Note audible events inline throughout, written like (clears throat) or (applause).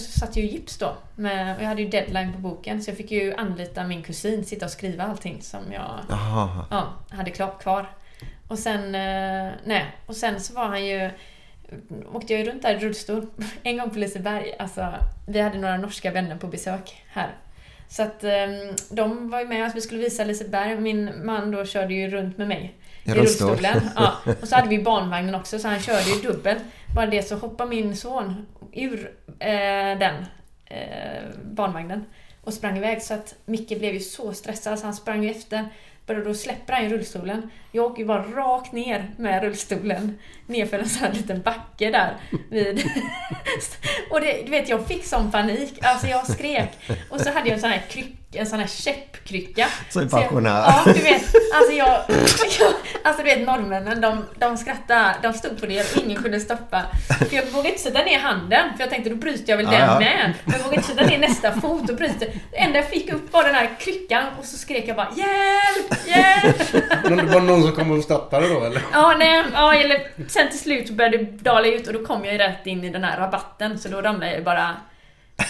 Satt ju i gips då. Med, och jag hade ju deadline på boken så jag fick ju anlita min kusin, sitta och skriva allting som jag ja, hade kvar. Och sen, eh, nej, och sen så var han ju åkte jag ju runt där i rullstol (laughs) en gång på Liseberg. Alltså, vi hade några norska vänner på besök här. Så att eh, de var ju med oss, vi skulle visa Liseberg. Min man då körde ju runt med mig i rullstol. rullstolen. Ja. (laughs) Och så hade vi barnvagnen också, så han körde ju dubbel. Bara det så hoppade min son ur eh, den eh, barnvagnen och sprang iväg. Så att Micke blev ju så stressad så han sprang ju efter. Började då släpper han ju rullstolen. Jag åker ju bara rakt ner med rullstolen nerför en sån här liten backe där vid... (laughs) och det, du vet, jag fick sån panik. Alltså jag skrek. Och så hade jag en sån här, kryck, en sån här käppkrycka. Som pensionär. Ja, du vet. Alltså jag... jag (laughs) alltså du vet norrmännen, de, de skrattade. De stod på det och ingen kunde stoppa. För jag vågade inte sätta ner handen. För jag tänkte då bryter jag väl Ja, den ja. med. Men jag vågade inte sätta ner nästa fot och bryter. Det enda jag fick upp var den här kryckan och så skrek jag bara Hjälp! Hjälp! Men det var någon som kom och stoppade då eller? Ja, nej, ja, eller sen till slut så började det dala ut och då kom jag ju rätt in i den här rabatten. Så då ramlade jag bara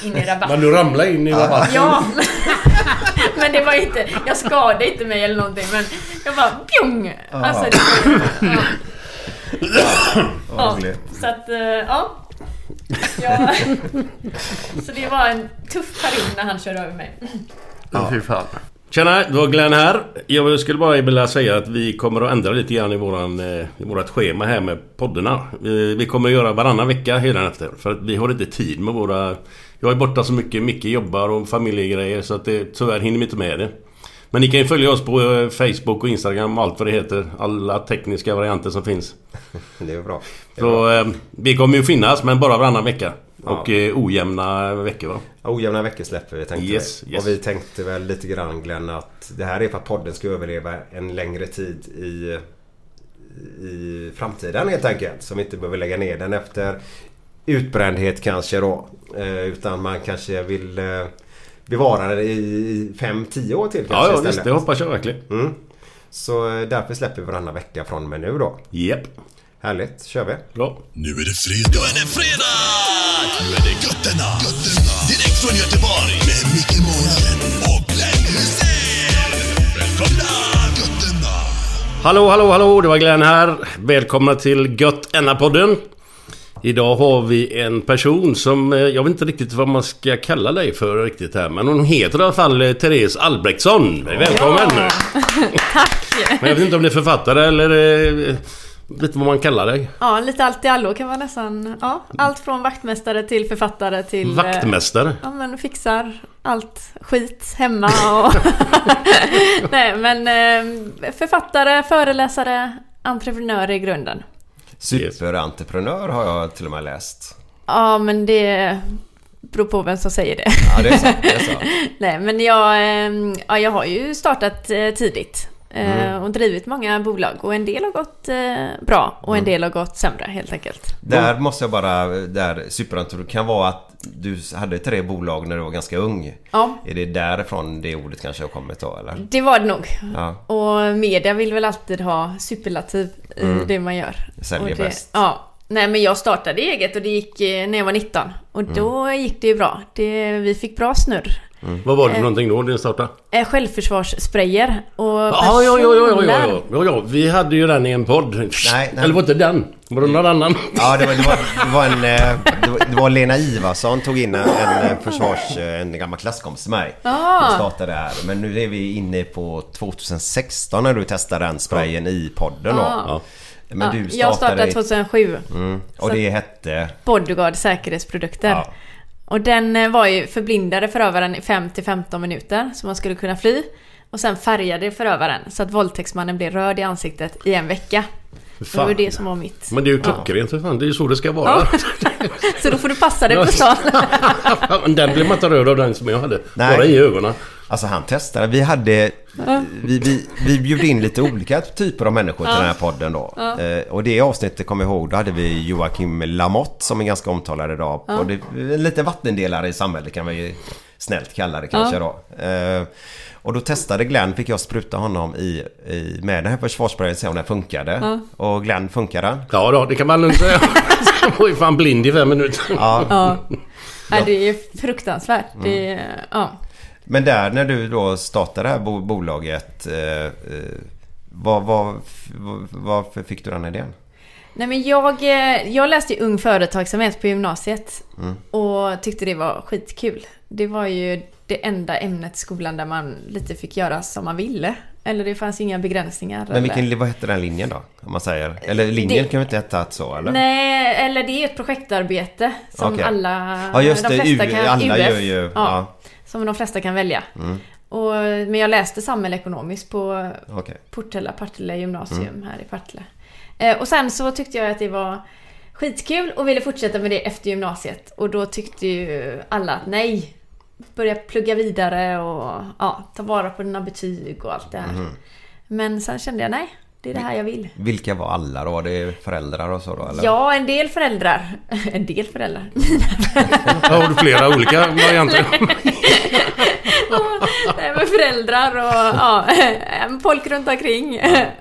in i rabatten. Men du ramlade in i rabatten? Ja, (laughs) men, det var inte, jag skadade inte mig eller någonting men jag bara pjong! Alltså, det var, ja, ja, så att, eh, ja. ja. (laughs) Så det var en tuff period när han körde över mig. Ja, fy fan. Tjena, det var Glenn här. Jag skulle bara vilja säga att vi kommer att ändra lite grann i, våran, eh, i vårat schema här med poddarna. Vi, vi kommer att göra varannan vecka hela efter. För att vi har inte tid med våra... Jag är borta så mycket, Micke jobbar och familjegrejer så att det, tyvärr hinner vi inte med det. Men ni kan ju följa oss på eh, Facebook och Instagram och allt vad det heter. Alla tekniska varianter som finns. Det är bra. Det är bra. Så eh, vi kommer ju finnas men bara varannan vecka. Och eh, ojämna veckor va? Ojämna veckor släpper vi tänkte Yes, vi. yes. Och vi tänkte väl lite grann Glenn att det här är för att podden ska överleva en längre tid i, i framtiden helt enkelt. Så vi inte behöver lägga ner den efter utbrändhet kanske då. Eh, utan man kanske vill eh, bevara den i 5-10 år till kanske Ja, ja visst, det hoppas jag verkligen. Mm. Så eh, därför släpper vi varannan vecka från och med nu då. Japp, Härligt, kör vi. bra. Nu är det fredag. Nu är det fredag! Nu är det götterna. götterna. Direkt från Göteborg. Med Micke Månaden och Glenn Hysén. Välkomna! Götterna. Hallå, hallå, hallå! Det var Glenn här. Välkomna till Gött Enna-podden. Idag har vi en person som... eh, Jag vet inte riktigt vad man ska kalla dig för riktigt här. Men hon heter i alla fall eh, Therese Albrektsson. Välkommen! (laughs) Tack! Men jag vet inte om det är författare eller... Vet vad man kallar dig? Ja, lite allt i allo kan man nästan... Ja, allt från vaktmästare till författare till... eh, Vaktmästare. Ja, men fixar allt skit hemma och... (laughs) Nej, men eh, författare, föreläsare, entreprenör i grunden. Superentreprenör har jag till och med läst. Ja, men det beror på vem som säger det. Ja, det är sant. Det är sant. (laughs) Nej, men jag, eh, ja, jag har ju startat tidigt. Eh, Mm. Och drivit många bolag. Och en del har gått eh, bra och en Mm. del har gått sämre helt enkelt. Där måste jag bara, där superentreprenör kan vara att du hade tre bolag när du var ganska ung. Ja, Är det därifrån det ordet kanske har kommit då eller? det var det nog. Ja, Och media vill väl alltid ha superlativ i Mm. det man gör. säljer det, bäst. Ja. Nej men jag startade eget och det gick eh, när jag var 19. Och Mm. då gick det ju bra. Det, vi fick bra snurr. Vad var det för Eh. någonting då din startade? Eh, Självförsvarssprayer och Ja, ja, ja, ja, ja, ja, personlar. ja, ja, vi hade ju den i en podd. Nej, nej. Eller var det inte den? Var det någon annan? Ja, det var, det var, det var en... eh, Det var, det var Lena Ivarsson tog in en, en försvars... En gammal klasskompis till mig. Ah. Och startade där. Men nu är vi inne på 2016 när du testade den sprayen i podden då. Ah. Ja. Men Ja, du startade... jag startade i- 2007. Mm, och det hette... Bodyguard säkerhetsprodukter. Ja. Och den eh, var ju förblindade förövaren i 5-15 minuter så man skulle kunna fly. Och sen färgade förövaren så att våldtäktsmannen blev röd i ansiktet i en vecka. Det var ju det som var mitt. Men det är ju klockrent för fan. Det är ju så det ska vara. Så då får du passa dig på stan. (laughs) Men den blev man inte röd av den som jag hade. Nej. Bara i ögonen. Alltså han testade. Vi hade... Vi, vi, vi bjöd in lite olika typer av människor till den här podden då. Eh, och det avsnittet kommer jag ihåg. Då hade vi Joakim Lamotte som är ganska omtalad idag. Och det är en liten vattendelare i samhället kan man ju snällt kalla det kanske då. Eh, och då testade Glenn, fick jag spruta honom i, i med den här försvarssprayen se om den funkade. Och Glenn funkade den? Ja då, det kan man lugnt säga. Jag var ju fan blind i fem minuter. Ja. Ja. Det är fruktansvärt. Det, är- ja. Men där när du då startade det här bo- bolaget. Eh, eh, vad, vad, vad, varför fick du den idén? Nej men jag, eh, jag läste ju ung företagsamhet på gymnasiet Mm. och tyckte det var skitkul. Det var ju det enda ämnet i skolan där man lite fick göra som man ville. Eller det fanns inga begränsningar. Men eller... vilken, vad hette den linjen då? Om man säger. Eller linjen Det- kan ju inte heta så eller? Nej, eller det är ett projektarbete som Okej. alla... Ja just de det, flesta U, kan, alla UF, gör ju... Ja, Ja. Som de flesta kan välja. Mm, Och, men jag läste samhällsekonomiskt på okej. Portella Partille gymnasium Mm. här i Partille. Eh, och sen så tyckte jag att det var skitkul och ville fortsätta med det efter gymnasiet. Och då tyckte ju alla att nej, börja plugga vidare och ja, ta vara på dina betyg och allt det här. Mhm. Men sen kände jag nej, det är det här jag vill. Vilka var alla då? Var det föräldrar och så då eller? Ja, en del föräldrar. (laughs) En del föräldrar. Har du flera olika varianter? (laughs) Nej, men föräldrar och ja, (laughs) folk runt omkring.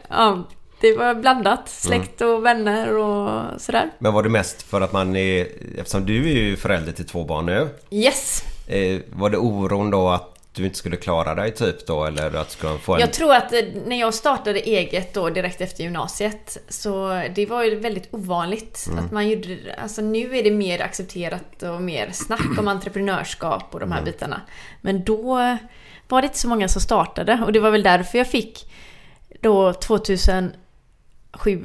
Ja, det var blandat. Släkt och vänner och sådär. Men var det mest för att man är... Eftersom du är ju förälder till två barn nu. Yes! Eh, var det oron då att du inte skulle klara dig typ då? Eller att skulle få en... Jag tror att eh, när jag startade eget då direkt efter gymnasiet så det var ju väldigt ovanligt Mm. att man gjorde Alltså nu är det mer accepterat och mer snack om entreprenörskap och de här bitarna. Men då var det inte så många som startade och det var väl därför jag fick då 2007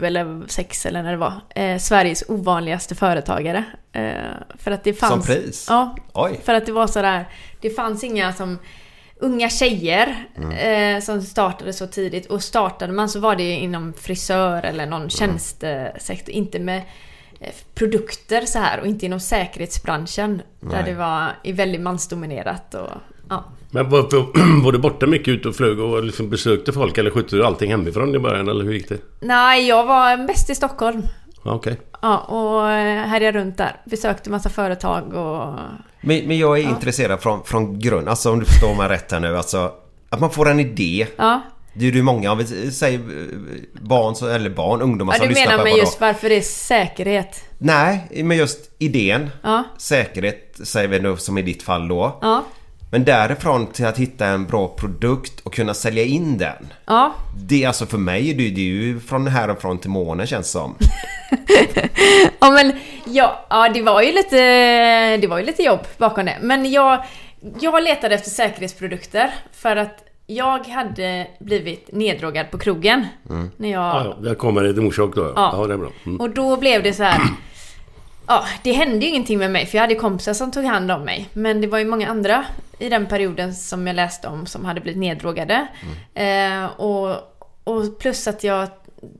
eller 2006 eller när det var eh, Sveriges ovanligaste företagare. Eh, för att det fanns... Som pris? Ja, Oj! för att det var sådär, det fanns inga som unga tjejer eh, som startade så tidigt och startade man så var det inom frisör eller någon tjänstesektor, inte med eh, produkter så här och inte inom säkerhetsbranschen där Nej. det var i väldigt mansdominerat och ja. Men var, (clears throat) var du borta mycket ute och flög och liksom besökte folk eller skötte du allting hemifrån i början eller hur gick det? Nej, jag var mest i Stockholm. Ja, Okej. Ja, och eh, härjade runt där. Besökte massa företag och... Men, men jag är intresserad från, från grund. Alltså om du förstår mig rätt här nu. Alltså att man får en idé. Ja, Det är ju många av säg, barn, så- eller barn, ungdomar ja som du lyssnar menar på med vad just varför det är säkerhet? Nej, men just idén. Ja, Säkerhet säger vi nu som i ditt fall då. ja, Men därifrån till att hitta en bra produkt och kunna sälja in den. ja. Det är alltså för mig, det, det är ju från härifrån till månen känns som. (laughs) Ja men ja, ja det var ju lite Det var ju lite jobb bakom det. Men jag Jag letade efter säkerhetsprodukter för att jag hade blivit neddrogad på krogen. När jag... Ja, ja, där kommer ett orsak då. Ja, Ja. det är bra. Mm. Och då blev det så här. Ja, det hände ju ingenting med mig för jag hade kompisar som tog hand om mig. Men det var ju många andra i den perioden som jag läste om som hade blivit neddrogade. Eh, och, och plus att jag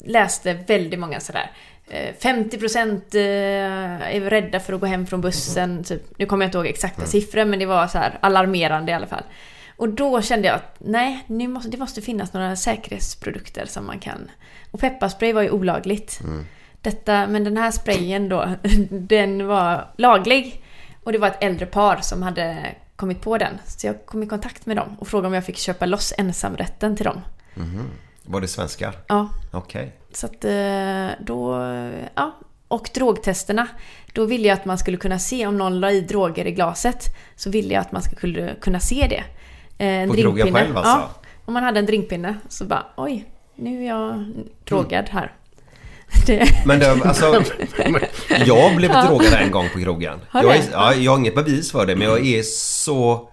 läste väldigt många sådär. Eh, 50% eh, är rädda för att gå hem från bussen. Typ. Nu kommer jag inte ihåg exakta siffror men det var så alarmerande i alla fall. Och då kände jag att nej, nu måste, det måste finnas några säkerhetsprodukter som man kan... Och pepparspray var ju olagligt. Detta, men den här sprayen då, (laughs) den var laglig. Och det var ett äldre par som hade kommit på den. Så jag kom i kontakt med dem och frågade om jag fick köpa loss ensamrätten till dem. Var det svenskar? Ja, Okej. så att eh, då... Ja. Och drogtesterna. Då ville jag att man skulle kunna se om någon la i droger i glaset. Så ville jag att man skulle kunna se det. Eh, En På drinkpinne. själv alltså? Ja. Om man hade en drinkpinne så bara oj, nu är jag drogad här. (laughs) Det, Men det, alltså, (laughs) jag har blivit drogad en gång på krogen. Har Jag, är, ja, jag har inget bevis för det men jag är så...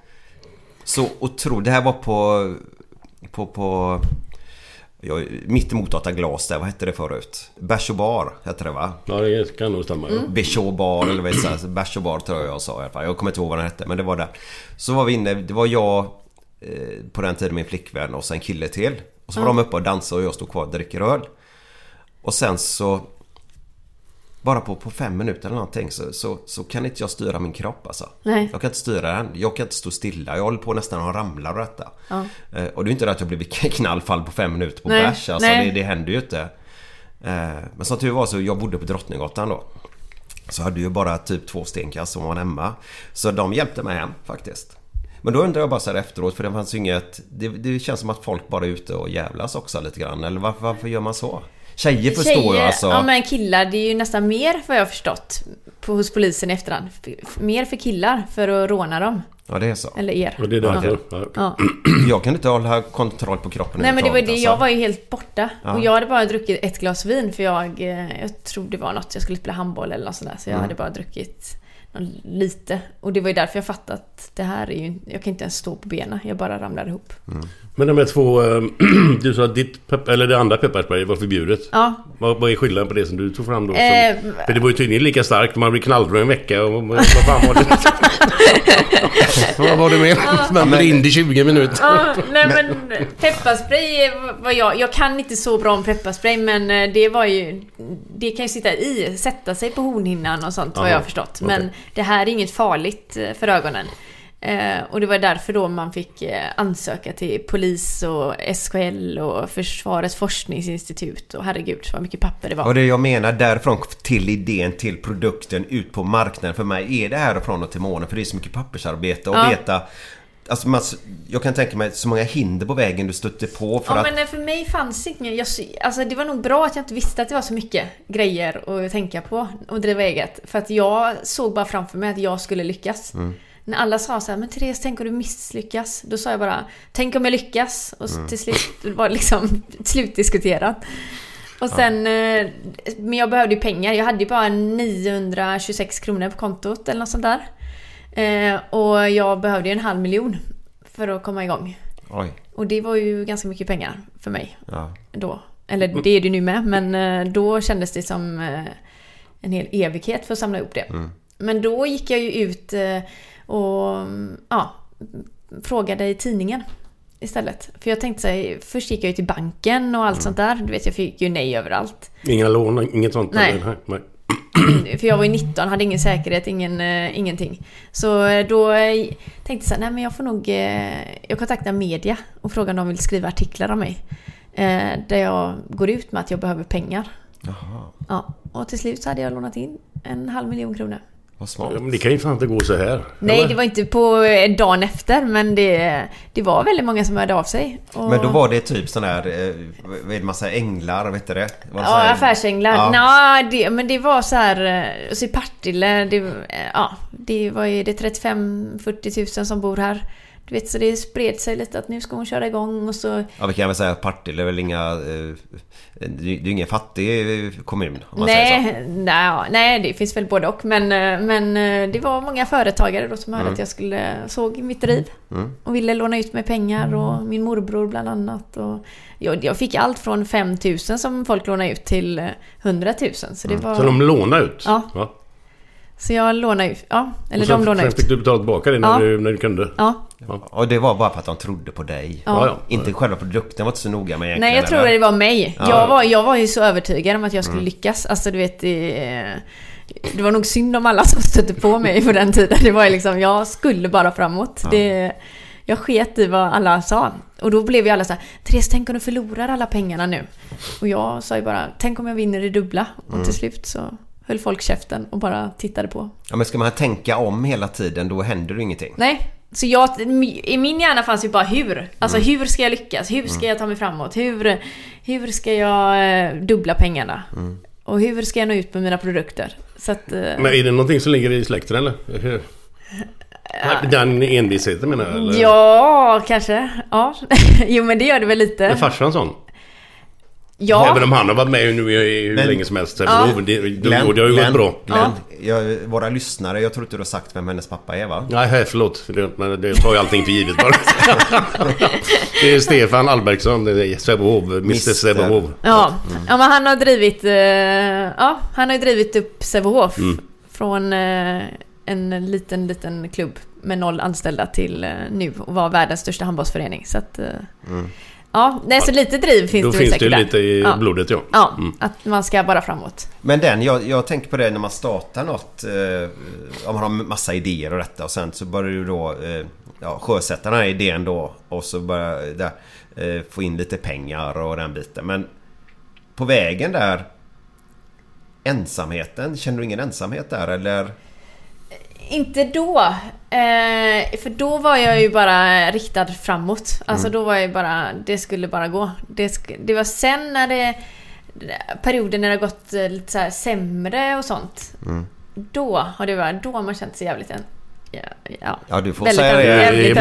Så otroligt. Det här var på... På... på jag, mitt emot Ata Glas där, vad hette det förut? Bärs och bar hette det va? Ja, det kan nog stämma. Ja. Bärs och bar eller vad det? Bärs och bar tror jag jag sa i alla fall. Jag kommer inte ihåg vad den hette men det var där. Så var vi inne, det var jag eh, på den tiden min flickvän och sen en kille till. Och så var de uppe och dansade och jag stod kvar och dricker öl. Och sen så bara på, på fem minuter eller någonting så, så, så kan inte jag styra min kropp alltså. Nej. Jag kan inte styra den. Jag kan inte stå stilla. Jag håller på nästan att ramla och detta. Ja. Eh, Och det är inte det att jag blir (laughs) knallfall på fem minuter på Nej, bärs. Alltså, nej. det, det händer ju inte. Eh, Men som tur var så jag bodde på Drottninggatan då. Så hade ju bara typ två stenkast som var hemma. Så de hjälpte mig hem faktiskt. Men då undrar jag bara så här efteråt för det fanns ju inget... Det, det känns som att folk bara är ute och jävlas också lite grann. Eller varför, varför gör man så? Tjejer förstår jag alltså. Ja men killar, det är ju nästan mer vad jag har förstått på, hos polisen i efterhand. F- Mer för killar för att råna dem. Ja det är så. Eller er. Och det är därför. Ja. Ja. (clears throat) Jag kan inte hålla kontroll på kroppen Nej men det var det, överhuvudtaget, jag alltså. var ju helt borta. Ja. Och jag hade bara druckit ett glas vin för jag, eh, jag tror det var något, jag skulle spela handboll eller något sånt där. Så jag Mm. hade bara druckit lite. Och det var ju därför jag fattade att det här är ju, jag kan inte ens stå på benen. Jag bara ramlar ihop. Men de här två... eh, (clears throat) Du sa att ditt pepp, eller det andra pepparspray var förbjudet. Ja. Vad, vad är skillnaden på det som du tog fram då? Som, Eh, för det var ju tydligen lika starkt. Man blir knallröd en vecka och vad fan var det? vad var det med? Man blir in i 20 minuter. Ja, nej men pepparspray var jag... Jag kan inte så bra om pepparspray men eh, det var ju... Det kan ju sitta i, sätta sig på hornhinnan och sånt vad Aha, jag har förstått. Men. Det här är inget farligt eh, för ögonen. Eh, och det var därför då man fick eh, ansöka till polis och SKL och Försvarets forskningsinstitut och herregud vad mycket papper det var. Och det jag menar därifrån till idén till produkten ut på marknaden för mig är det härifrån och till månen för det är så mycket pappersarbete och Ja. veta Alltså man, jag kan tänka mig så många hinder på vägen du stötte på för Ja att... men eh, för mig fanns inget, jag, alltså det var nog bra att jag inte visste att det var så mycket grejer att tänka på och driva eget. För att jag såg bara framför mig att jag skulle lyckas. Mm. När alla sa så här, men Therese tänk om du misslyckas? Då sa jag bara, tänk om jag lyckas? Och Mm. till slut var det liksom (laughs) slutdiskuterat. Och sen, eh, men jag behövde ju pengar. Jag hade ju bara 926 kronor på kontot eller något sånt där. Eh, och jag behövde ju en halv miljon för att komma igång. Oj. Och det var ju ganska mycket pengar för mig Ja. då. Eller det är det nu med, men eh, då kändes det som eh, en hel evighet för att samla ihop det. Men då gick jag ju ut eh, och mm, ja, frågade i tidningen istället. För jag tänkte så här, först gick jag ju till banken och allt sånt där. Du vet, jag fick ju nej överallt. Inga lån, inget sånt? Nej. eller? nej. (clears throat) För jag var ju 19, hade ingen säkerhet, ingen, eh, ingenting. Så eh, då eh, tänkte jag så här, nej men jag får nog... Jag kontaktar media och frågar om de vill skriva artiklar om mig. Där jag går ut med att jag behöver pengar. Jaha, Ja, och till slut så hade jag lånat in en halv miljon kronor. Vad smart. Ja, men det kan ju fan inte gå så här. Nej, eller? det var inte på eh, dagen efter, men det, det var väldigt många som hörde av sig. Och, Men då var det typ sån här, eh, vad är det man säger, änglar, vet du det? Var det Ja, här- affärsänglar. Ja. Nja, det, men det var så här... eh, Så i Partille, det, ja, det var ju det är 35-40 tusen som bor här. Du vet, så det spred sig lite att nu ska hon köra igång och så... Ja, vi kan väl säga att Partille är väl inga... Eh, det är ju ingen fattig eh, kommun om man Nej, säger så. nej, det finns väl både och. Men, eh, men det var många företagare då som hörde Mm. att jag skulle... Såg mitt driv. Och ville låna ut mig pengar och min morbror bland annat. Och jag, jag fick allt från 5 000 som folk lånade ut till eh, 100 000. Så det var... Så de lånar ut? Ja. Så jag lånade ut. Ja, eller sen, de lånade sen ut. fick du betala tillbaka det när, Ja. du, när du kunde? Ja. Och det var bara för att de trodde på dig. Ja. ja. Inte själva produkten var inte så noga med egentligen. Nej, jag tror det var mig. Ja. Jag, var, jag var ju så övertygad om att jag skulle Mm. lyckas. Alltså du vet, det, det var nog synd om alla som stötte på mig på den tiden. Det var ju liksom, jag skulle bara framåt. Det, Jag sket i vad alla sa. Och då blev ju alla så här, Therese tänk om du förlorar alla pengarna nu. Och jag sa ju bara, tänk om jag vinner det dubbla. Och Mm. till slut så höll folk käften och bara tittade på. Ja, men ska man tänka om hela tiden då händer det ingenting. Nej. Så jag, i min hjärna fanns ju bara hur. Alltså Mm. hur ska jag lyckas? Hur ska jag ta mig framåt? Hur, hur ska jag eh, dubbla pengarna? Mm. Och hur ska jag nå ut med mina produkter? Så att... eh, Men är det någonting som ligger i släkten eller? Hur? (laughs) Den envisheten menar jag? Eller? Ja, kanske. Ja. (laughs) jo men det gör det väl lite. Är farsan sån? Ja. Även om han har varit med nu i hur Men- länge som helst. Ja. Ja. Det, det, det har ju gått Glenn, bra. Glenn, jag, våra lyssnare, jag tror inte du har sagt vem hennes pappa är va? Nej, hej, förlåt. Det, men det tar ju allting för givet bara. (laughs) det är Stefan Albertsson, det är Sävehof, Mr. Sävehof. Ja. ja, men han har drivit... eh, ja, han har ju drivit upp Sävehof. Mm. Från eh, en liten, liten klubb med noll anställda till eh, nu och var världens största handbollsförening. Så att... eh, Ja, nej, så lite driv finns Då det finns det säkert där. lite i ja. blodet ja. Ja, Mm. att man ska bara framåt. Men den, jag, jag tänker på det när man startar något. Eh, om man har massa idéer och detta och sen så börjar du då eh, ja, sjösätta den här idén då och så börjar där, eh, få in lite pengar och den biten. Men på vägen där Ensamheten, känner du ingen ensamhet där eller? Inte då. Eh, för då var jag ju bara riktad framåt. Alltså Mm. då var jag ju bara, det skulle bara gå. Det, sk- det var sen när det... Perioder när det har gått eh, lite så här sämre och sånt. Mm. Då har det varit, då har man känt sig jävligt en... Ja, ja. Ja du får Väldigt säga det. Det är,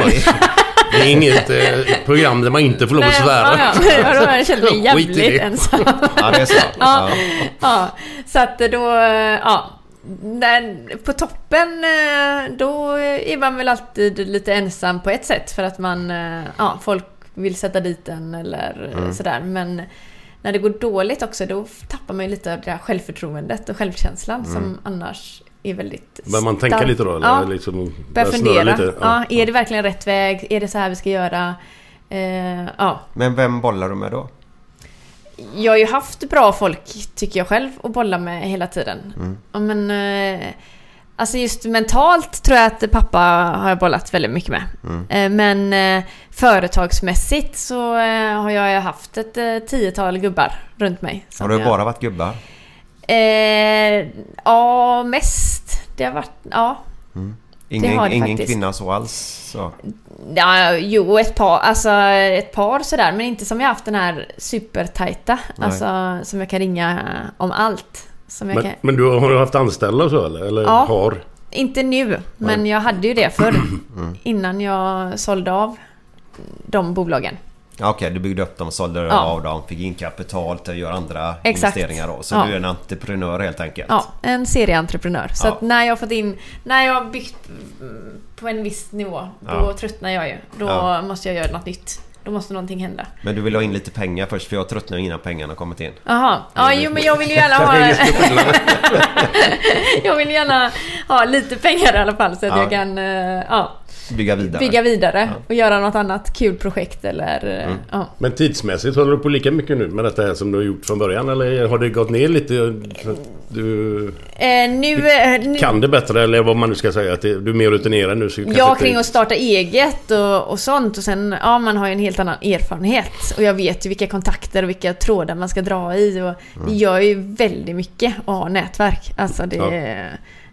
det är inget eh, program där man inte får lov att svära. Ja, ja. Då har jag känt mig jävligt det. ensam. Ja det är så. Ja. Ja. Ja, så att då, ja. När, på toppen, eh, då är man väl alltid lite ensam på ett sätt för att man, eh, ja, folk vill sätta dit en eller Mm. sådär. Men när det går dåligt också, då tappar man ju lite av det här självförtroendet och självkänslan som annars är väldigt Bör man tänka lite då? Eller Ja, liksom börja börja snurra fundera. Lite? Ja, är det verkligen rätt väg? Är det så här vi ska göra? Eh, ja. Men vem bollar du med då? Jag har ju haft bra folk, tycker jag själv, att bolla med hela tiden. Mm. Men, eh, alltså just mentalt tror jag att pappa har jag bollat väldigt mycket med. Mm. Eh, men eh, företagsmässigt så har jag haft ett tiotal gubbar runt mig. Har jag- bara varit gubbar? Eh, ja, mest. Det har varit... Ja. Ingen, ingen faktiskt. kvinna så alls? Så. Ja, jo, ett par, alltså ett par sådär, men inte som jag haft den här supertajta. Nej. Alltså, som jag kan ringa om allt. Som jag Men, kan, men du har du haft anställda så eller? Eller Ja. har? inte nu, men jag hade ju det förr. (clears throat) Innan jag sålde av de bolagen. Okej, du byggde upp dem, sålde Ja. av dem, fick in kapital till att göra andra Exakt. investeringar då. Så Ja. du är en entreprenör helt enkelt? Ja, en serieentreprenör. Så Ja. att när jag har fått in... När jag har byggt på en viss nivå, då tröttnar jag ju. Då måste jag göra något nytt. Då måste någonting hända. Men du vill ha in lite pengar först för jag tröttnar innan pengarna kommit in. Jaha. Ja, jo men jag vill ju gärna (laughs) ha... (laughs) jag vill gärna ha lite pengar i alla fall så att Ja. jag kan eh, ja, Bygga vidare. bygga vidare Ja. och göra något annat kul projekt eller... eh, Mm. Ja. Men tidsmässigt håller du på lika mycket nu med detta här som du har gjort från början? Eller har det gått ner lite? Du Eh, nu, eh, nu, kan det bättre eller vad man nu ska säga. Att du är mer rutinerad nu. Så Ja, inte- kring att starta eget och, och sånt. Och sen, ja, man har ju en helt annan erfarenhet. Och jag vet ju vilka kontakter och vilka trådar man ska dra i. Och Det gör ju väldigt mycket att ha nätverk. Alltså det, Ja.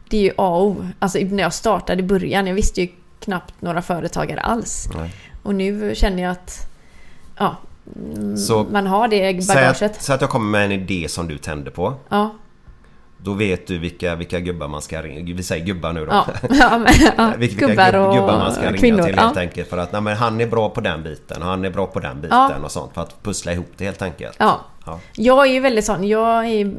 det är ju A och O. Alltså när jag startade i början, jag visste ju knappt några företagare alls. Nej. Och nu känner jag att ja, mm, Så- man har det Säg bagaget. att, säg att jag kommer med en idé som du tänder på. Ja, Då vet du vilka, vilka gubbar man ska ringa. Vi säger gubbar nu då. ja, (laughs) ja, men, ja, vilka gubbar gubb- och gubbar man ska ringa kvinnor. till ja. helt enkelt. För att nej, men han är bra på den biten och han är bra på den biten Ja. och sånt. För att pussla ihop det helt enkelt. Ja. Ja. Jag är ju väldigt sån. Jag är,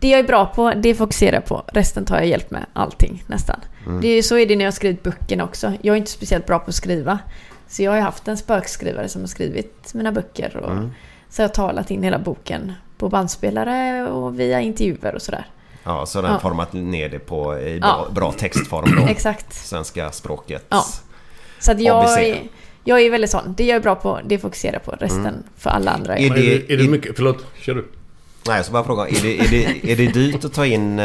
det jag är bra på, det fokuserar jag på. Resten tar jag hjälp med. Allting nästan. Mm. Det är, så är det när jag har skrivit böckerna också. Jag är inte speciellt bra på att skriva. Så jag har ju haft en spökskrivare som har skrivit mina böcker. Och, Mm. Så jag har talat in hela boken på bandspelare och via intervjuer och sådär. Ja, så den Ja. format ner det på i bra, Ja. bra textform då. (clears throat) Exakt. Svenska språket. Ja. Så att jag, ABC. är, jag är väldigt sån. Det jag är bra på, det fokuserar på. Resten Mm. för alla andra. Är Är det- det, är det mycket... Förlåt, kör du. Nej, jag ska bara fråga. Är det, är det, är det dyrt att ta in...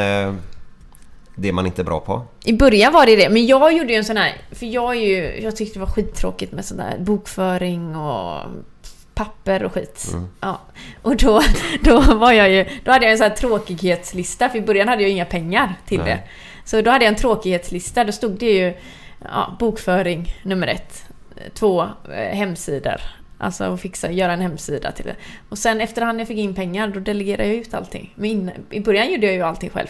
det man inte är bra på? I början var det det, men jag gjorde ju en sån här... För jag är ju... Jag tyckte det var skittråkigt med sån där bokföring och papper och skit. Ja. Och då, då var jag ju... Då hade jag en sån här tråkighetslista, för i början hade jag inga pengar till Nej. det. Så då hade jag en tråkighetslista, då stod det ju ja, bokföring nummer ett. Två, eh, hemsidor. Alltså fixa, göra en hemsida till det. Och sen efterhand jag fick in pengar, då delegerade jag ut allting. Men in, i början gjorde jag ju allting själv.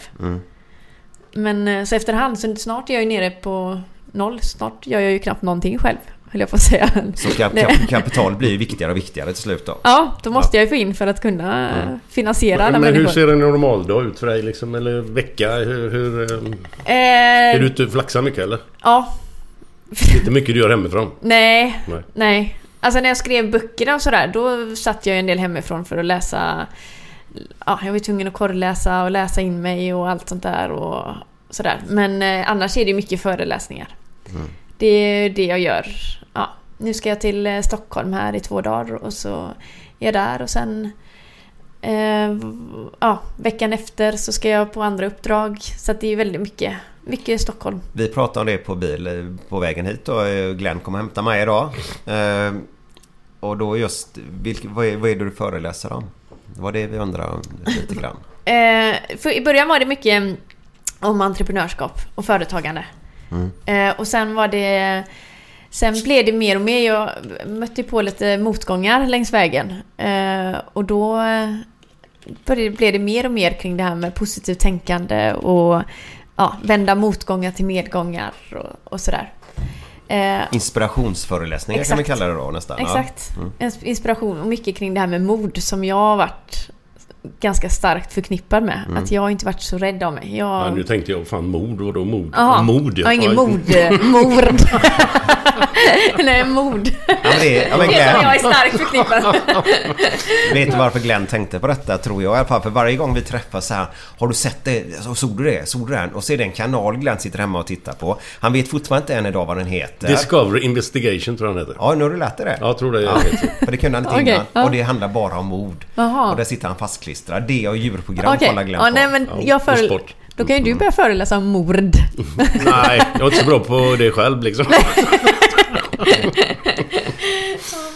Men eh, så efterhand, så snart är jag ju nere på noll. Snart gör jag ju knappt någonting själv, höll jag på att säga. Så kap- kapital blir ju viktigare och viktigare till slut då. Ja, då måste jag ju få in för att kunna eh, finansiera alla Men hur ser en normal dag ut för dig liksom? Eller vecka? Hur... hur eh, Eh, är du ute och flaxar mycket eller? Ja, Det är inte mycket du gör hemifrån? nej, Nej. nej. Alltså när jag skrev böckerna och sådär, då satt jag ju en del hemifrån för att läsa... Ja, jag var tvungen att korrläsa och läsa in mig och allt sånt där och sådär. Men eh, annars är det mycket föreläsningar. Det är det jag gör. Ja, nu ska jag till eh, Stockholm här i två dagar och så är jag där och sen... Eh, ja, veckan efter så ska jag på andra uppdrag. Så att det är väldigt mycket, mycket Stockholm. Vi pratade om det på bil eh, på vägen hit och eh, Glenn kom och hämtade mig idag. Eh, och då just, vilk, vad, är, vad är det du föreläser om? Det var det vi undrar om lite grann. (laughs) Eh, för I början var det mycket mm, om entreprenörskap och företagande. Eh, och sen var det... Sen blev det mer och mer. Jag mötte på lite motgångar längs vägen. Eh, och då eh, började, blev det mer och mer kring det här med positivt tänkande och ja, vända motgångar till medgångar och, och sådär. Eh, Inspirationsföreläsningar kan vi Exakt. kalla det då nästan. Exakt. Ins- Inspiration och mycket kring det här med mod som jag har varit ganska starkt förknippad med. Att jag har inte varit så rädd av mig. Jag... Ja, nu tänkte jag, fan mod, vadå mod? Jaha. Mod Jag har ingen Ja, mod... Mord. (laughs) (laughs) Nej, mod. Ja, men det, ja, men Det är som jag är Glenn, starkt förknippad. (laughs) vet du varför Glenn tänkte på detta tror jag i alla fall. För varje gång vi träffas så här. Har du sett det? Såg du det? Såg du den? Och så är det en kanal Glenn sitter hemma och tittar på. Han vet fortfarande inte än idag vad den heter. Discovery Investigation tror jag den heter. Ja, nu har du lärt dig det. Jag tror det är Ja, för det kunde han inte Okej, innan. ja. Och det handlar bara om mod. Jaha. Och där sitter han fastklistrad. Det och djurprogram Okej. kollar Glenn Ja, på. nej, men Ja, jag och före... sport. Då kan ju du börja föreläsa om mord. (laughs) Nej, jag är inte så bra på det själv liksom. (laughs)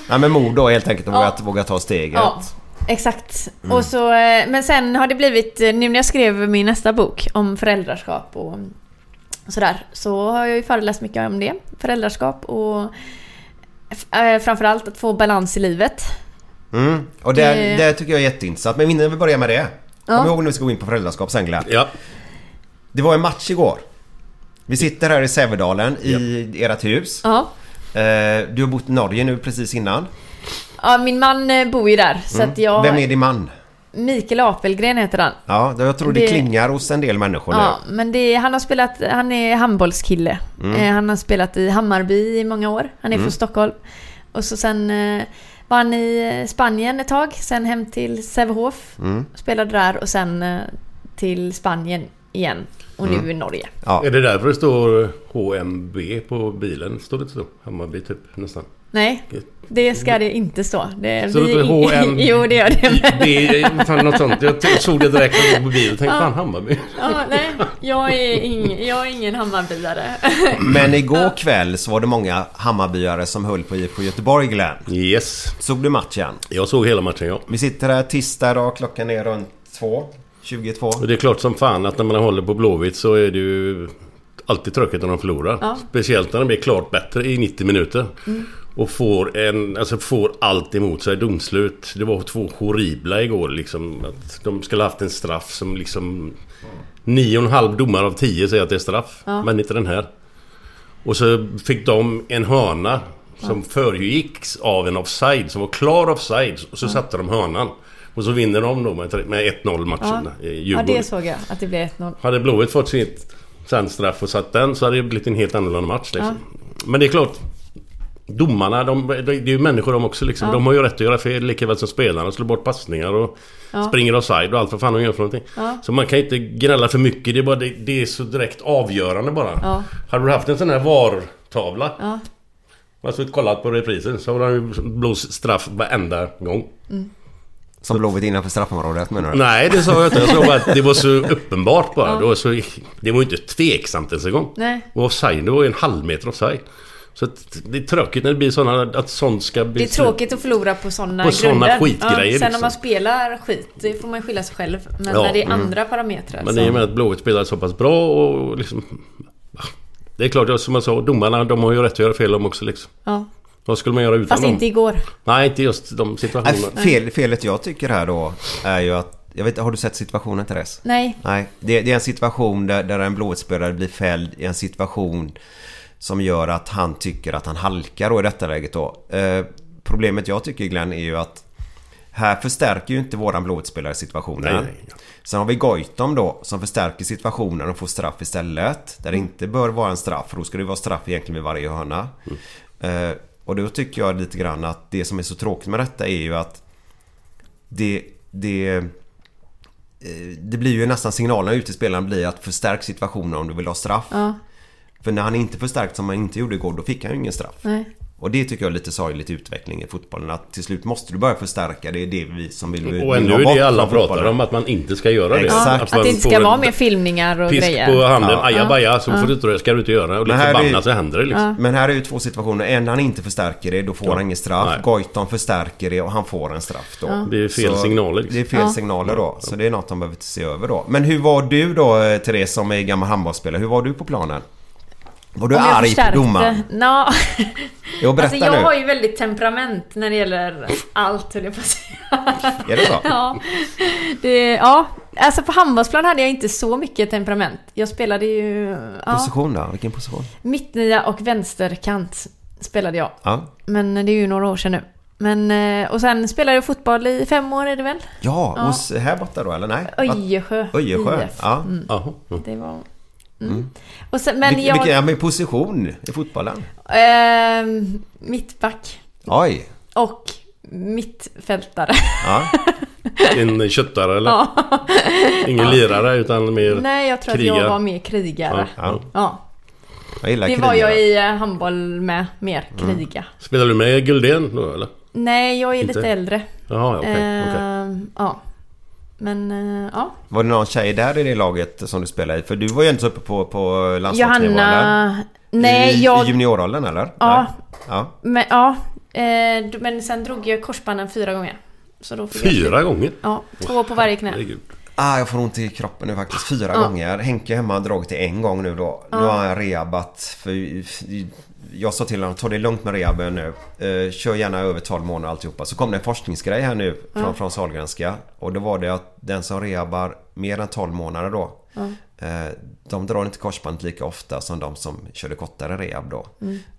Nej, men mod då helt enkelt. att Ja. Våga, våga ta steget. Ja, exakt. Och så, eh, men sen har det blivit, eh, nu när jag skrev min nästa bok om föräldraskap och sådär, så har jag ju föreläst mycket om det. Föräldraskap och eh, framförallt att få balans i livet. Mm. Och det, Det- det tycker jag är jätteintressant. Men innan vi börjar med det. Kom Ja. ihåg när vi ska gå in på föräldraskap sen Glenn. Ja, Det var en match igår. Vi sitter här i Sävedalen i ert hus. Ja. Eh, Du har bott i Norge nu precis innan. Ja, min man eh, bor ju där, så att jag... Mm. Vem är din man? Mikael Apelgren heter han. Ja, jag tror det, Det- klingar hos en del människor Ja, nu. men det, han har spelat, han är handbollskille. Eh, han har spelat i Hammarby i många år. Han är från Stockholm. Och så sen var han i Spanien ett tag, sen hem till Sävehof. Spelade där och sen eh, till Spanien igen. Och nu i Norge. Ja. är det därför det står HMB på bilen? Står det inte så? Hammarby typ nästan. Nej, det ska det inte stå. Det, Så det står HM... (laughs) jo, det gör det. Fan något sånt. Jag såg det direkt när jag på och tänkte fan Hammarby. Ja, nej, jag är, ing, jag är ingen Hammarbyare. (laughs) Men igår kväll så var det många Hammarbyare som höll på IFK Göteborg Glenn. Yes. Såg du matchen? Jag såg hela matchen ja. Vi sitter här tisdag idag, klockan är runt två. 22. Och det är klart som fan att när man håller på Blåvitt så är det ju alltid tråkigt när de förlorar. Ja. Speciellt när de blir klart bättre i 90 minuter. Mm. Och får en, alltså får allt emot sig. Domslut. Det var två horribla igår liksom. Att de skulle haft en straff som liksom... Nio och en halv domare av tio säger att det är straff. Ja. Men inte den här. Och så fick de en hörna som föregicks av en offside. Som var klar offside. Och så satte de hörnan. Och så vinner de då med, med 1-0 matchen. Ja. Ja, det såg jag. Att det blev 1-0. Hade Blåvitt fått sitt sen straff och satt den så hade det blivit en helt annorlunda match liksom. Men det är klart Domarna, de, de, det är ju människor de också liksom. Ja. De har ju rätt att göra fel lika väl som spelarna. Slår bort passningar och Ja. springer offside och allt vad fan de gör för någonting. Ja. Så man kan inte gnälla för mycket. Det är, bara, det, det är så direkt avgörande bara. Ja. Hade du haft en sån här VAR-tavla. Ja. Alltså kollat på reprisen så har de ju blåst straff varenda gång. Som Blåvitt innanför straffområdet menar du? Nej, det sa jag inte. Jag sa bara att det var så (laughs) uppenbart bara. Ja. Det var, så, det var ju inte tveksamt ens en gång. Nej. Och offside, det var ju en halv meter offside. Så att det är tråkigt när det blir sådana, att sånt ska bli... Det är tråkigt att förlora på sådana På såna grunder. skitgrejer, Sen liksom. om man spelar skit, det får man ju skylla sig själv. Men Ja, när det är mm. andra parametrar Men det är med att Blåvitt spelar så pass bra och liksom... Det är klart, som jag sa, domarna de har ju rätt att göra fel de också liksom. Ja. Vad skulle man göra utan Fast dem? inte igår. Nej, inte just de Nej, situationerna. fel, felet jag tycker här då är ju att... Jag vet Har du sett situationen Therese? Nej. Nej, det, det är en situation där, där en Blåvittspelare blir fälld i en situation som gör att han tycker att han halkar då i detta läget då. Eh, problemet jag tycker Glenn är ju att här förstärker ju inte våran Blåvittspelare situationen. Nej, nej. Sen har vi Goitom då som förstärker situationen och får straff istället. Där det Mm. inte bör vara en straff. För då ska det vara straff egentligen vid varje hörna. Mm. Eh, och då tycker jag lite grann att det som är så tråkigt med detta är ju att det, det, eh, det blir ju nästan signalerna ut till spelaren blir att förstärk situationen om du vill ha straff. Ja. För när han inte förstärkt som han inte gjorde igår, då fick han ju ingen straff. Nej. Och det tycker jag är lite sorgligt utveckling i fotbollen. Att till slut måste du börja förstärka. Det är det vi som vill vill Och ha är det alla pratar fotbollen. om att man inte ska göra det. Exakt. Att man det inte ska vara mer filmningar och Pisk grejer. på handen, Ja. ajabaja, så Ja. får du inte det, ska du inte göra. Och lite förbannat så händer det liksom. Men här är ju två situationer. En när han inte förstärker det, då får Ja. han ingen straff. Nej. Goitom förstärker det och han får en straff då. Ja. Det är fel Så signaler liksom. Det är fel Ja. signaler då. Så det är något de behöver se över då. Men hur var du då eh, Therese som är gammal handbollsspelare? Hur var du på planen? Var du Om jag arg på domaren? Nå, Jo, (laughs) berätta alltså jag nu. har ju väldigt temperament när det gäller allt höll jag på att säga. Är det så? (laughs) Ja. Det, ja, alltså på handbollsplan hade jag inte så mycket temperament. Jag spelade ju... Ja, Position då? Vilken position? mittnia och vänsterkant spelade jag. Ja. Men det är ju några år sedan nu. Men, eh, och sen spelade jag fotboll i fem år är det väl? Ja, Ja. hos, här borta då eller nej? Öjersjö Öjersjö? Ja. Mm. Mm. det var... Mm. Och sen, men Vil- jag... Vilken ja, men position i fotbollen? ehm, mittback. Oj! Och mittfältare. Ja. (laughs) En köttare eller? ja. Ingen lirare utan mer... Nej, jag tror kriga. att jag var mer krigare. Ja, Ja. ja. Det var krigare. jag i eh, handboll med. Mer Mm. kriga. Spelar du med Guldén då eller? Nej, jag är Inte? lite äldre. Jaha, okej. okej. Ehm, Ja. Men, eh, ja. Var det någon tjej där i det laget som du spelade i? För du var ju inte så uppe på, på landslagsnivå eller? Johanna... Nej, I, jag... I juniorrollen eller? Ja. Nej. ja. Men, ja. Eh, men sen drog jag korsbanden fyra gånger. Så då fick jag Fyra slut. gånger? Ja, två på varje knä. Herregud. Ah, jag får ont i kroppen nu faktiskt. Fyra Ja. gånger. Henke hemma har dragit det en gång nu då. Nu har han rehabat. För jag sa till honom, ta det lugnt med rehaben nu. Eh, kör gärna över 12 månader alltihopa. Så kom det en forskningsgrej här nu från, från Sahlgrenska. Och då var det att den som rehabar mer än 12 månader då. Eh, de drar inte korsbandet lika ofta som de som körde kortare rehab då.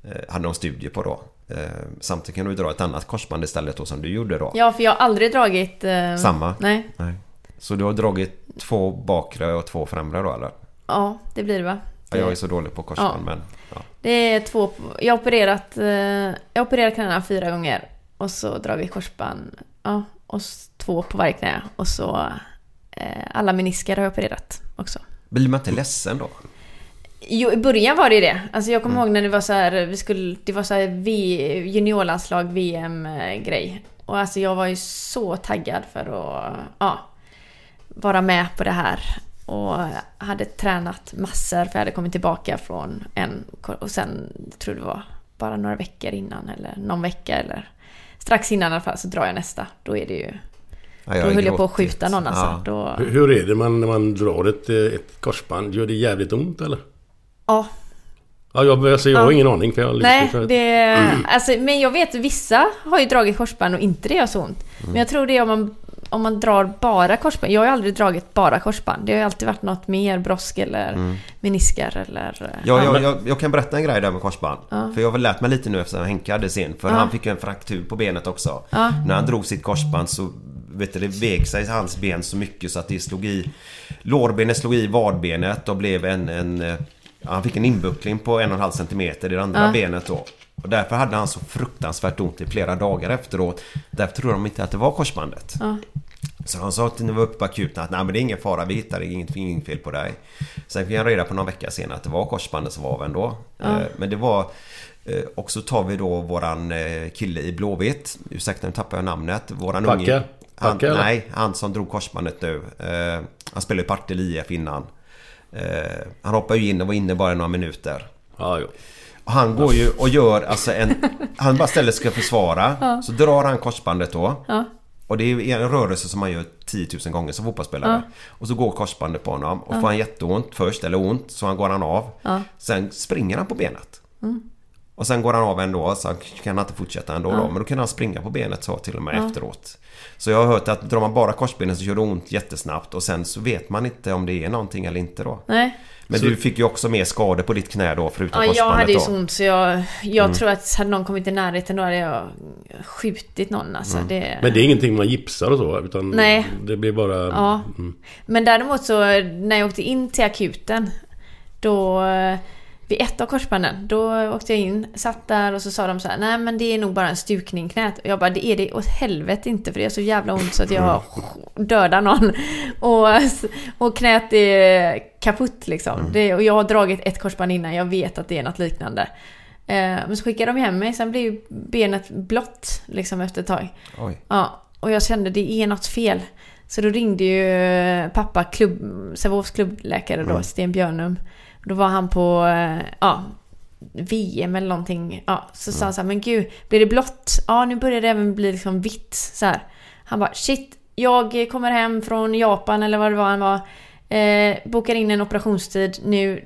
Eh, hade de studier på då. Eh, samtidigt kan du dra ett annat korsband istället då som du gjorde då. Ja, för jag har aldrig dragit... Eh, Samma? Nej. Nej. Så du har dragit två bakre och två främre då eller? Ja, det blir det va? Ja, jag är så dålig på korsband men... Ja. Det är två... Jag har opererat... Eh, jag opererat knäna fyra gånger. Och så dragit korsband. Ja, och två på varje knä. Och så... Eh, alla menisker har jag opererat också. Blir man inte ledsen då? Jo, i början var det ju det. Alltså jag kommer Mm. ihåg när det var så här, vi skulle, det var så här v, juniorlandslag, VM-grej. Och alltså jag var ju så taggad för att ja, vara med på det här. Och hade tränat massor för jag hade kommit tillbaka från en och sen, jag tror det var bara några veckor innan eller någon vecka eller strax innan i alla fall så drar jag nästa. Då är det ju, Ja, då höll jag på att skjuta någon alltså. Ja. Då, Hur- Hur är det man, när man drar ett, ett korsband? Gör det jävligt ont eller? ja, Ja, jag, alltså, jag har Ja. ingen aning för jag har Nej, lite för- det... Alltså, men jag vet vissa har ju dragit korsband och inte det gör så ont. Men jag tror det är om man, om man drar bara korsband. Jag har ju aldrig dragit bara korsband. Det har ju alltid varit något mer, brosk eller menisker eller... Ja, ja. jag, jag, jag kan berätta en grej där med korsband. Ja. För jag har väl lärt mig lite nu eftersom Henke hade sin. För Ja. han fick ju en fraktur på benet också. Ja. När han drog sitt korsband så vet du, det vek sig i hans ben så mycket så att det slog i... Lårbenet slog i vadbenet och blev en... en eh, han fick en inbuckling på en och en halv centimeter i det andra Ja. benet då. Och därför hade han så fruktansvärt ont i flera dagar efteråt. Därför tror de inte att det var korsbandet. Ja. Så han sa till när vi var uppe på akuten att nej men det är ingen fara, vi hittade inget, inget fel på dig. Sen fick jag reda på någon vecka senare att det var korsbandet som var av ändå. Ja. Eh, Men det var... eh, Och så tar vi då våran eh, kille i Blåvitt. Ursäkta nu tappar jag namnet. Våran Facka. unge... Han, Backe, eller? nej, han som drog korsbandet nu. Han spelade i Partille IF innan. Han hoppade ju in och var inne bara några minuter. Ja, jo. Och han går ju och gör alltså en... (laughs) Han bara ställer sig och försvara. Så drar han korsbandet då. Ja. Och det är en rörelse som man gör 10 000 gånger som fotbollsspelare. Och så går korsbandet på honom. Och får han jätteont först, eller ont, så han går han av. Sen springer han på benet. Och sen går han av ändå, så han kan han inte fortsätta ändå då. Men då kan han springa på benet så till och med efteråt. Så jag har hört att drar man bara korsbenet så gör det ont jättesnabbt. Och sen så vet man inte om det är någonting eller inte då. Nej. Men du fick ju också mer skador på ditt knä då förutom Ja, jag korsbandet hade ju så ont så jag, jag tror att hade någon kommit i närheten då hade jag skjutit någon alltså. Det... Men det är ingenting man gipsar och så? Utan Nej. Det blir bara... Ja. Mm. Men däremot så när jag åkte in till akuten då vid ett av korsbanden då åkte jag in, satt där och så sa de så här nej men det är nog bara en stukning knät. Och jag bara det är det åt helvete inte för det är så jävla ont så att jag dödar någon. (laughs) Och, och knät är kaputt liksom. Det, och jag har dragit ett korsband innan, jag vet att det är något liknande. Eh, men så skickade de hem mig, sen blev ju benet blått liksom efter ett tag. Oj. Ja, och jag kände det är något fel. Så då ringde ju pappa klubb, Sävehofs klubbläkare då, Sten Björnum. Då var han på, eh, ja, VM eller någonting. Ja, så sa han så här, men gud, blir det blått? Ja, nu börjar det även bli liksom vitt. Så här. Han bara, shit, jag kommer hem från Japan eller vad det var han var. Eh, bokar in en operationstid nu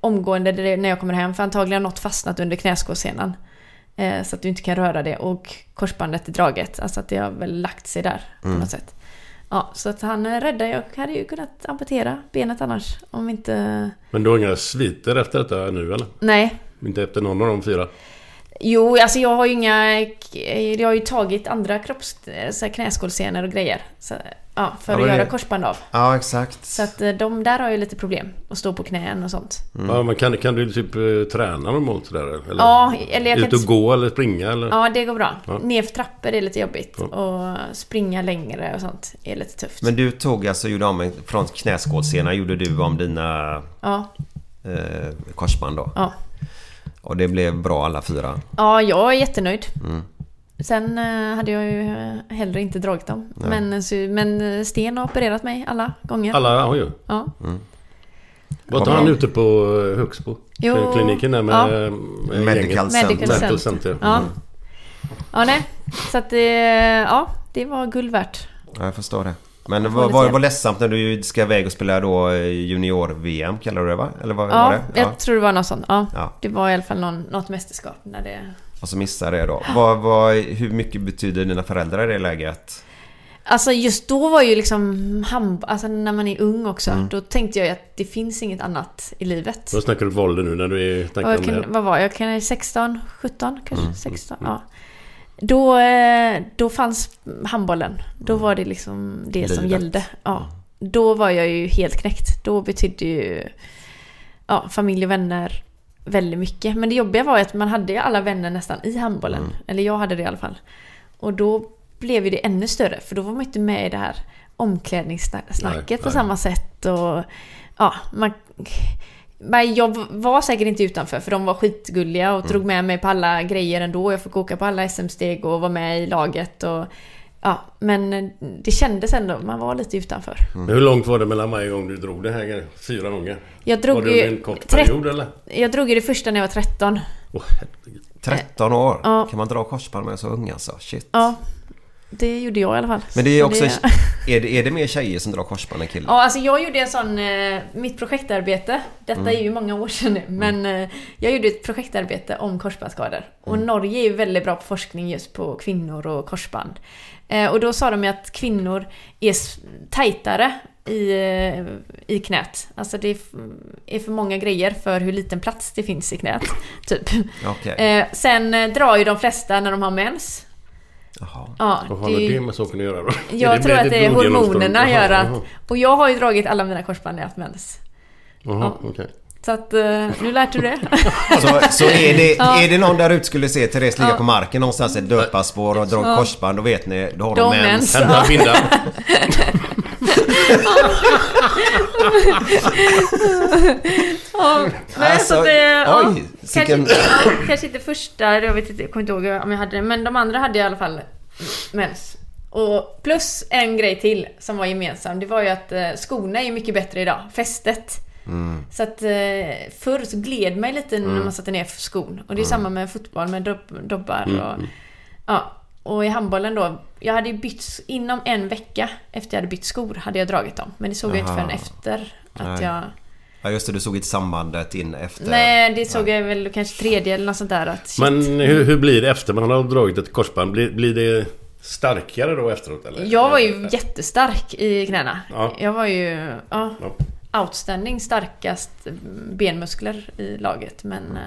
omgående när jag kommer hem. För antagligen har något fastnat under knäskålsenan. Eh, så att du inte kan röra det. Och korsbandet är draget. Alltså att det har väl lagt sig där på något sätt. Ja, så att han är rädda. Jag hade ju kunnat amputera benet annars. Om inte... Men du har inga sviter efter detta nu eller? Nej. Inte efter någon av de fyra? Jo, alltså jag har ju inga... Jag har ju tagit andra kropps... Så här knäskålsenor och grejer. Så, ja, för Ja, att men det- göra korsband av. Ja, exakt. Så att eh, de där har ju lite problem. Att stå på knän och sånt. Ja, men kan, kan du typ eh, träna normalt sådär? Eller? Ja, eller jag kan Ut och gå eller springa eller? Ja, det går bra. Ja. Ner för trappor är lite jobbigt. Ja. Och springa längre och sånt är lite tufft. Men du tog alltså, gjorde om från knäskålsena gjorde du om dina Ja, eh, korsband då? ja. Och det blev bra alla fyra? Ja, jag är jättenöjd. Mm. Sen eh, hade jag ju eh, hellre inte dragit dem. Men, eh, men Sten har opererat mig alla gånger. Alla har ju. Ja. Var tar han ute på Högsbo? Jo. Kliniken där med, Ja. med Medical. Center. Medical Center. Ja. Mm. ja, nej. Så att det, ja, det var guld värt. Ja, jag förstår det. Men vad var, var ledsamt när du ska iväg och spela då junior-VM, kallar du det va? Eller vad var Ja, det? jag tror det var något sånt. Ja. Ja. Det var i alla fall någon, något mästerskap när det... Och så missade det då. Vad, vad, hur mycket betyder dina föräldrar i det läget? Alltså just då var ju liksom hand... Alltså när man är ung också. Mm. Då tänkte jag ju att det finns inget annat i livet. Vad snackar du på ålder nu när du är jag om det vad var jag? Kan jag 16, 17 kanske? Mm. 16? Ja. Då, eh, då fanns handbollen. Då var det liksom det som Livet. gällde. Ja. Då var jag ju helt knäckt. Då betydde ju ja, familj och vänner väldigt mycket. Men det jobbiga var ju att man hade ju alla vänner nästan i handbollen. Mm. Eller jag hade det i alla fall. Och då blev ju det ännu större. För då var man inte med i det här omklädningssnacket Nej, på nej. samma sätt. Och, ja, man, men jag var säkert inte utanför för de var skitgulliga och drog med mig på alla grejer ändå. Jag fick åka på alla SM-steg och vara med i laget. Och, ja, men det kändes ändå, man var lite utanför. Men hur långt var det mellan varje gång du drog det här? Fyra gånger? Jag drog var det en kort period eller? Jag drog ju det första när jag var 13. Åh, herregud. 13 år? Ja. Kan man dra korsband med så ung alltså? Shit. Ja, det gjorde jag i alla fall. Men det är Så också... (laughs) Är det, är det mer tjejer som drar korsband än killar? Ja, alltså jag gjorde en sån, eh, mitt projektarbete, detta Mm. är ju många år sedan nu, men eh, jag gjorde ett projektarbete om korsbandsskador. Och Mm. Norge är ju väldigt bra på forskning just på kvinnor och korsband. Eh, och då sa de ju att kvinnor är tajtare i, eh, i knät. Alltså det är, för många grejer för hur liten plats det finns i knät. (laughs) Typ. Okej. Eh, sen drar ju de flesta när de har mens. Jaha. Ja, Vad det har det ju- med saken att göra då? jag tror att det är hormonerna gör att... Och jag har ju dragit alla mina korsband när jag haft mens. Jaha, Ja. okej. Så att, eh, nu lärde du det. (laughs) Så, så är, det, Ja. är det någon där ute skulle se Therese ligga Ja. på marken någonstans i ett döparspår och dra Ja. korsband, då vet ni, då har de mens. Hämta binda. (laughs) ja, nej, Alltså, så att det, ja, oj, kanske, ja, kanske inte första, jag vet inte, jag kommer inte ihåg om jag hade det. Men de andra hade i alla fall mens. Och plus en grej till som var gemensam. Det var ju att eh, skorna är mycket bättre idag. Fästet. Mm. Så att eh, förr så gled man lite när man satte ner skon. Och det är samma med fotboll med dob dobbar Mm, och... Ja. Och i handbollen då. Jag hade ju bytt... Inom en vecka efter jag hade bytt skor hade jag dragit dem. Men det såg jag inte förrän efter att Nej. jag... Ja just det, du såg inte sambandet in efter. Nej, det såg jag väl kanske tredje eller något sånt där att shit. Men hur, hur blir det efter man har dragit ett korsband? Blir, blir det starkare då efteråt eller? Jag var ju jättestark i knäna. Ja. Jag var ju ja, Ja. Outstanding starkast benmuskler i laget. Men eh,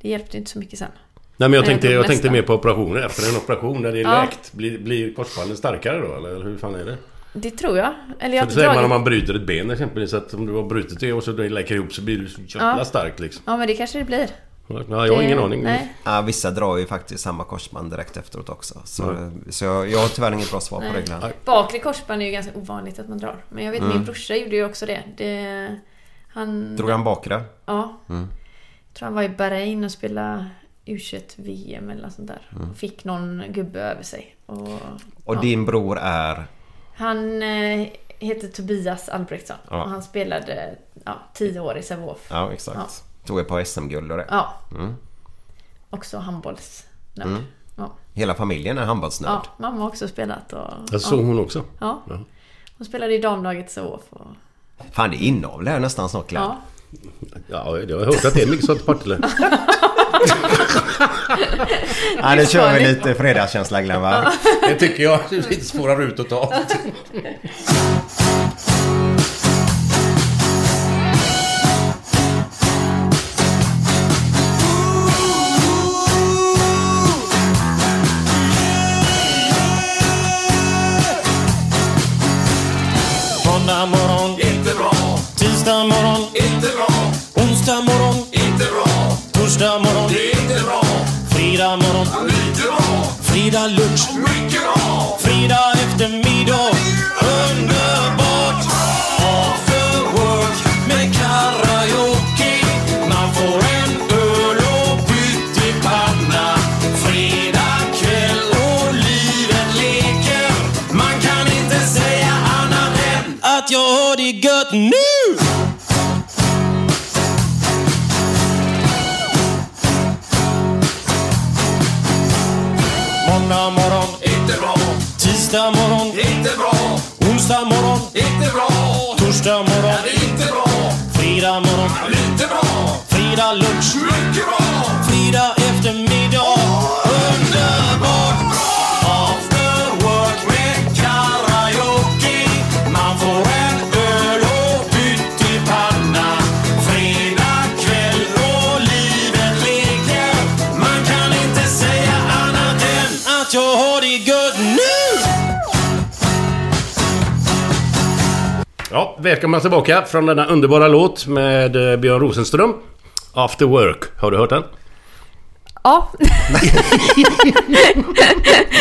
det hjälpte inte så mycket sen. Nej men jag tänkte, jag tänkte mer på operationer. Efter en operation när det är Ja. läkt. Blir, blir korsbanden starkare då eller hur fan är det? Det tror jag. Eller jag har det säger man dragit... om man bryter ett ben exempelvis. Att om du har brutit det och så det läker ihop så blir du så jävla Ja. stark liksom. Ja, men det kanske det blir. Ja, jag har ingen aning. Nej. Ja, vissa drar ju faktiskt samma korsband direkt efteråt också. Så, så jag, jag har tyvärr inget bra svar på Nej. det Glenn. Nej. Bakre korsband är ju ganska ovanligt att man drar. Men jag vet Mm. min brorsa gjorde ju också det. det han... Drog han bakre? Ja. Mm. Jag tror han var i Bahrain och spelade U21-VM eller något sånt där. Mm. Fick någon gubbe över sig. Och, Och ja. din bror är? Han eh, heter Tobias Albrektsson. Ja. Och han spelade ja, tio år i Sävehof. Ja, exakt. Ja. Tog ett par SM-guld och det. Ja. Mm. Också handbollsnörd. Mm. Ja. Hela familjen är handbollsnörd. ja, mamma har också spelat. Och, Jag såg hon också. Ja. Ja. Hon spelade i damlaget Sävehof. Och, Fan, det är inavel här nästan snart ja. Ja, jag har hört att det är mycket sånt i Partille. (laughs) Ja, nu kör vi lite fredagskänsla Glenn va? Det tycker jag lite spårar ut och (laughs) Tisdag morgon, inte bra. Onsdag morgon, inte bra. Torsdag morgon, det är inte bra. Fredag morgon, lite bra. Fredag lunch, mycket bra. Fredag eftermiddag, Onsdag morgon, inte bra. Torsdag morgon, inte bra. Fredag morgon, lite bra. Fredag lunch, mycket bra. Välkomna tillbaka från denna underbara låt med eh, Björn Rosenström. After Work. Har du hört den? Ja. (laughs)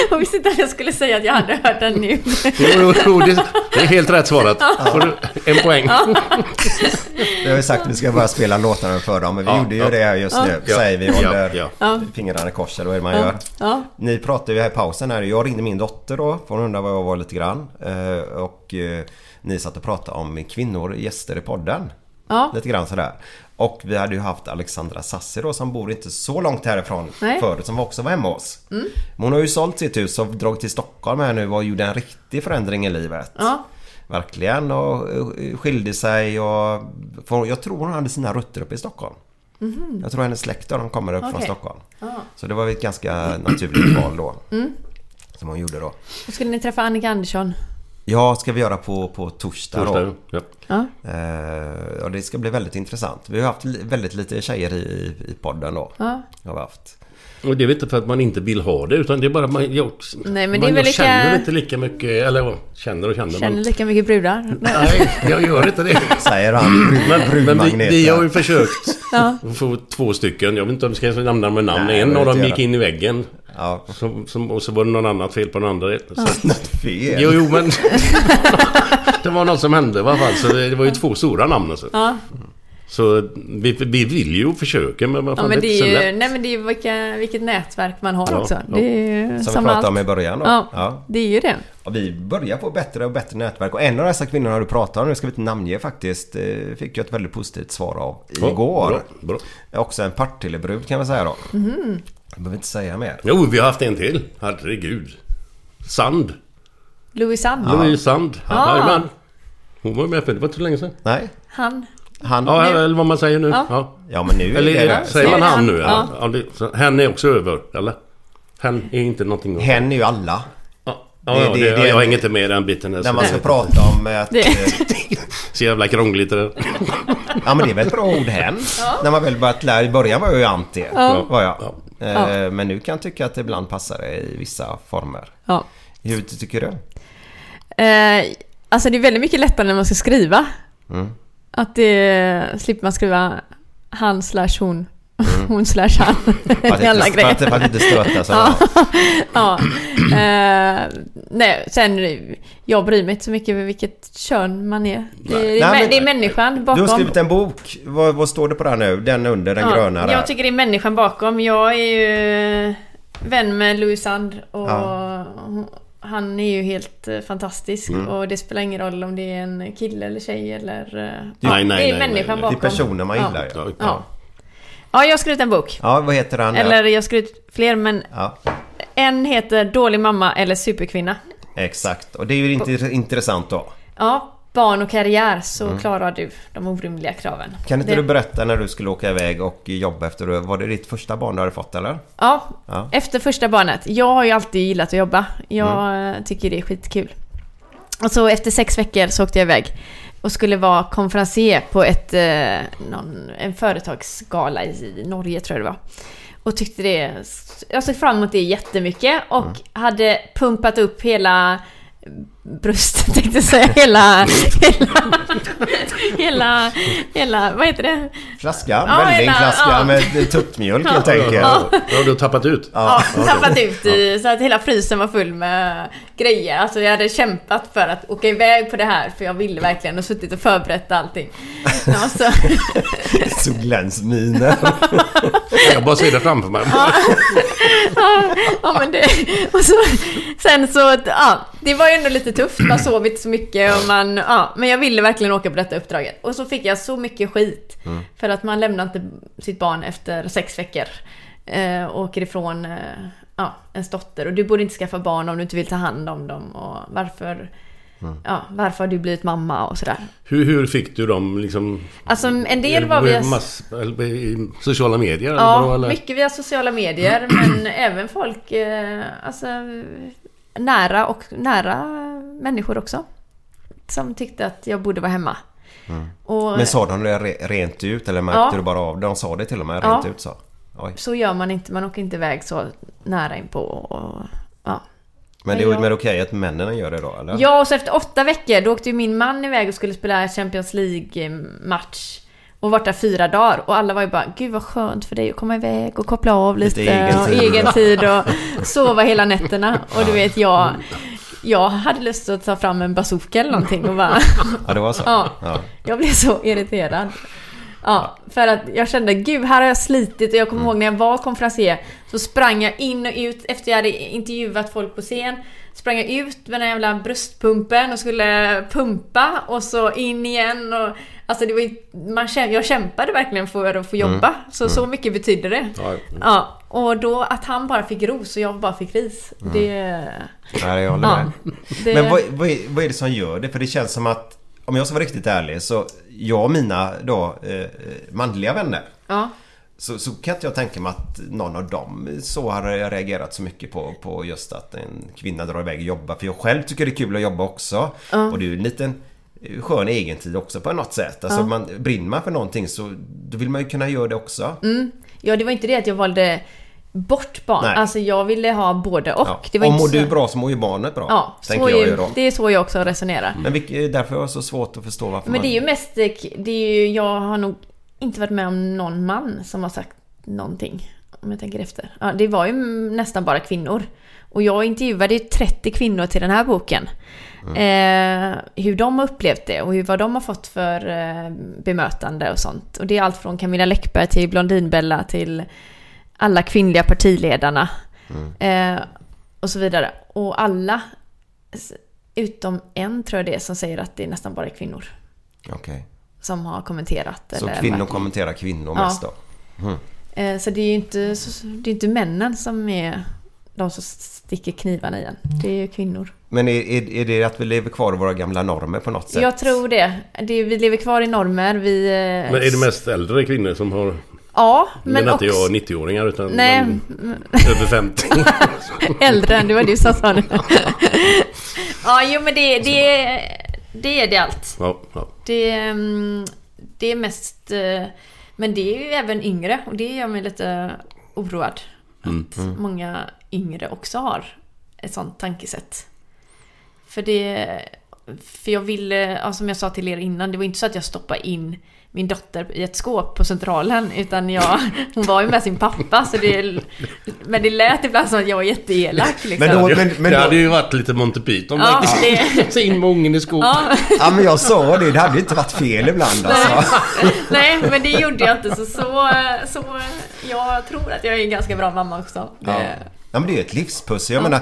jag visste inte att jag skulle säga att jag hade hört den nu. Jo, jo, jo det, är helt rätt svarat. Får du en poäng. Vi har ju sagt att vi ska bara spela låtarna för dem. Men vi Ja, gjorde ju ja. det just nu. Ja. Säger vi Ja, håller ja. Ja. fingrarna i kors eller vad är det man Ja. gör. Ja. Ni pratade ju här i pausen här. Jag ringde min dotter då. För hon undrade vad jag var lite grann. Eh, Och eh, ni satt och pratade om kvinnor gäster i podden. Ja. Lite grann sådär. Och vi hade ju haft Alexandra Sassi då som bor inte så långt härifrån Nej. förut som också var hemma hos oss. Mm. Men hon har ju sålt sitt hus och dragit till Stockholm här nu och gjorde en riktig förändring i livet. Ja. Verkligen och eh, skilde sig och... Jag tror hon hade sina rötter uppe i Stockholm. Mhm. Jag tror hennes släkt de kommer upp från Okej. Stockholm. Ja. Så det var ett ganska naturligt val då. Mm. Som hon gjorde då. Då skulle ni träffa Annika Andersson. Ja, ska vi göra på, på torsdag, Torsdag, då. ja. Ja. Eh, och det ska bli väldigt intressant. Vi har haft väldigt lite tjejer i, i podden då. Ja. Har vi haft. Och det är väl inte för att man inte vill ha det utan det är bara att man... Jag, Nej, men man, det är väl jag lika- känner inte lika mycket... Eller känner och känner. Känner men, lika mycket brudar. nej, jag gör inte det. (laughs) Säger han. Men, men vi, vi har ju försökt Ja. få två stycken. Jag vet inte om vi ska nämna dem med namn. Nej, en av dem gick in i väggen. Ja. Som, som, och så var det någon annat fel på den andra. Så, (laughs) Något fel. jo, jo, men... (laughs) det var något som hände i alla fall. Så det, det var ju två stora namn alltså. Ja. Så vi, vi vill ju och försöker men vad Ja fan, men det det är så är ju, lätt. nej men det är ju vilka, vilket nätverk man har Ja, också. ja. Det är ju Som som vi pratade allt. om i början då. Ja, Ja. det är ju det. Och vi börjar få bättre och bättre nätverk. Och en av dessa kvinnorna du pratar om, nu ska vi inte namnge faktiskt, eh, fick jag ett väldigt positivt svar av Ja, igår. bra, bra. Är Också en Partillebrud kan man säga då. Mhm. Jag behöver inte säga mer. Jo, vi har haft en till. Herregud. Sand. Louis Sand. Louise Sand. Ah. Jajamän. Hon var med för det var inte så länge sedan. Nej, Han. han... Ja, eller vad man säger nu. Ja. Ja. Ja men nu är Eller det säger man han nu? Ja. Ja. Ja, det, så, hen är också över, eller? Hen är inte någonting... att- Hen är ju alla. Ja, ja, Det- ja, det- det, det- jag hänger inte med i den biten. När man det- ska prata om att... Det- eh, (laughs) Så jävla krångligt det där. Ja men det är väl ett bra ord hen. När man väl börjat lära. I början var jag ju anti. Var jag. Ja. Eh, Men nu kan jag tycka att det ibland passar det i vissa former. Ja. Hur tycker du? Eh, alltså det är väldigt mycket lättare när man ska skriva. Mm. Att det slipper man skriva han slash hon. Hon slash han. (laughs) Alla inte, för, att, grejer. för att inte stöta sig. Ja. (laughs) ja. Eh, nej, sen jag bryr mig inte så mycket över vilket kön man är. Det, Nej. det, är, men- det är människan Du bakom. har skrivit en bok. Vad, vad står det på den nu? Den under, den Ja, gröna där. Jag tycker det är människan bakom. Jag är ju vän med Louis Sand och Ja. han är ju helt eh, fantastisk. Mm. Och det spelar ingen roll om det är en kille eller tjej eller... eh, Nej, ja, nej, det är nej, människan nej, nej. Det bakom. är personer man gillar. Ja. Ja. Ja, jag har skrivit en bok. Ja, vad heter den? Eller jag har skrivit fler men Ja, en heter Dålig mamma eller Superkvinna. exakt. Och det är ju inte intressant då. Ja, barn och karriär så klarar du de orimliga kraven. Mm. Kan inte Det- du berätta när du skulle åka iväg och jobba efter... Var det ditt första barn du hade fått eller? Ja, Ja. efter första barnet. Jag har ju alltid gillat att jobba. Jag Mm. tycker det är skitkul. Och så efter sex veckor så åkte jag iväg och skulle vara konferencier på ett, eh, någon, en företagsgala i Norge tror jag det var. Och tyckte det... Jag såg fram emot det jättemycket och Mm. hade pumpat upp hela bröstet (laughs) tänkte jag säga. Hela... Hela... (laughs) Hela... Hela... Vad heter det? Flaskan, Ja, vällingflaska ja. med tuppmjölk helt enkelt. Ja, ja, du har tappat ut. Ja, tappat ut i, så att hela frysen var full med grejer. Alltså jag hade kämpat för att åka iväg på det här för jag ville verkligen och suttit och förberett allting. Ja, så, (laughs) Så glänsminer. Jag bara ser det framför mig. ja, ja, men det, och så, sen så, ja, det var ju ändå lite tufft. Man sov inte så mycket och man, ja, men jag ville verkligen åka på detta uppdraget. Och så fick jag så mycket skit för att man lämnar inte sitt barn efter sex veckor. Eh, och åker ifrån eh, ja, ens dotter och du borde inte skaffa barn om du inte vill ta hand om dem och varför Ja, varför har du blivit mamma och sådär. Hur, hur fick du dem liksom? Alltså en del var via... Mass, eller, i sociala medier? eller vadå, Ja, eller? mycket via sociala medier (clears throat) men även folk, eh, alltså nära och nära människor också. Som tyckte att jag borde vara hemma. Och Men sa de det re- rent ut eller märkte Ja. du bara av det? De sa det till och med Ja. rent ut så. Oj. så gör man inte, man åker inte iväg så nära inpå. Och, ja. Men det är ju jag- okej att männen gör det då eller? Ja, och så efter åtta veckor då åkte ju min man iväg och skulle spela Champions League-match. Och varit där fyra dagar. Och alla var ju bara, gud vad skönt för dig att komma iväg och koppla av lite. Lite egen och egen (laughs) tid och sova hela nätterna. Och du vet, jag... Jag hade lust att ta fram en bazooka eller någonting och bara... Ja, det var så? Ja. Jag blev så irriterad. Ja, för att jag kände gud här har jag slitit och jag kommer ihåg när jag var konferencier så sprang jag in och ut efter jag hade intervjuat folk på scen. Sprang jag ut med den jävla bröstpumpen och skulle pumpa och så in igen och Alltså det var ju, man, käm- jag kämpade verkligen för att få jobba. Så så mycket betydde det. Ja, Ja, och då att han bara fick ros och jag bara fick ris. Det... Nej, jag håller Ja, med. det Men vad, vad, är, vad är det som gör det? För det känns som att om jag ska vara riktigt ärlig så jag och mina då eh, manliga vänner ja. så, så kan inte jag tänka mig att någon av dem så har reagerat så mycket på, på just att en kvinna drar iväg och jobbar. För jag själv tycker det är kul att jobba också. Och det är ju en liten eh, skön egentid också på något sätt. Alltså man, brinner man för någonting så då vill man ju kunna göra det också. Ja, det var inte det att jag valde bort barn. Nej. Alltså jag ville ha både och. Ja. Det var inte mår så... du bra så mår ju barnet bra. Ja, tänker så jag ju då. det är så jag också resonerar. Men vilk, därför är det så svårt att förstå varför Men man... det är ju mest... Det är ju, jag har nog inte varit med om någon man som har sagt någonting. om jag tänker efter. Ja, det var ju nästan bara kvinnor. Och jag intervjuade ju 30 kvinnor till den här boken. Eh, hur de har upplevt det och hur, vad de har fått för eh, bemötande och sånt. Och det är allt från Camilla Läckberg till Blondinbella till alla kvinnliga partiledarna. Eh, och så vidare. Och alla, utom en tror jag det är, som säger att det är nästan bara kvinnor Okej. som har kommenterat. Så eller kvinnor varit- kommenterar kvinnor Ja. mest då? Mm. Eh, Så det är ju inte, så- det är inte männen som är de som sticker knivarna igen. Det är ju kvinnor. Men är, är, är det att vi lever kvar i våra gamla normer på något sätt? Jag tror det. det är, vi lever kvar i normer. Vi... eh, Men är det mest äldre kvinnor som har... Ja, Men men inte också... jag 90-åringar utan Nej, man, över 50. (laughs) äldre än det var du som sa det. (laughs) ja, jo men det, det, är- det är det allt. ja, ja. Det, mm, det är mest... eh, Men det är ju även yngre och det gör mig lite oroad. Mm. Att många yngre också har ett sånt tankesätt. För det... För jag ville, ja, som jag sa till er innan, det var inte så att jag stoppade in min dotter i ett skåp på Centralen utan jag, (laughs) hon var ju med sin pappa så det, men det lät ibland som att jag var jätteelak liksom. Men då, men, men det hade ju varit lite Monty Python Ja, faktiskt. (laughs) Så in med ungen i skåpet. Ja, ja men jag sa det, det hade ju inte varit fel ibland alltså. (laughs) nej, men det gjorde jag inte så, så, så jag tror att jag är en ganska bra mamma också. Ja. Det, ja men det är ett livspussel. Jag menar,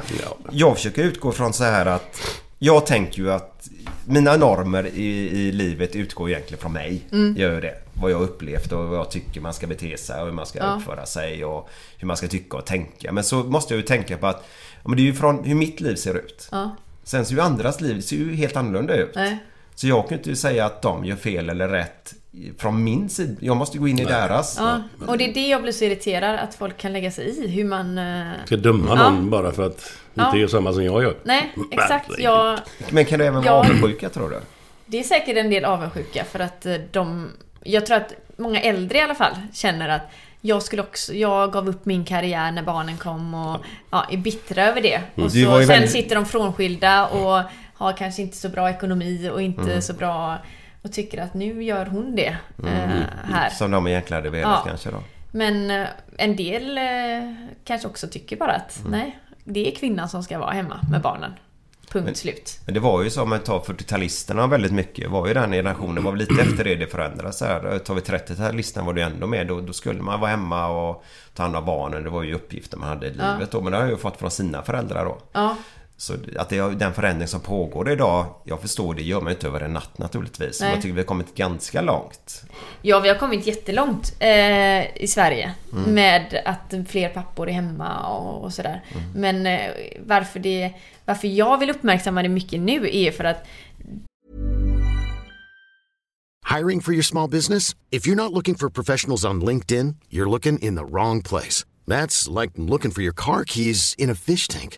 jag försöker utgå från så här att jag tänker ju att mina normer i, i livet utgår egentligen från mig. Mm. Gör det. Vad jag upplevt och vad jag tycker man ska bete sig och hur man ska Ja. uppföra sig och hur man ska tycka och tänka. Men så måste jag ju tänka på att men det är ju från hur mitt liv ser ut. ja, Sen ser ju andras liv ser ju helt annorlunda ut. nej. Så jag kan ju inte säga att de gör fel eller rätt från min sida. Jag måste gå in i deras. Ja, och det är det jag blir så irriterad att folk kan lägga sig i hur man... eh, Ska döma Ja. någon bara för att Ja. inte göra samma som jag gör. Nej, (laughs) exakt. Jag, Men kan det även vara Ja. avundsjuka tror du? det är säkert en del avundsjuka för att eh, de... Jag tror att många äldre i alla fall känner att jag skulle också... Jag gav upp min karriär när barnen kom och ja, är bittra över det. Och Du var så ju sen väldigt- sitter de frånskilda och har kanske inte så bra ekonomi och inte Mm. så bra... Och tycker att nu gör hon det eh, här. Som de egentligen hade velat Ja. kanske då. Men eh, en del eh, kanske också tycker bara att Mm. nej, det är kvinnan som ska vara hemma med barnen. Punkt slut. Men det var ju så om man tar 40-talisterna väldigt mycket. var ju den generationen. var väl lite (clears throat) efter det det förändrades. Här. Tar vi 30-talisterna var det ändå med. Då, då skulle man vara hemma och ta hand om barnen. Det var ju uppgifter man hade i Ja. livet då. Men det har jag ju fått från sina föräldrar då. Ja, Så att det är den förändring som pågår idag. Jag förstår det gör man inte över en natt naturligtvis. Men Nej. jag tycker vi har kommit ganska långt. ja vi har kommit jättelångt eh, i Sverige Mm. med att fler pappor är hemma och, och sådär. Mm. Men eh, varför, det, varför jag vill uppmärksamma det mycket nu är för att Hiring for your small business? If you're not looking for professionals on LinkedIn, you're looking in the wrong place. That's like looking for your car keys in a fish tank.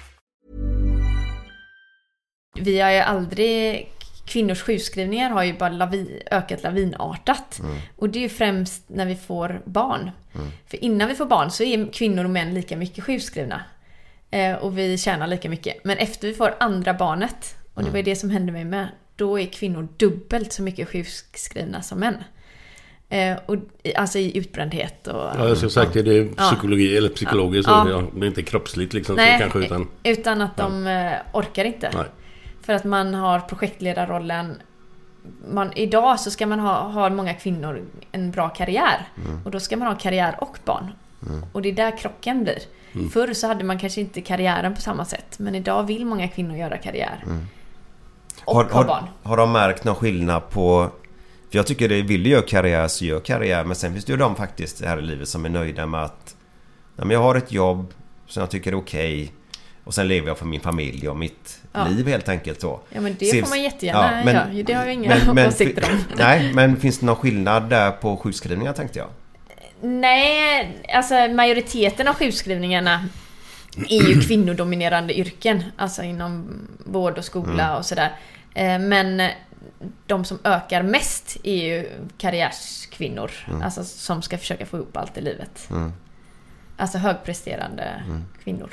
Vi har ju aldrig... Kvinnors sjukskrivningar har ju bara lavi, ökat lavinartat. Och det är ju främst när vi får barn. För innan vi får barn så är kvinnor och män lika mycket sjukskrivna. Eh, och vi tjänar lika mycket. Men efter vi får andra barnet, och det var ju det som hände mig med, då är kvinnor dubbelt så mycket sjukskrivna som män. Eh, och, alltså i utbrändhet och... Ja, jag skulle sagt det är Ja. psykologi eller psykologiskt. Ja. Ja. Det är inte kroppsligt liksom. Nej, kanske, utan, utan att de eh, orkar inte. Nej. För att man har projektledarrollen. Man, idag så ska man ha, har många kvinnor en bra karriär. Mm. Och då ska man ha karriär och barn. Mm. Och det är där krocken blir. Mm. Förr så hade man kanske inte karriären på samma sätt. Men idag vill många kvinnor göra karriär. Och Har, ha barn. har, har de märkt någon skillnad på... För jag tycker det vill du göra karriär så gör karriär. Men sen finns det ju de faktiskt här i livet som är nöjda med att... Ja, men jag har ett jobb som jag tycker är okej. Och sen lever jag för min familj och mitt Ja. liv helt enkelt så. Ja men det Ser- får man jättegärna göra. Det har jag inga åsikter om. (laughs) Nej, men finns det någon skillnad där på sjukskrivningar tänkte jag? Nej, alltså majoriteten av sjukskrivningarna är ju (clears throat) kvinnodominerande yrken. Alltså inom vård och skola Mm. och sådär. Eh, Men de som ökar mest är ju karriärskvinnor. Mm. Alltså som ska försöka få ihop allt i livet. Mm. Alltså högpresterande Mm. kvinnor.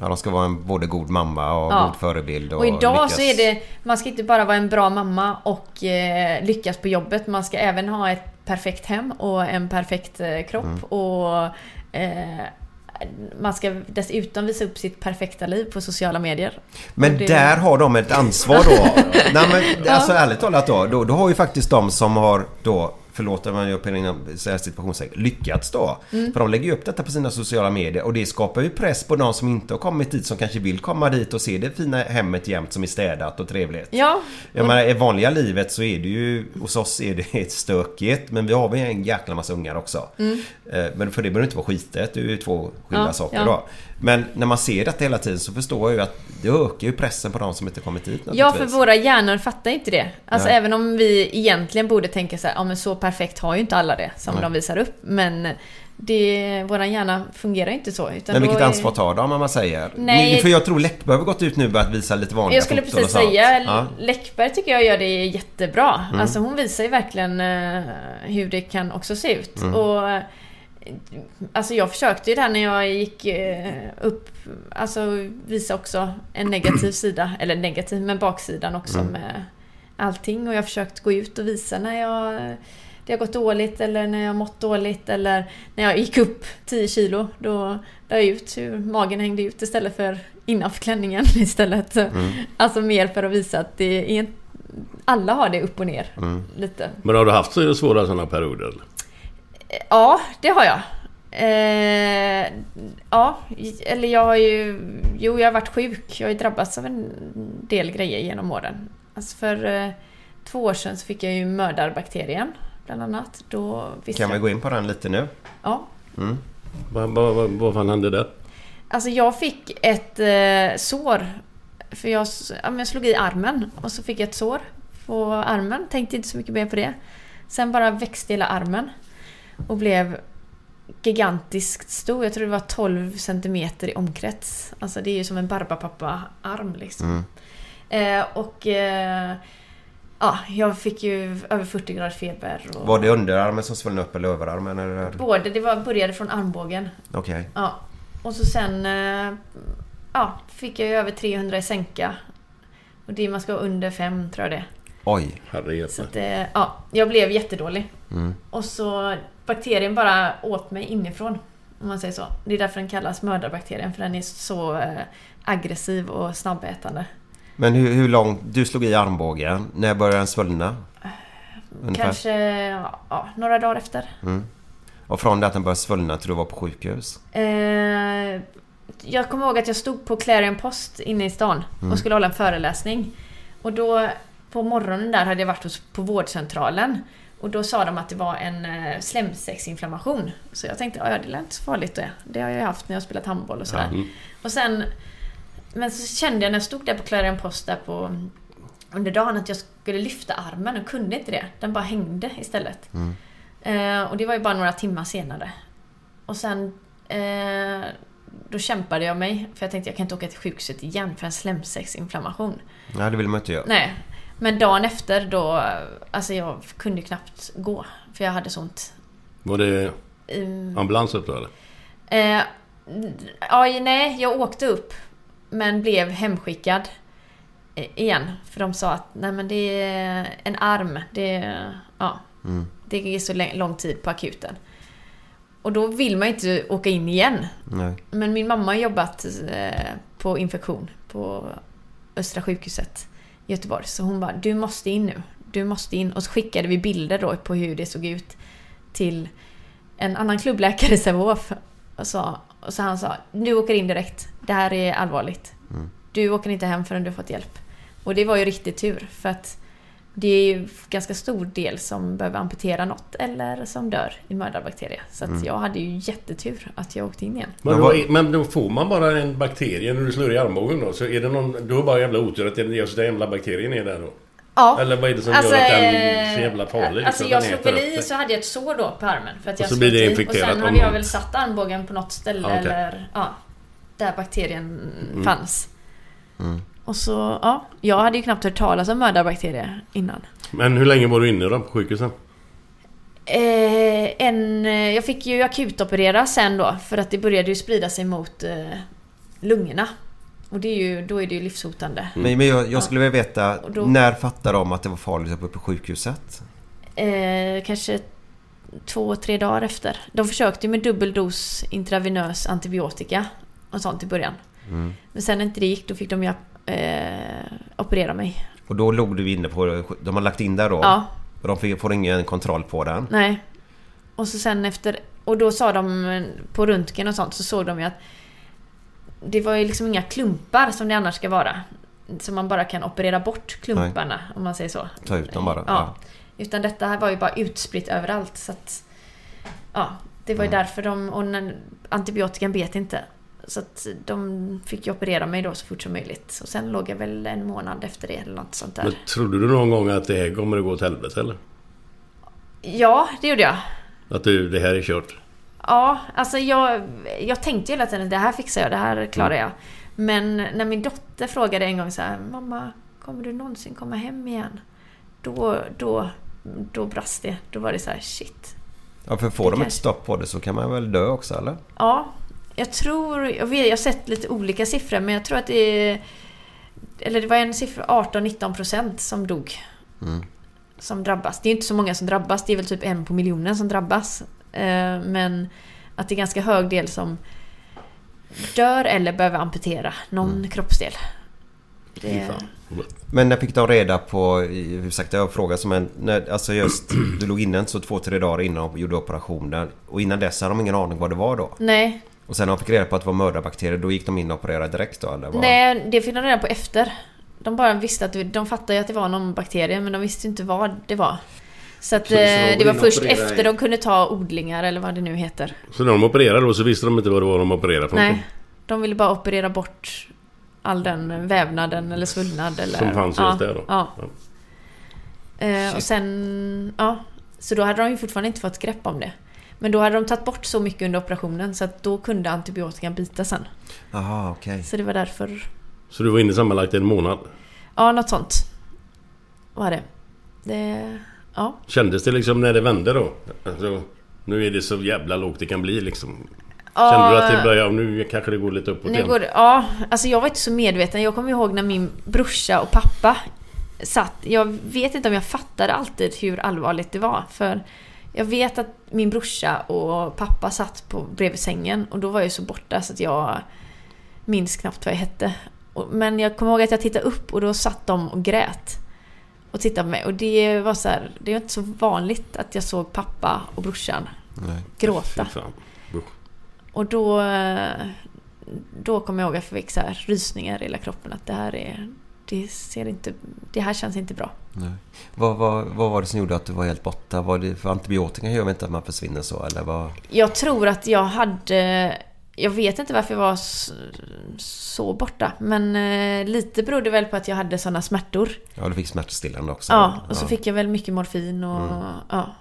Ja, de ska vara en både god mamma och Ja. god förebild. Och, Och idag lyckas. så är det, man ska inte bara vara en bra mamma och eh, lyckas på jobbet. Man ska även ha ett perfekt hem och en perfekt eh, kropp. Mm. Och eh, man ska dessutom visa upp sitt perfekta liv på sociala medier. Men det- där har de ett ansvar då. (laughs) Nej men alltså ärligt talat då, då. Då har ju faktiskt de som har då Förlåt om jag gör inom situationstecken lyckats då. Mm. För de lägger ju upp detta på sina sociala medier och det skapar ju press på de som inte har kommit dit som kanske vill komma dit och se det fina hemmet jämt som är städat och trevligt. Ja. Jag menar, i vanliga livet så är det ju hos oss är det stökigt men vi har väl en jäkla massa ungar också. Mm. Eh, Men för det behöver inte vara skitet, det är ju två skilda Ja, saker ja. då. Men när man ser detta hela tiden så förstår jag ju att det ökar ju pressen på de som inte kommit dit Ja, för våra hjärnor fattar inte det. Alltså Nej. även om vi egentligen borde tänka så här, ja men så perfekt har ju inte alla det som Nej. de visar upp. Men det, våran hjärna fungerar inte så. Utan Men vilket är- ansvar tar de om man säger? Nej. Ni- För jag tror Läckberg har gått ut nu och börjat visa lite vanliga Jag skulle precis säga, Ja. Läckberg tycker jag gör det jättebra. Mm. Alltså hon visar ju verkligen eh, hur det kan också se ut. Mm. Och Alltså jag försökte ju där när jag gick eh, upp, alltså visa också en negativ (clears throat) sida, eller negativ men baksidan också Mm. med allting. Och jag har försökt gå ut och visa när jag det har gått dåligt eller när jag har mått dåligt eller när jag gick upp 10 kilo. Då la jag ut hur magen hängde ut istället för innanför klänningen (laughs) istället. Mm. Alltså mer för att visa att det är alla har det upp och ner. Mm. Lite. Men har du haft så svåra sådana perioder? Ja, det har jag. Eh, ja, eller jag har ju... Jo, jag har varit sjuk. Jag har ju drabbats av en del grejer genom åren. Alltså för eh, två år sedan så fick jag ju mördarbakterien, bland annat. Då visste Kan vi jag... gå in på den lite nu? Ja. Mm. Vad, vad, vad, vad fan hände där? Alltså jag fick ett eh, sår. För jag, ja, men jag slog i armen och så fick jag ett sår på armen. Tänkte inte så mycket mer på det. Sen bara växte hela armen. Och blev gigantiskt stor. Jag tror det var 12 centimeter i omkrets. Alltså det är ju som en Barbapapa-arm liksom. Mm. Eh, och eh, ja, jag fick ju över 40 graders feber. Och Var det underarmen som svullnade upp eller överarmen? Eller? Både, det var, började från armbågen. Okej. Ja. Och så sen eh, ja, fick jag ju över 300 i sänka. Och det man ska vara under 5 tror jag det. Oj. Herregud. Så att, eh, ja, jag blev jättedålig. Mm. Och så bakterien bara åt mig inifrån. Om man säger så. Det är därför den kallas mördarbakterien. För den är så eh, aggressiv och snabbätande. Men hur, hur långt... Du slog i armbågen. När började den svullna? Ungefär. Kanske ja, några dagar efter. Mm. Och från det att den började svullna till du var på sjukhus? Eh, jag kommer ihåg att jag stod på Clarion Post inne i stan Mm. och skulle hålla en föreläsning. Och då på morgonen där hade jag varit hos, på vårdcentralen. Och då sa de att det var en eh, slemsäcksinflammation. Så jag tänkte, ja det är inte så farligt det. Det har jag haft när jag har spelat handboll och sådär. Mm. Och sen... Men så kände jag när jag stod där på Clarion Post där på under dagen att jag skulle lyfta armen och kunde inte det. Den bara hängde istället. Mm. Eh, och det var ju bara några timmar senare. Och sen... Eh, då kämpade jag mig. För jag tänkte jag kan inte åka till sjukhuset igen för en slemsäcksinflammation. Nej, det vill man inte göra. Nej. Men dagen efter då... Alltså jag kunde ju knappt gå. För jag hade så ont. Var det Mm. ambulans upp då eller? Eh, ja, nej, jag åkte upp. Men blev hemskickad. igen. För de sa att nej men det är en arm. Det är, ja, Mm. det är så lång tid på akuten. Och då vill man inte åka in igen. Nej. Men min mamma har jobbat eh, på infektion på Östra sjukhuset Göteborg. Så hon bara, du måste in nu. Du måste in. Och så skickade vi bilder då på hur det såg ut till en annan klubbläkare i Sävehof. Och, sa- och så han sa, du åker in direkt. Det här är allvarligt. Mm. Du åker inte hem förrän du har fått hjälp. Och det var ju riktigt tur. För att det är ju ganska stor del som behöver amputera något eller som dör i mördarbakterie. Så att Mm. jag hade ju jättetur att jag åkte in igen. Men, då, men då får man bara en bakterie när du slår i armbågen då? Så är det någon... Du har bara jävla otur att det- just den jävla bakterien är där då? Ja. Eller vad är det som Alltså, gör att den eh, är så jävla farlig? Alltså liksom, jag att den slog väl i så hade jag ett sår då på armen. För att Och jag så blir det infekterat Och sen hade jag väl satt armbågen på något ställe Ja, okej. eller... Ja. Där bakterien Mm. fanns. Mm. Och så, ja. Jag hade ju knappt hört talas om mördarbakterier innan. Men hur länge var du inne då på sjukhuset? Eh, en, eh, jag fick ju akutoperera sen då för att det började ju sprida sig mot eh, lungorna. Och det är ju, då är det ju livshotande. Men, men jag, jag skulle vilja veta, då- när fattade de att det var farligt att vara på sjukhuset? Eh, kanske två, tre dagar efter. De försökte ju med dubbel dos intravenös antibiotika och sånt i början. Mm. Men sen när inte det gick då fick de ju eh, operera mig. Och då låg du inne på... De har lagt in där då? Ja. Och de får ingen kontroll på den? Nej. Och så sen efter... Och då sa de på röntgen och sånt så såg de ju att det var ju liksom inga klumpar som det annars ska vara. Så man bara kan operera bort klumparna om man säger så. Ta ut dem bara? Ja. Utan detta här var ju bara utspritt överallt så att... Ja, det var ju Mm. därför de... Och när, antibiotikan bet inte. Så att de fick ju operera mig då så fort som möjligt. Och sen låg jag väl en månad efter det eller något sånt där. Men trodde du någon gång att det här kommer att gå åt helvete eller? Ja, det gjorde jag. Att du, det här är kört? Ja, alltså jag, jag tänkte ju hela tiden det här fixar jag, det här klarar Mm. jag. Men när min dotter frågade en gång så här, Mamma, kommer du någonsin komma hem igen? Då, då, då brast det. Då var det så här, shit. Ja, för får Det de ett kanske- stopp på det så kan man väl dö också eller? Ja, jag tror... Jag, vet, jag har sett lite olika siffror men jag tror att det är... Eller det var en siffra, 18-19 procent som dog. Mm. Som drabbas. Det är inte så många som drabbas. Det är väl typ en på miljonen som drabbas. Eh, Men att det är ganska hög del som dör eller behöver amputera någon Mm. kroppsdel. Det, Men när fick de reda på, ursäkta jag frågar som en, när, alltså just du låg inne så två, tre dagar innan och gjorde operationen och innan dess hade de ingen aning vad det var då? nej, Och sen när de fick reda på att det var mördarbakterier då gick de in och opererade direkt då eller? Vad? nej, det fick de reda på efter. De bara visste att de fattade ju att det var någon bakterie men de visste inte vad det var. Så att Så- så de eh, det var först efter i- de kunde ta odlingar eller vad det nu heter. Så när de opererade då så visste de inte vad det var de opererade någonting? Nej, de ville bara operera bort all den vävnaden eller svullnad eller... Som fanns just där då? Ja. Eh, och sen... Ja. Så då hade de ju fortfarande inte fått grepp om det. Men då hade de tagit bort så mycket under operationen så att då kunde antibiotikan bita sen. Jaha, okej. Så det var därför... Så du var inne sammanlagt en månad? Ja, något sånt. Var det. Det... Ja. Kändes det liksom när det vände då? Alltså, nu är det så jävla lågt det kan bli liksom. Kände du att det börjar... Nu kanske det går lite uppåt Nu igen? går ja, alltså jag var inte så medveten. Jag kommer ihåg när min brorsa och pappa satt. Jag vet inte om jag fattade alltid hur allvarligt det var. För jag vet att min brorsa och pappa satt på bredvid sängen och då var jag så borta så att jag minns knappt vad jag hette. Men jag kommer ihåg att jag tittade upp och då satt de och grät. Och tittade på mig och det var så här, det var inte så vanligt att jag såg pappa och brorsan Nej. gråta. Och då, då kommer jag ihåg att jag fick så här rysningar i hela kroppen att det här är... Det ser inte... Det här känns inte bra. Nej. Vad, vad, vad var det som gjorde att du var helt borta? Var det för antibiotika gör väl inte att man försvinner så eller vad? Jag tror att jag hade... Jag vet inte varför jag var så, så borta. Men eh, lite berodde väl på att jag hade såna smärtor. Ja, du fick smärtstillande också? Ja, och så ja. fick jag väl mycket morfin och... Mm. Ja,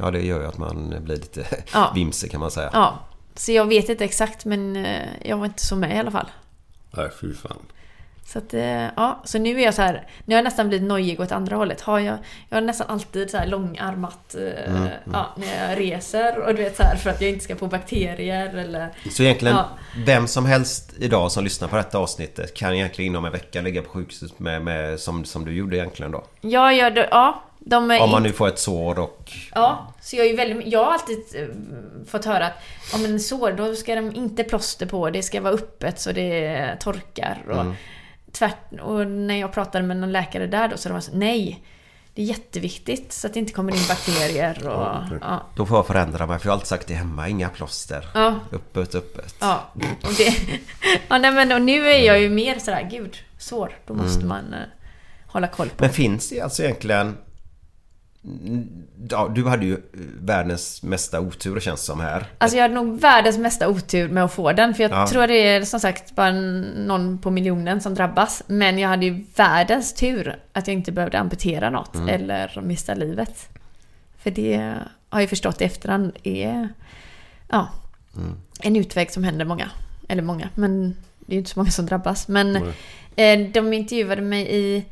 Ja, det gör ju att man blir lite (laughs) Ja. vimsig kan man säga. ja. Så jag vet inte exakt men eh, jag var inte så med i alla fall. Nej, fy fan. Så att, eh, ja, så nu är jag så här, nu har jag nästan blivit nojig åt andra hållet. Har jag, jag har nästan alltid så här långarmat eh, Mm, Ja, när jag reser och du vet så här för att jag inte ska få bakterier eller... Så egentligen, Ja. vem som helst idag som lyssnar på detta avsnittet kan egentligen inom en vecka ligga på sjukhuset med, med som, som du gjorde egentligen då? Ja, ja, det- ja Om man inte- nu får ett sår och... Ja, så jag är väldigt... Jag har alltid eh, fått höra att om en sår, då ska de inte plåster på. Det ska vara öppet så det torkar. Och, Mm. Tvärt, och när jag pratade med någon läkare där då så de var så nej. Det är jätteviktigt så att det inte kommer in bakterier och... Ja. Då får jag förändra mig för jag har alltid sagt det hemma, inga plåster. Ja. Öppet, öppet. Ja, och det... (laughs) Ja, nej, men och nu är jag ju mer sådär, gud, sår. Då måste Mm. man eh, hålla koll på. Men finns det alltså egentligen... Ja, du hade ju världens mesta otur känns som här. Alltså jag hade nog världens mesta otur med att få den. För jag Ja. tror det är som sagt bara någon på miljonen som drabbas. Men jag hade ju världens tur att jag inte behövde amputera något Mm. eller mista livet. För det har jag förstått i efterhand är ja, Mm. en utväg som händer många. Eller många, men det är ju inte så många som drabbas. Men eh, de intervjuade mig i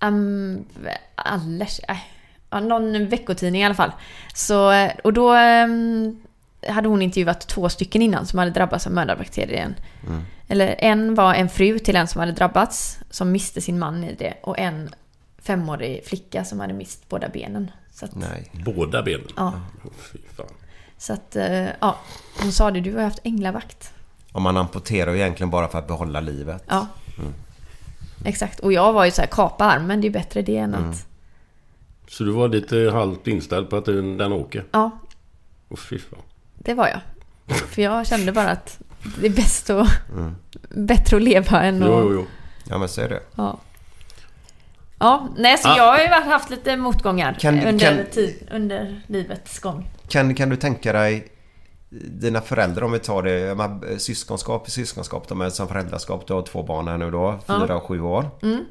um, Allers, äh, någon veckotidning i alla fall. Så, eh, och då ehm, hade hon intervjuat två stycken innan som hade drabbats av mördarbakterien. Mm. Eller en var en fru till en som hade drabbats, som miste sin man i det. Och en femårig flicka som hade mist båda benen. Så att, Nej. Båda benen? Ja. Fan. så att, eh, ja. Hon sa det, du har haft änglavakt. Om man amputerar ju egentligen bara för att behålla livet. Ja. Mm. Exakt. Och jag var ju så här, kapa armen, det är bättre det än att... Mm. Så du var lite halvt inställd på att den, den åker? Ja, Åh fy fan. det var jag. För jag kände bara att det är bäst att, Mm. bättre att leva än att... Jo, jo, jo. Ja men så är det. Ja. Ja, nej så Ja. jag har ju haft lite motgångar Kan- under, kan- tid, under livets gång. Kan, kan du tänka dig dina föräldrar om vi tar det, menar, syskonskap syskonskap, de är som föräldraskap, du har två barn här nu då, fyra Ja. och sju år. Mm.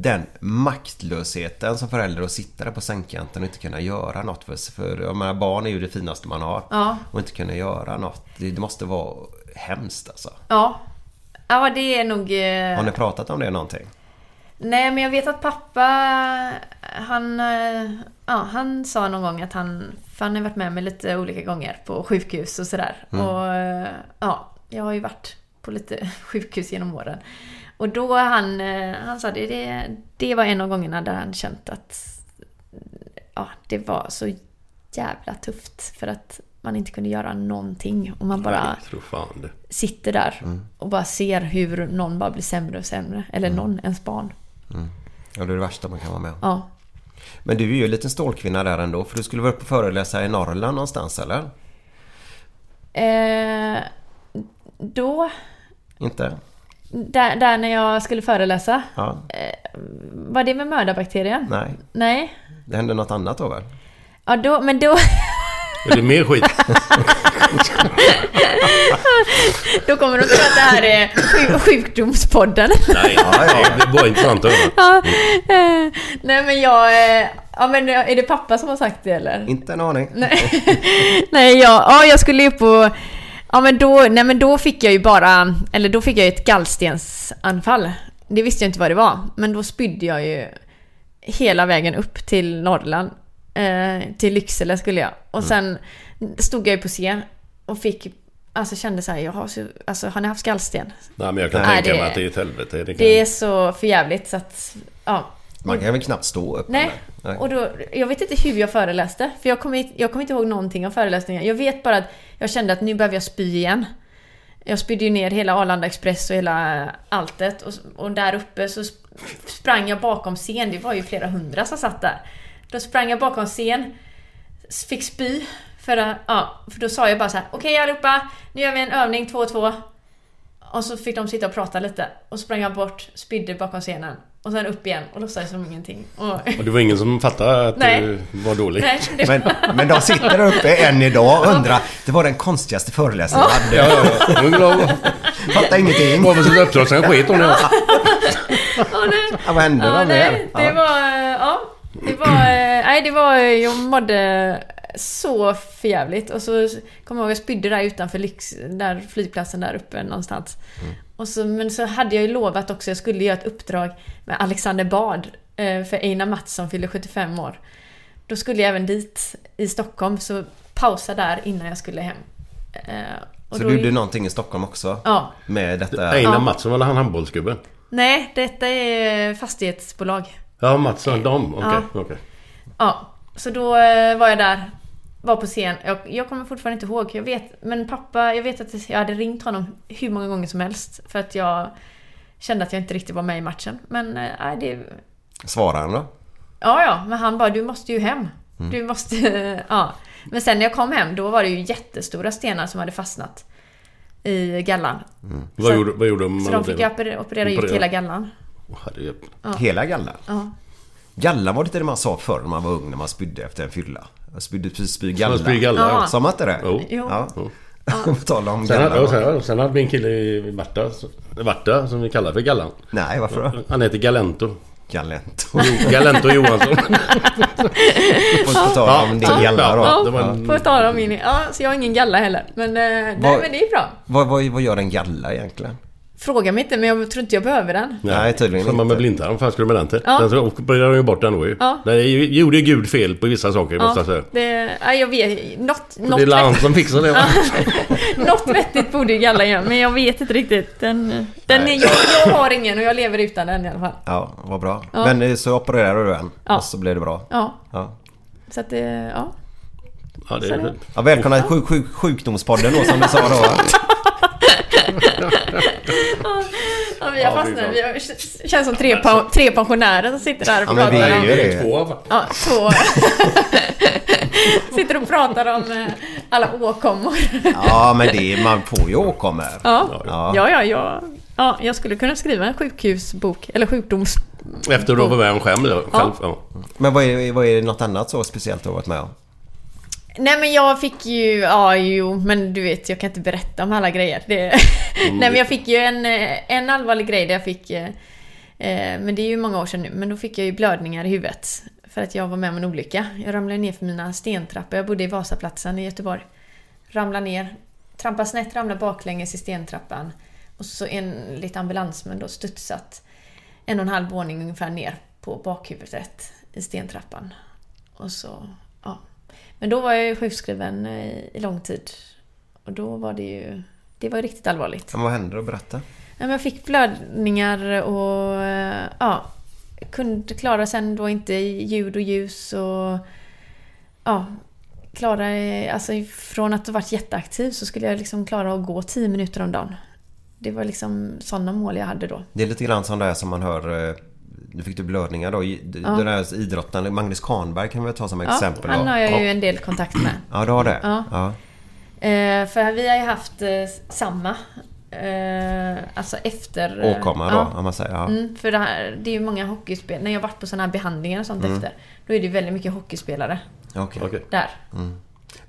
Den maktlösheten som förälder att sitta där på sängkanten och inte kunna göra något för, för jag menar, barn är ju det finaste man har. Ja. Och inte kunna göra något. Det, det måste vara hemskt alltså. Ja. Ja, det är nog... eh, Har ni pratat om det någonting? Nej, men jag vet att pappa, han, eh, ja, han sa någon gång att han, för han har varit med mig lite olika gånger på sjukhus och sådär. Mm. Och eh, ja, jag har ju varit på lite (laughs) sjukhus genom åren. Och då han, eh, han sa det, det, det var en av gångerna där han känt att ja, det var så jävla tufft för att man inte kunde göra någonting och man bara Jag tror fan det. sitter där Mm. och bara ser hur någon bara blir sämre och sämre. Eller någon, ens barn. Mm. Ja, det är det värsta man kan vara med om. Ja. Men du är ju en liten stålkvinna där ändå, för du skulle vara uppe och föreläsa i Norrland någonstans eller? Eh, då, Inte? Där, där när jag skulle föreläsa. Ja. Eh, var det med mördarbakterien? Nej. Nej. Det hände något annat då väl? Ja, då, men då... Är det mer skit? (laughs) då kommer de tro att det här är sjuk- sjukdomspodden. Nej, det var intressant att höra. ja, eh, nej men jag... Eh, ja men är det pappa som har sagt det eller? Inte en aning. Nej, (laughs) nej jag, ja, jag skulle ju på... Ja men då, nej men då fick jag ju bara, eller då fick jag ett gallstensanfall. Det visste jag inte vad det var, men då spydde jag ju hela vägen upp till Norrland. Eh, till Lycksele skulle jag. Och sen stod jag ju på scen och fick, alltså kände så här, jag har så, alltså har ni haft gallsten? Nej, men jag kan Nej, tänka det- mig att det är ett helvete. Det kan... Det är så förjävligt så att, ja. Man kan väl knappt stå upp? Nej. Nej. Och då, jag vet inte hur jag föreläste. För jag kommer, jag kommer inte ihåg någonting av föreläsningen. Jag vet bara att jag kände att nu behöver jag spy igen. Jag spydde ju ner hela Arlanda Express och hela alltet. Och, och där uppe så sp- sprang jag bakom scen. Det var ju flera hundra som satt där. Då sprang jag bakom scen. Fick spy. För, ja, för då sa jag bara så här: okej allihopa, nu gör vi en övning två och två. Och så fick de sitta och prata lite. Och så sprang jag bort, spydde bakom scenen. Och sen upp igen och låtsades som ingenting. Och... Och det var ingen som fattade att Nej. du var dålig? Nej, det Men, men de sitter uppe än idag och undrar. Det var den konstigaste föreläsningen jag hade. Ja, ja, ja. Jag är glad. Fattar ingenting. Var sitt uppdrag? Sen sket hon i allt. Vad hände Ja, då nej, det var... Ja, det var... Nej, det var... Jag mådde så förjävligt. Och så kommer jag ihåg att jag spydde där utanför Lyx, där flygplatsen där uppe någonstans. Mm. Och så, men så hade jag ju lovat också, jag skulle göra ett uppdrag med Alexander Bard. eh, För Einar Mattsson fyllde 75 år. Då skulle jag även dit i Stockholm, så pausa där innan jag skulle hem. Eh, och Så då- du gjorde någonting i Stockholm också? Ja. Med detta? Einar Ja. Mattsson var han handbollsgubben? Nej, detta är fastighetsbolag. Ja, Mattsson. De? Okej. Ja. okej. Ja, så då eh, var jag där. Var på scen. Jag, jag kommer fortfarande inte ihåg. Jag vet, men pappa, jag vet att jag hade ringt honom hur många gånger som helst. För att jag kände att jag inte riktigt var med i matchen. Men eh, nej, det... Svarade han då? Ja, ja, men han bara du måste ju hem. Mm. Du måste... (laughs) ja. Men sen när jag kom hem, då var det ju jättestora stenar som hade fastnat i gallan. Vad, Så- gjorde, vad gjorde de? Så de fick ju operera, operera ut hela gallan. Herregud. Ja. Hela gallan? Ja. Gallan var det inte det man sa förr när man var ung när man spydde efter en fylla? Spydde precis spy Som galla. man spyr galla, ja. Sa man inte det? Jo. Ja. Jo. På (laughs) tal om Sen, hade- gallan. sen, sen hade vi en kille i Varta, Varta som vi kallar för Gallan. Nej, varför då? Han heter Galento. Galento. Galento Johansson. (laughs) På tal om din galla då. Ja, på tal om min... Ja, så jag har ingen galla heller. Men, eh, nej, men det är bra. Vad, vad, vad gör en galla egentligen? Fråga mig inte, men jag tror inte jag behöver den. Nej, tydligen Samma inte. med blindtarm. Vad fan skulle du med den till? Ja. Den så opererade de ju bort den då ju. Ja. Det gjorde ju Gud fel på vissa saker måste jag säga. det, ja, jag vet. Något, något, det är han vett, som fixar det va? (laughs) något vettigt borde ju galla göra, men jag vet inte riktigt. Den, den är, jag, jag har ingen och jag lever utan den i alla fall. Ja, vad bra. Ja. Men eh, så opererade du den Ja. och så blev det bra? Ja, Ja. så att det... Ja. Ja, det är. Ja, välkomna till sjuk, sjuk, sjukdomspodden då som du sa då. (laughs) Ja, vi har fastnat. Vi har, känns som tre, pa- tre pensionärer som sitter där och Ja, men vi pratar är om... ju det. Två? Ja, två. (laughs) sitter och pratar om eh, alla åkommor. Ja, men det, man får ju åkommor. Ja, Ja. ja, ja, ja. Ja, jag skulle kunna skriva en sjukhusbok, eller sjukdoms... Efter du har varit med om? Själv, ja. Men vad är, vad är det något annat så speciellt du har varit med om? Nej men jag fick ju, ja jo, men du vet jag kan inte berätta om alla grejer. Det, (laughs) Nej men jag fick ju en, en allvarlig grej där jag fick, eh, eh, men det är ju många år sedan nu, men då fick jag ju blödningar i huvudet. För att jag var med om en olycka. Jag ramlade ner för mina stentrappor, jag bodde i Vasaplatsen i Göteborg. Ramlade ner, trampade snett, ramlade baklänges i stentrappan. Och så enligt ambulansmän då studsat en och en halv våning ungefär ner på bakhuvudet i stentrappan. Och så. Men då var jag ju sjukskriven i, i lång tid. Och då var det ju... Det var riktigt allvarligt. Men vad hände då? Berätta. Jag fick blödningar och eh, ja, kunde klara sen då inte ljud och ljus och ja, klara, alltså från att ha varit jätteaktiv så skulle jag liksom klara att gå 10 minuter om dagen. Det var liksom sådana mål jag hade då. Det är lite grann som det här som man hör... Nu fick du blödningar då. Ja. Den här idrottaren Magnus Kahnberg kan vi ta som exempel. Ja, han har jag ju Ja. en del kontakt med. (clears throat) Ja, du har det? Ja. ja. Eh, för vi har ju haft eh, samma. Eh, alltså efter... eh, Åkomma då, om man säger. Ja. Mm, för det, här, det är ju många hockeyspelare. När jag varit på sådana här behandlingar och sånt Mm. efter. Då är det ju väldigt mycket hockeyspelare. Okej. Okej. Där.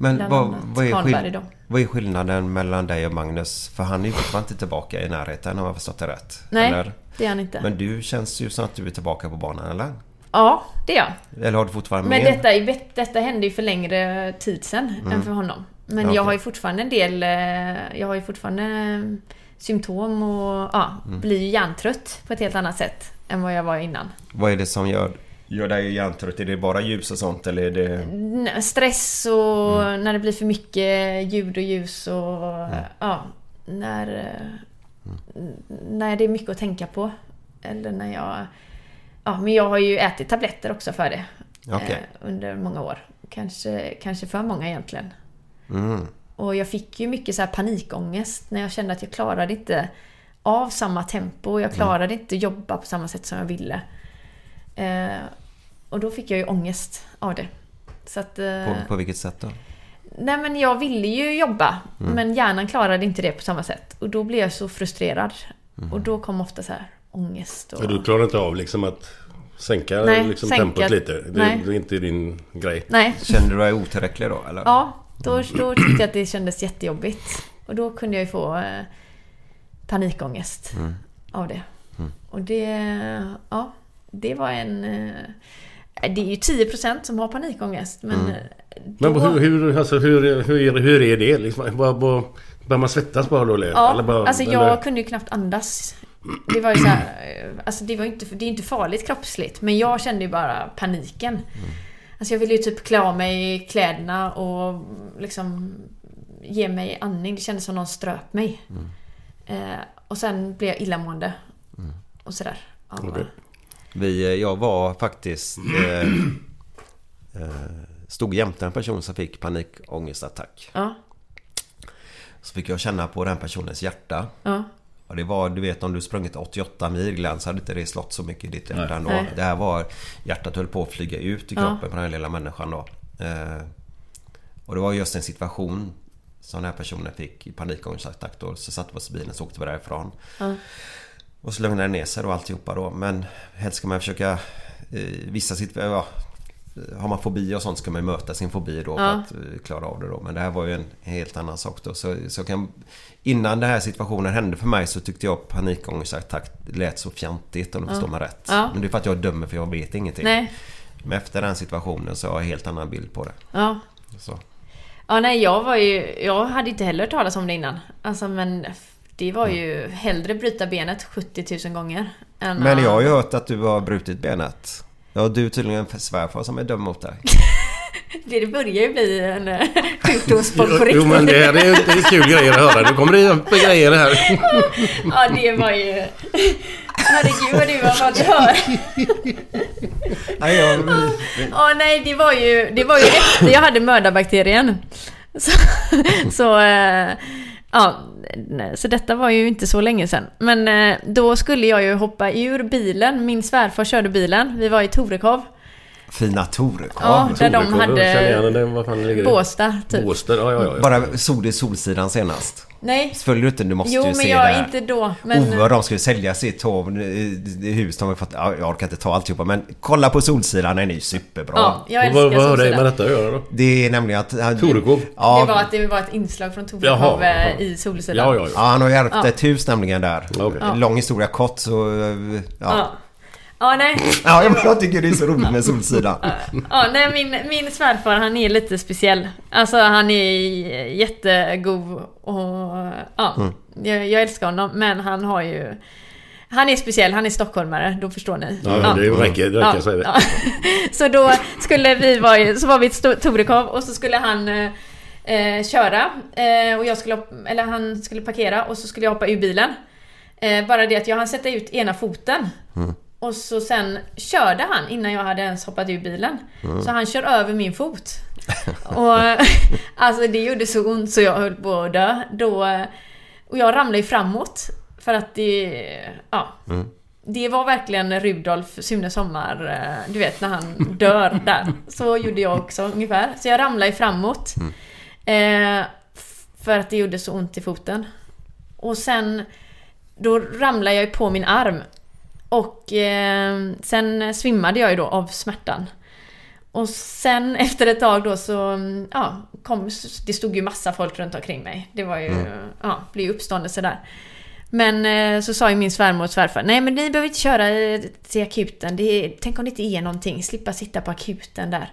Men vad, vad, är skill- vad är skillnaden mellan dig och Magnus? För han är ju fortfarande inte tillbaka i närheten om jag förstått det rätt. Nej, Eller? det är han inte. Men du känns ju som att du är tillbaka på banan, eller? Ja, det är jag. Eller har du fortfarande Men detta, är- detta hände ju för längre tid sedan Mm. än för honom. Men Ja, jag har ju fortfarande en del... eh, Jag har ju fortfarande eh, symptom och ja, Mm. blir ju hjärntrött på ett helt annat sätt än vad jag var innan. Vad är det som gör, gör dig hjärntrött? Är det bara ljus och sånt eller är det... Stress och Mm. när det blir för mycket ljud och ljus och Mm. ja, när, eh, när det är mycket att tänka på. Eller när jag... Ja, men jag har ju ätit tabletter också för det. Okej. eh, under många år. Kanske, kanske för många egentligen. Mm. Och jag fick ju mycket så här panikångest när jag kände att jag klarade inte av samma tempo. Mm. Jag klarade inte jobba på samma sätt som jag ville. Eh, och då fick jag ju ångest av det. Så att, eh, På, på vilket sätt då? Nej men jag ville ju jobba. Mm. Men hjärnan klarade inte det på samma sätt. Och då blev jag så frustrerad. Mm. Och då kom ofta så här ångest. Och... Så du klarar inte av liksom att sänka Nej, liksom sänka- tempot lite? Det, nej. det är inte din grej? Nej. Kände du dig otillräcklig då eller? Ja, då, då tyckte jag att det kändes jättejobbigt. Och då kunde jag ju få eh, panikångest Mm. av det. Mm. Och det, ja, det var en... Eh, Det är ju 10% som har panikångest. Men, Mm. eh, Men hur, hur, alltså, hur, hur, hur är det? Liksom, bara, börjar man svettas bara då? Eller? Ja, eller bara, alltså eller- jag kunde ju knappt andas. Det var ju så här, eh, alltså det var inte, det är inte farligt kroppsligt, men jag kände ju bara paniken. Alltså jag ville ju typ klä av mig kläderna och liksom ge mig andning. Det kändes som någon ströp mig. Eh, och sen blev jag illamående. Och sådär. Ja, Okej. Vi, eh, jag var faktiskt... Eh, eh, stod jämte en person som fick panikångestattack. ja, Så fick jag känna på den personens hjärta. ja. Och det var, du vet om du sprungit 88 mil Glenn så hade inte det slått så mycket i ditt hjärta ändå. Nej. Det här var... Hjärtat höll på att flyga ut i Ja. kroppen på den här lilla människan då. Eh, och det var just en situation som den här personen fick i panikångestattack då. Så satte vi oss i bilen så åkte vi därifrån. Ja. Och så lugnade det ner sig då alltihopa då. Men helst ska man försöka... Eh, vissa situationer... Ja, har man fobi och sånt ska man möta sin fobi då för Ja. att eh, klara av det då. Men det här var ju en helt annan sak då. Så, så kan, innan den här situationen hände för mig så tyckte jag panikångestattack lät så fjantigt om du Ja. förstår mig rätt. Ja. Men det är för att jag dömer för jag vet ingenting. Nej. Men efter den situationen så har jag en helt annan bild på det. Ja. Så. Ja, nej, jag var ju... Jag hade inte heller hört talas om det innan. Alltså, men det var ju hellre bryta benet 70 000 gånger. Men jag har ju hört att du har brutit benet. Ja, du är tydligen en svärfar som är dum mot dig. (laughs) Det börjar ju bli en eh, sjukdomspodd på Jo, riktigt. jo men det, är, det är kul grejer att höra. Nu kommer det upp grejer här. (laughs) Ja, det var ju... Herregud vad du har fått höra. Nej, jag... Ja, nej, det var ju, det var ju efter jag hade mördarbakterien. Så, så, eh, ja, så detta var ju inte så länge sedan. Men eh, då skulle jag ju hoppa ur bilen. Min svärfar körde bilen. Vi var i Torekov. Fina Torekov. Ja, där de hade. Vad? Båstad, typ. Båstad, ja, ja, ja. Bara såg du Solsidan senast? Nej. Följer du inte? Du måste Jo, ju men se jag det här. inte då. Men, Ove och de skulle sälja sitt torv, i hus. De har fått, ja, jag orkar inte ta alltihopa men kolla på Solsidan, den är ju superbra. Ja, jag älskar Vad, vad har det Solsidan. med detta att göra då? Det är nämligen att... Torekov? Ja, Det var att det var ett inslag från Torekov Jaha, eh, jaha. i Solsidan. Ja, ja, ja, ja. han har ju ärvt Ja. ett hus nämligen där. Ja. Lång historia kort så... eh, Ja, Ja. ja. Ja, nej. men jag tycker det är så roligt med Solsidan. Ja, nej, min, min svärfar han är lite speciell. Alltså han är jättegod och ja, Mm. jag, jag älskar honom. Men han har ju... Han är speciell, han är stockholmare, då förstår ni. Ja, ja, det räcker, det räcker att säga det. ja. (laughs) Så då skulle vi vara så var vi i Torekov och så skulle han eh, eh, köra eh, och jag skulle, eller han skulle parkera och så skulle jag hoppa ur bilen. Eh, bara det att jag hann sätta ut ena foten. Och så sen körde han innan jag hade ens hoppat ur bilen. Så han kör över min fot. (laughs) Och (laughs) alltså det gjorde så ont så jag höll på att dö. Då, och jag ramlade ju framåt. För att det... Ja. Det var verkligen Rudolf Sune Sommar, eh, du vet när han dör där. Så gjorde jag också ungefär. Så jag ramlade ju framåt. Eh, f- för att det gjorde så ont i foten. Och sen då ramlade jag ju på min arm. Och eh, sen svimmade jag ju då av smärtan. Och sen (laughs) efter ett tag då så, mm, ja, kom, det stod ju massa folk runt omkring mig. Det var ju, ja, blev ju uppståndelse där. Men eh, så sa ju min svärmor och svärfar, nej men ni behöver inte köra till akuten. Det tänk om det inte är någonting, slippa sitta på akuten där.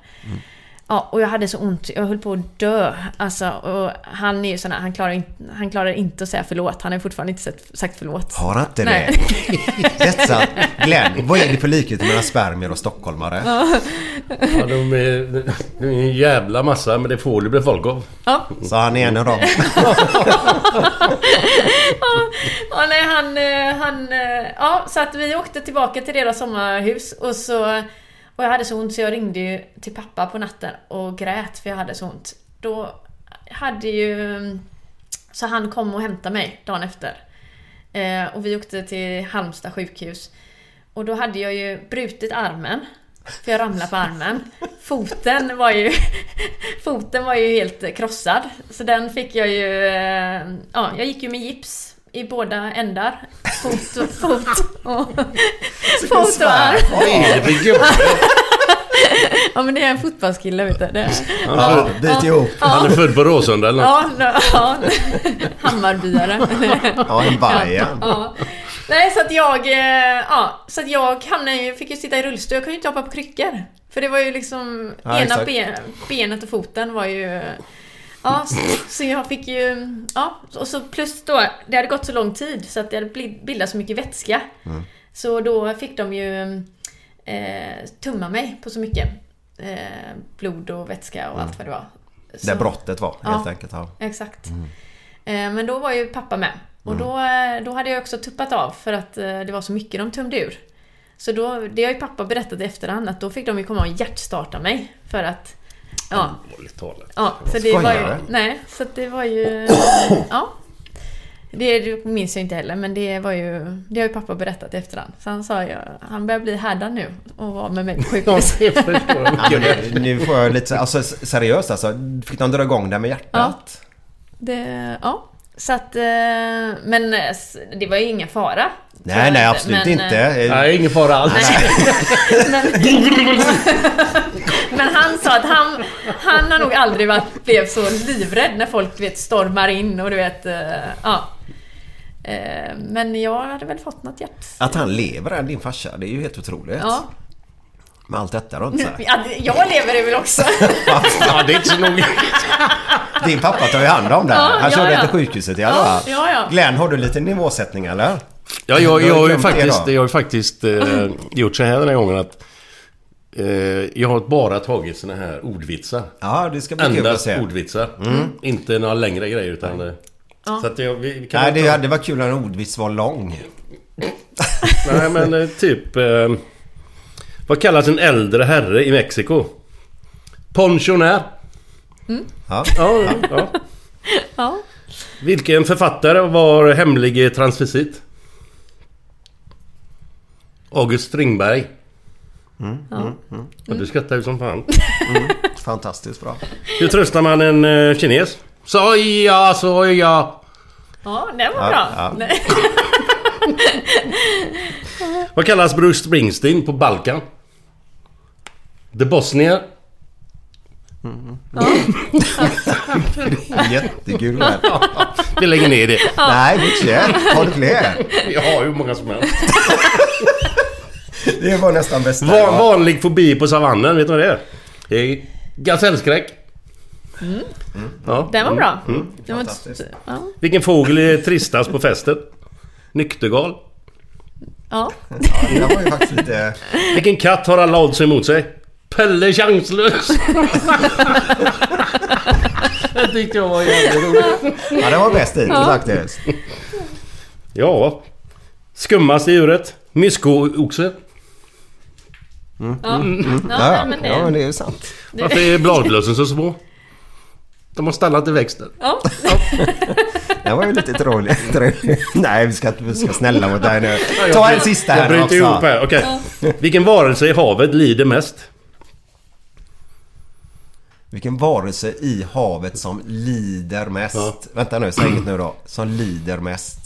Ja, och jag hade så ont, jag höll på att dö. Alltså, och han är ju sån här, han klarar, inte, han klarar inte att säga förlåt. Han har fortfarande inte sagt, förlåt. Har han inte Nej. det? Detta, Glenn, vad är det för likhet mellan spermier och stockholmare? Ja, de är, de är en jävla massa, men det får det bli folk av. Ja, Så han är en av dem. Ja, nej, han, eh, han... eh, Ja, så att vi åkte tillbaka till deras sommarhus och så... Och jag hade så ont så jag ringde ju till pappa på natten och grät för jag hade så ont. Då hade ju... Så han kom och hämtade mig dagen efter. Eh, och vi åkte till Halmstad sjukhus. Och då hade jag ju brutit armen. För jag ramlade på armen. Foten var ju... (laughs) Foten var ju helt krossad. Så den fick jag ju... Eh, ja, jag gick ju med gips i båda ändar. Fot (laughs) och... Fot och... Fot och arm. (laughs) Ja men det är en fotbollskille vet du. Det, Han är född- Bit ihop. Han är född på Råsunda eller något. ja, ja, (laughs) Hammarbyare. Ja, en Bajen. Ja. Nej, så att jag... eh, Ja, så att jag hamnade fick ju sitta i rullstol. Jag kunde ju inte hoppa på kryckor. För det var ju liksom... Ja, ena ben, benet och foten var ju... Ja, så, så jag fick ju... Ja, och så plus då, det hade gått så lång tid så att det hade bildats så mycket vätska. Mm. Så då fick de ju eh, tumma mig på så mycket. Eh, blod och vätska och allt vad det var. Så- Där brottet var Ja. helt enkelt. Ja. Exakt. Mm. Eh, Men då var ju pappa med. Och Mm. då, eh, då hade jag också tuppat av för att eh, det var så mycket de tömde ur. Så då, det har ju pappa berättat i efterhand att då fick de ju komma och hjärtstarta mig. För att... Ja. Allvarligt talat. Ja, så det var ju... Nej, så det var ju... (coughs) Ja. Det, minns jag inte heller, men det var ju... Det har ju pappa berättat i efterhand. Så han sa ju... Han börjar bli härdad nu och vara med mig på sjukhus. (laughs) Ja, nu, nu får jag lite... Alltså seriöst alltså. Fick de dra igång det med hjärtat? Det, ja. Så att... eh, Men eh, det var ju ingen fara. Nej, nej absolut men, inte. eh, Nej, ingen fara alls. (laughs) Men, (laughs) men han sa att han, han har nog aldrig varit, blev så livrädd när folk du vet, stormar in och du vet... eh, Ja. Eh, Men jag hade väl fått något hjärt... Att han lever än din farsa, det är ju helt otroligt. Ja. Med allt detta runt sig. Ja, Jag lever det väl också. (laughs) Ja, det är inte så noga. Din pappa tar ju hand om det. Ja, Han ja, körde ja. till sjukhuset i alla Ja, fall. ja, ja. Glenn, har du lite nivåsättning eller? Ja, jag, Du jag har ju faktiskt, jag har ju faktiskt eh, gjort så här den här gången att jag har bara tagit såna här ordvitsar. Ja, det ska bli kul att se. ordvitsar. Inte några längre grejer utan... eh, Så att jag, vi, kan Nej, det ta- hade varit kul när en ordvits var lång. (laughs) Nej men eh, typ... Eh, vad kallas en äldre herre i Mexiko? Pensionär. Ja. Ja, ja. (laughs) Ja. Vilken författare var hemlig transvisit? August Strindberg. Ja. Ja, du skrattar ju som fan. (laughs) Fantastiskt bra. Hur tröstar man en eh, kines? Soja, soja. Ja, det var Ja, bra. ja. Nej. (laughs) Vad kallas Bruce Springsteen på Balkan? The Bosnier. (laughs) Jättekul det här. Vi lägger ner det. Nej, du fler? Jag har ju många som helst. Det var nästan bästa. Van, vanlig fobi på savannen, vet du vad det är? Det är gasellskräck. Ja. Den var bra. Mm. Den var inte-. Ja. Vilken fågel är tristast på festen? Nyktergal. Ja. Ja, det var ju faktiskt lite... Vilken katt har alla odds emot sig? Pelle chanslös. (laughs) det tyckte jag var jävligt roligt. Ja, det var bäst hittills faktiskt. Ja. Skummaste djuret? Myskooxe. Ja. Mm. Ja, Ja, nej, men det... ja, men det är ju sant. Varför är bladlössen så små? De har stannat i växten. Ja. Det var ju lite tråkigt. Nej, vi ska, vi ska snälla mot dig nu. Ta en sista Jag här bryter också. ihop här. Okej. Vilken varelse i havet lider mest? Vilken varelse i havet som lider mest? Ja. Vänta nu, säg inget nu då. Som lider mest.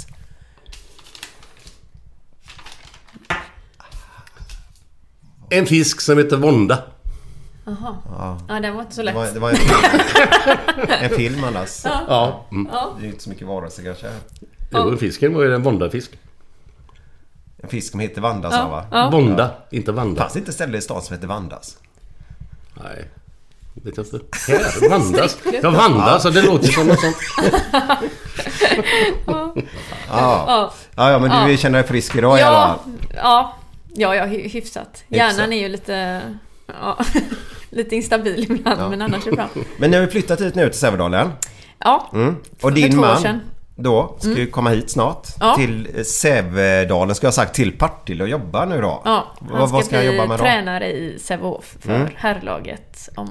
En fisk som heter Vonda. Jaha. Ja. Ja, den var inte så Det lätt. var, det var en film, (laughs) en film annars. Ja. Mm. Ja. Det är inte så mycket varelse kanske. Jo, fisken var ju en Vonda-fisk. En fisk som heter Vandas Ja. va? Ja. Vonda, inte Vanda. Fanns det inte ställe i stan som heter Vandas? Nej. Vet jag inte. Här, Vandas. Ja, Vandas. Ja. Det låter som något sånt. (laughs) Ja. Ja. Ja, ja men du Ja. känner dig frisk idag i alla Ja, fall? ja, ja, ja, hy- hyfsat. Hjärnan Hyfsat. är ju lite... Ja, (laughs) lite instabil ibland, Ja. men annars är det bra. (laughs) Men ni har ju flyttat hit nu till Sävedalen. Ja, Mm. Och din man sedan. då ska ju komma hit snart. Ja. Till Sävedalen, ska jag ha sagt, till Partille och jobba nu då. Ja, Vad- han ska, vad ska bli jobba med då? tränare i Sävehof för Mm. herrlaget om...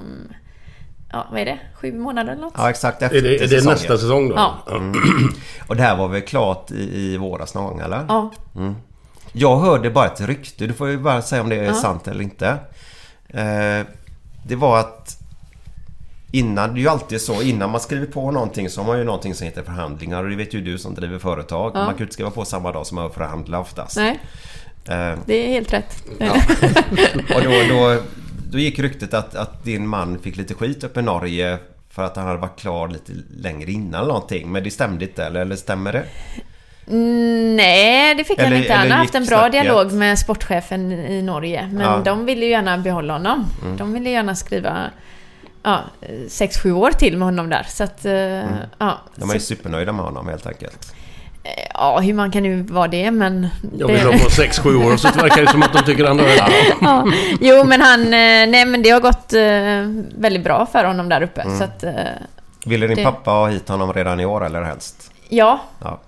Ja, vad är det? Sju månader eller något? Ja, exakt efter Är det, är det nästa säsong då? Ja. (clears throat) Och det här var väl klart i, i våras någon gång eller? Ja. Jag hörde bara ett rykte, du får ju bara säga om det är Ja. sant eller inte. Eh, det var att Innan, det är ju alltid så, innan man skriver på någonting så har man ju någonting som heter förhandlingar och det vet ju du som driver företag. Ja. Man kan ju inte skriva på samma dag som man förhandlar oftast. Nej, Eh, det är helt rätt. Ja. (laughs) och då, då, då gick ryktet att, att din man fick lite skit uppe i Norge för att han hade varit klar lite längre innan någonting. Men det stämde inte eller, eller stämmer det? Mm, Nej, det fick han Eller- inte. Han har haft en bra snacket? dialog med sportchefen i Norge. Men Ja. de ville ju gärna behålla honom. Mm. De ville gärna skriva ja, 6-7 år till med honom där. Så att, eh, ja. Mm. De är ju Så, supernöjda med honom helt enkelt. ja, hur man kan nu vara det, men... Jag vill ha på 6-7 år så verkar det som att de tycker han är... (laughs) ja. Jo, men han... eh, Nej, men det har gått eh, väldigt bra för honom där uppe. Mm. Så att, Ville din Det- pappa ha hit honom redan i år eller helst? ja, Ja.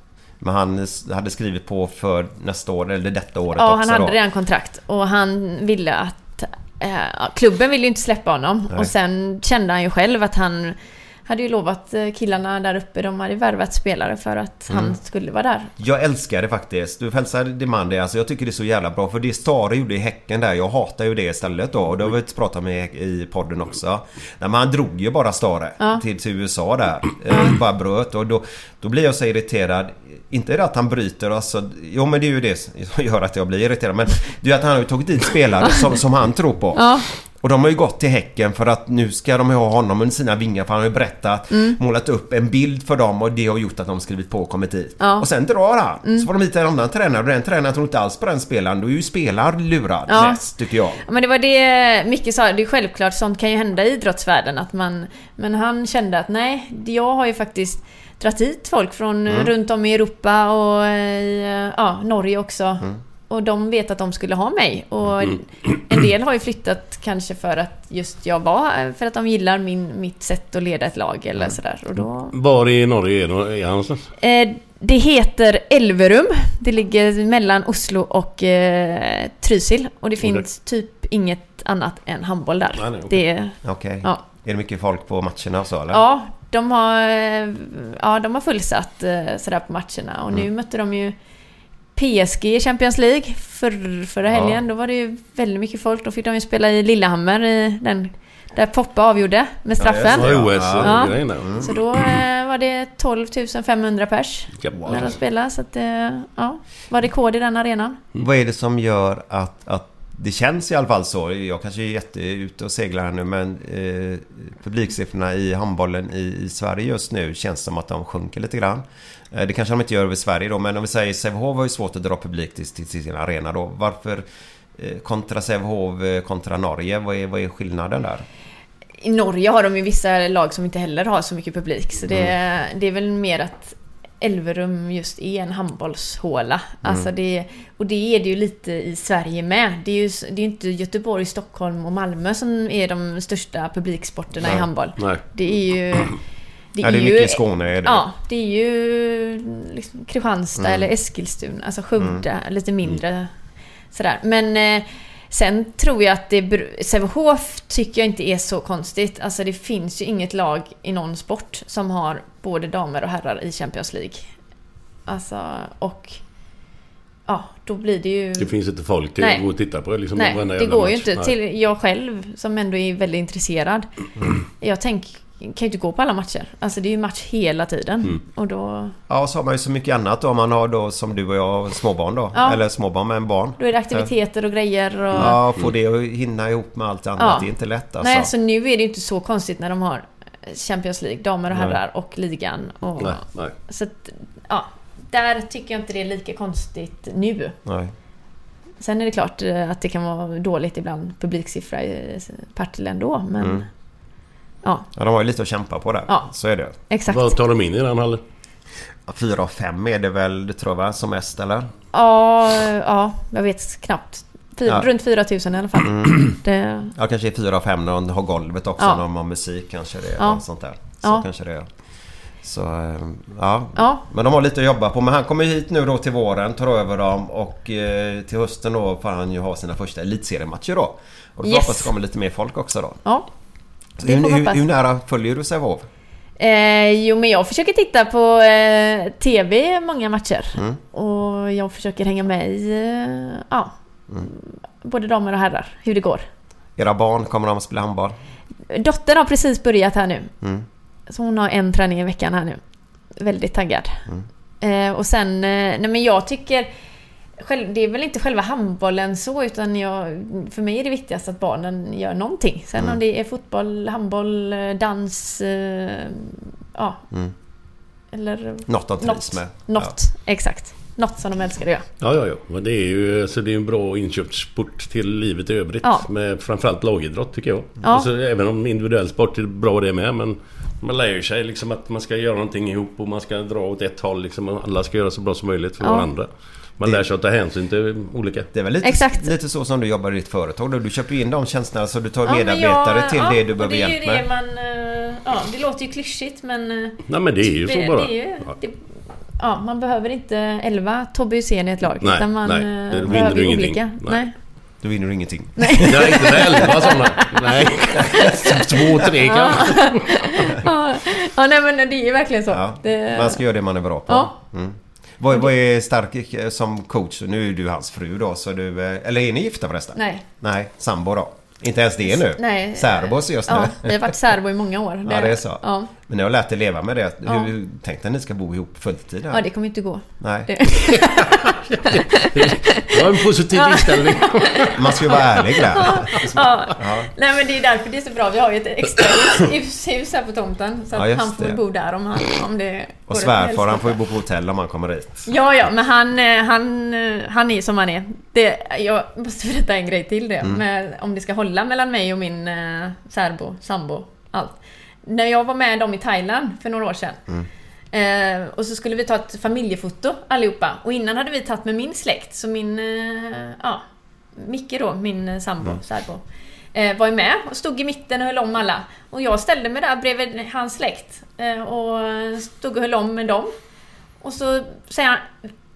Men han hade skrivit på för nästa år, eller detta året ja också han hade då? redan kontrakt. Och han ville att... eh, ja, klubben ville ju inte släppa honom. Nej. Och sen kände han ju själv att han hade ju lovat eh, killarna där uppe, de hade värvat spelare för att Mm. han skulle vara där. Jag älskar det faktiskt. Du hälsar din man det. Alltså jag tycker det är så jävla bra. För det Stare gjorde i Häcken där, jag hatar ju det istället då. Och det har vi pratat med i podden också. Nej, men han drog ju bara Stare Ja. till, till USA där. Eh, bara bröt. Och då, då blir jag så irriterad. Inte det att han bryter alltså. Jo men det är ju det som gör att jag blir irriterad. Men det är ju att han har ju tagit dit spelare som, som han tror på. Ja. Och de har ju gått till Häcken för att nu ska de ha honom under sina vingar för han har ju berättat, Mm. målat upp en bild för dem och det har gjort att de skrivit på och kommit dit. Ja. Och sen drar han. Mm. Så får de hit en annan tränare och den tränaren tror inte alls på den spelaren. Då är ju spelaren lurad Ja. mest tycker jag. Ja, Men det var det Micke sa, det är självklart, sånt kan ju hända i idrottsvärlden att man... Men han kände att nej, jag har ju faktiskt dragit hit folk från Mm. runt om i Europa och i ja, Norge också. Mm. Och de vet att de skulle ha mig. Och Mm. en del har ju flyttat kanske för att just jag var, för att de gillar min, mitt sätt att leda ett lag eller Mm. sådär. Och då... Var i Norge är han någonstans? Eh, det heter Elverum. Det ligger mellan Oslo och eh, Trysil. Och det finns typ inget annat än handboll där. Nej, nej, okej. Det är... Okej. Ja. Är det mycket folk på matcherna och så eller? Ja, de har, eh, ja, de har fullsatt eh, sådär på matcherna. Och nu Mm. mötte de ju PSG i Champions League för, förra Ja. helgen. Då var det ju väldigt mycket folk. Då fick de ju spela i Lillehammer i den där Poppa avgjorde med straffen. Ja, det. OS Ja. Mm. Så då eh, var det 12 500 pers när de spelade. Så att det ja, var rekord i den arenan. Vad är det som gör att, att det känns i alla fall så. Jag kanske är jätte ute och seglar här nu men eh, publiksiffrorna i handbollen i, i Sverige just nu känns som att de sjunker lite grann. Eh, det kanske de inte gör över Sverige då men om vi säger Sävehof har ju svårt att dra publik till, till, sin arena då. Varför eh, kontra Sävehof eh, kontra Norge? Vad är, vad är skillnaden där? I Norge har de ju vissa lag som inte heller har så mycket publik. Så det, Mm. det är väl mer att Elverum just är en handbollshåla. Mm. Alltså det, och det är det ju lite i Sverige med. Det är ju det är ju inte Göteborg, Stockholm och Malmö som är de största publiksporterna i Nej. handboll. Nej. Det är ju... (clears throat) Ja, det är mycket i Skåne, är det. Ja, det är ju liksom Kristianstad Mm. eller Eskilstuna, alltså Skövde, lite mindre sådär. Men eh, sen tror jag att det... Sävehof tycker jag inte är så konstigt. Alltså det finns ju inget lag i någon sport som har både damer och herrar i Champions League. Alltså, och... Ja, då blir det ju... Det finns inte folk till att gå och titta på liksom, Nej, det går ju match. inte. Nej. Till jag själv, som ändå är väldigt intresserad. (clears throat) Jag tänk, kan ju inte gå på alla matcher. Alltså det är ju match hela tiden. Mm. Och då, Ja, så har man ju så mycket annat då. Om man har då som du och jag småbarn då. Ja. Eller småbarn med en barn. då är det aktiviteter och grejer och... Ja, få det att hinna ihop med allt annat. Ja. Det är inte lätt alltså. Nej, så nu är det ju inte så konstigt när de har Champions League, damer och herrar och ligan. Och, Nej, nej. Så att, ja. Där tycker jag inte det är lika konstigt nu. Nej. Sen är det klart eh, att det kan vara dåligt ibland publiksiffra i Partille ändå, men... Mm. Ja, Ja, de har ju lite att kämpa på där. Ja. Så är det. exakt. Vad tar de in i den hallen? Fyra och fem är det väl, det tror jag va, som mest eller? Ja, ja, jag vet knappt. Fy, Ja. Runt 4000 i alla fall. Mm. (clears throat) Det, Ja, kanske är fyra och fem när de har golvet också. Ja. När de har musik kanske det är. Ja. Sånt där. Så Ja. kanske det är. Så, eh, ja. Ja. Men de har lite att jobba på. Men han kommer hit nu då till våren, tar över dem och eh, till hösten då får han ju ha sina första elitseriematcher då. Och vi Yes. hoppas det kommer lite mer folk också då. ja. Hur, hur, hur nära följer du Sävehof? Eh, jo, men jag försöker titta på eh, TV många matcher. Mm. Och jag försöker hänga med i, eh, ja, Mm. både damer och herrar, hur det går. Era barn, kommer de att spela handboll? Dottern har precis börjat här nu. Mm. Så hon har en träning i veckan här nu. Väldigt taggad. Mm. Eh, och sen, eh, nej men jag tycker... Själv, det är väl inte själva handbollen så, utan jag, för mig är det viktigast att barnen gör någonting. Sen Mm. om det är fotboll, handboll, dans, eh, ja, Mm. Eller Något de trivs med. Något, exakt. Något som de älskar att göra. Ja, ja, ja. Men det är ju så det är en bra inköpsport till livet i övrigt. Ja. Med framförallt lagidrott tycker jag. Ja. Alltså, även om individuell sport är bra det med. Men man lär sig liksom att man ska göra någonting ihop och man ska dra åt ett håll. Liksom, och alla ska göra så bra som möjligt för Ja. varandra. Man Det- lär sig att ta hänsyn till olika. Det är väl lite, Exakt. lite så som du jobbar i ditt företag. då. Du köper in de tjänsterna så du tar Ja, medarbetare jag- till ja, det du behöver det hjälp det med. man... eh, Ja, det låter ju klyschigt men... eh, Nej men det är ju så bara. Det är ju, Ja. det, ja, man behöver inte 11 Tobbe Hysén i ett lag. Nej, utan man nej, eh, det vinner behöver du ju ingenting. olika. Nej. Nej. Då vinner du ingenting. Nej, (laughs) inte med elva sådana. Nej. (laughs) Två, tre kanske. (laughs) ja, ja, nej men det är ju verkligen så. Ja, Det, man ska göra det man är bra på. Ja. Mm. Vad, vad är stark eh, som coach? Nu är du hans fru då, så du... eh, Eller är ni gifta förresten? Nej. Nej, sambo då? Inte ens det nu? Nej. Särbos just nu? Ja, vi har varit särbo i många år. (laughs) Ja, det är så. Ja, Men ni har lärt er leva med det. Ja. Hur tänkte ni ska bo ihop fulltid? ja det kommer inte gå. Nej. Det, Det var en positiv inställning. Man ska ju vara ärlig där. ja. Ja. Nej men det är därför det är så bra. Vi har ju ett extra hus, här på tomten. Så att han får det. bo där om, han, om det Och svärfar han får ju bo på hotell om han kommer hit. Ja, ja, men han, eh, han, eh, han är som han är. Det, jag måste berätta en grej till det. Mm. Med, om det ska hålla mellan mig och min eh, särbo, sambo, allt. När jag var med dem i Thailand för några år sedan. Mm. Eh, och så skulle vi ta ett familjefoto allihopa. Och innan hade vi tagit med min släkt. Så min, eh, ja, Micke då, min eh, sambo, särbo. Eh, var ju med och stod i mitten och höll om alla. Och jag ställde mig där bredvid hans släkt. Eh, och stod och höll om med dem. Och så säger han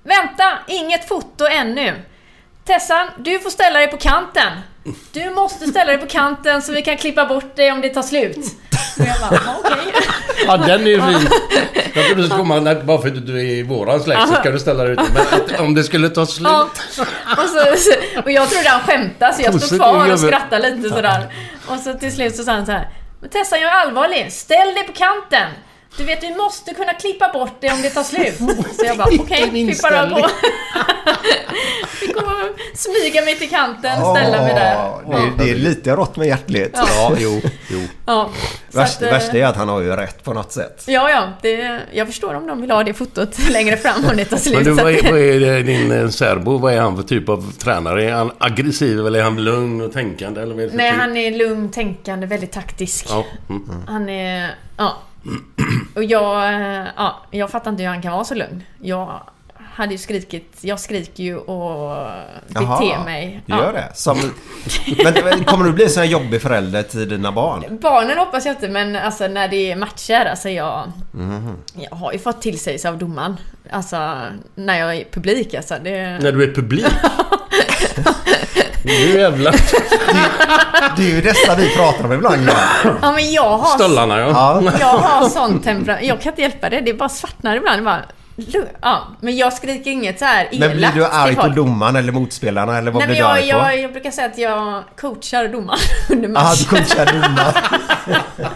Vänta, inget foto ännu. Tessan, du får ställa dig på kanten. Du måste ställa dig på kanten så vi kan klippa bort dig om det tar slut. Och jag bara, "Ja, okej. Ja, den är ju fin. Jag trodde du skulle komma, nej, bara för att du är i våran släkt så ska du ställa dig ute. Men om det skulle ta slut. Ja. Och, så, och jag trodde han skämtade så jag stod kvar och skrattade lite sådär. Och så till slut så sa han så här. Men Tessan, jag är allvarlig. Ställ dig på kanten. Du vet, vi måste kunna klippa bort det om det tar slut. (laughs) Så jag bara, okej, Vilken fick bara på. Fick och smyga mig till kanten, ställa mig där. Det, det är lite rått men hjärtligt. Ja, jo, jo. Ja, Värst, att, eh, värsta är att han har ju rätt på något sätt. Ja, ja. Det, jag förstår om de vill ha det fotot (laughs) längre fram om det tar slut. Men du, vad är, vad är det, din eh, särbo? Vad är han för typ av tränare? Är han aggressiv eller är han lugn och tänkande? Eller vad är det för Nej, typ? han är lugn, tänkande, väldigt taktisk. Ja. Mm. Han är... Ja. Och jag... Eh, ja, jag fattar inte hur han kan vara så lugn. Jag hade ju skrikit... Jag skriker ju och beter mig. du gör det? Som, men, kommer du bli en sån här jobbig förälder till dina barn? Barnen hoppas jag inte, men alltså när det är matcher, alltså jag... Mhm. Jag har ju fått tillsägelse av domaren. Alltså, när jag är i publik alltså. Det... När du är publik? (laughs) nu jävlar. Det är ju dessa vi pratar om ibland. Ja. Ja, men jag har... Stollarna ja. Ja. Jag har sånt temperament. Jag kan inte hjälpa det. Det bara svartnar ibland. Det Bara, ja, men jag skriker inget så här Men blir du arg på domaren eller motspelarna eller vad Nej, blir du jag, arg på? jag, jag brukar säga att jag coachar domaren (laughs) under Jaha, match. du coachar domaren. (laughs)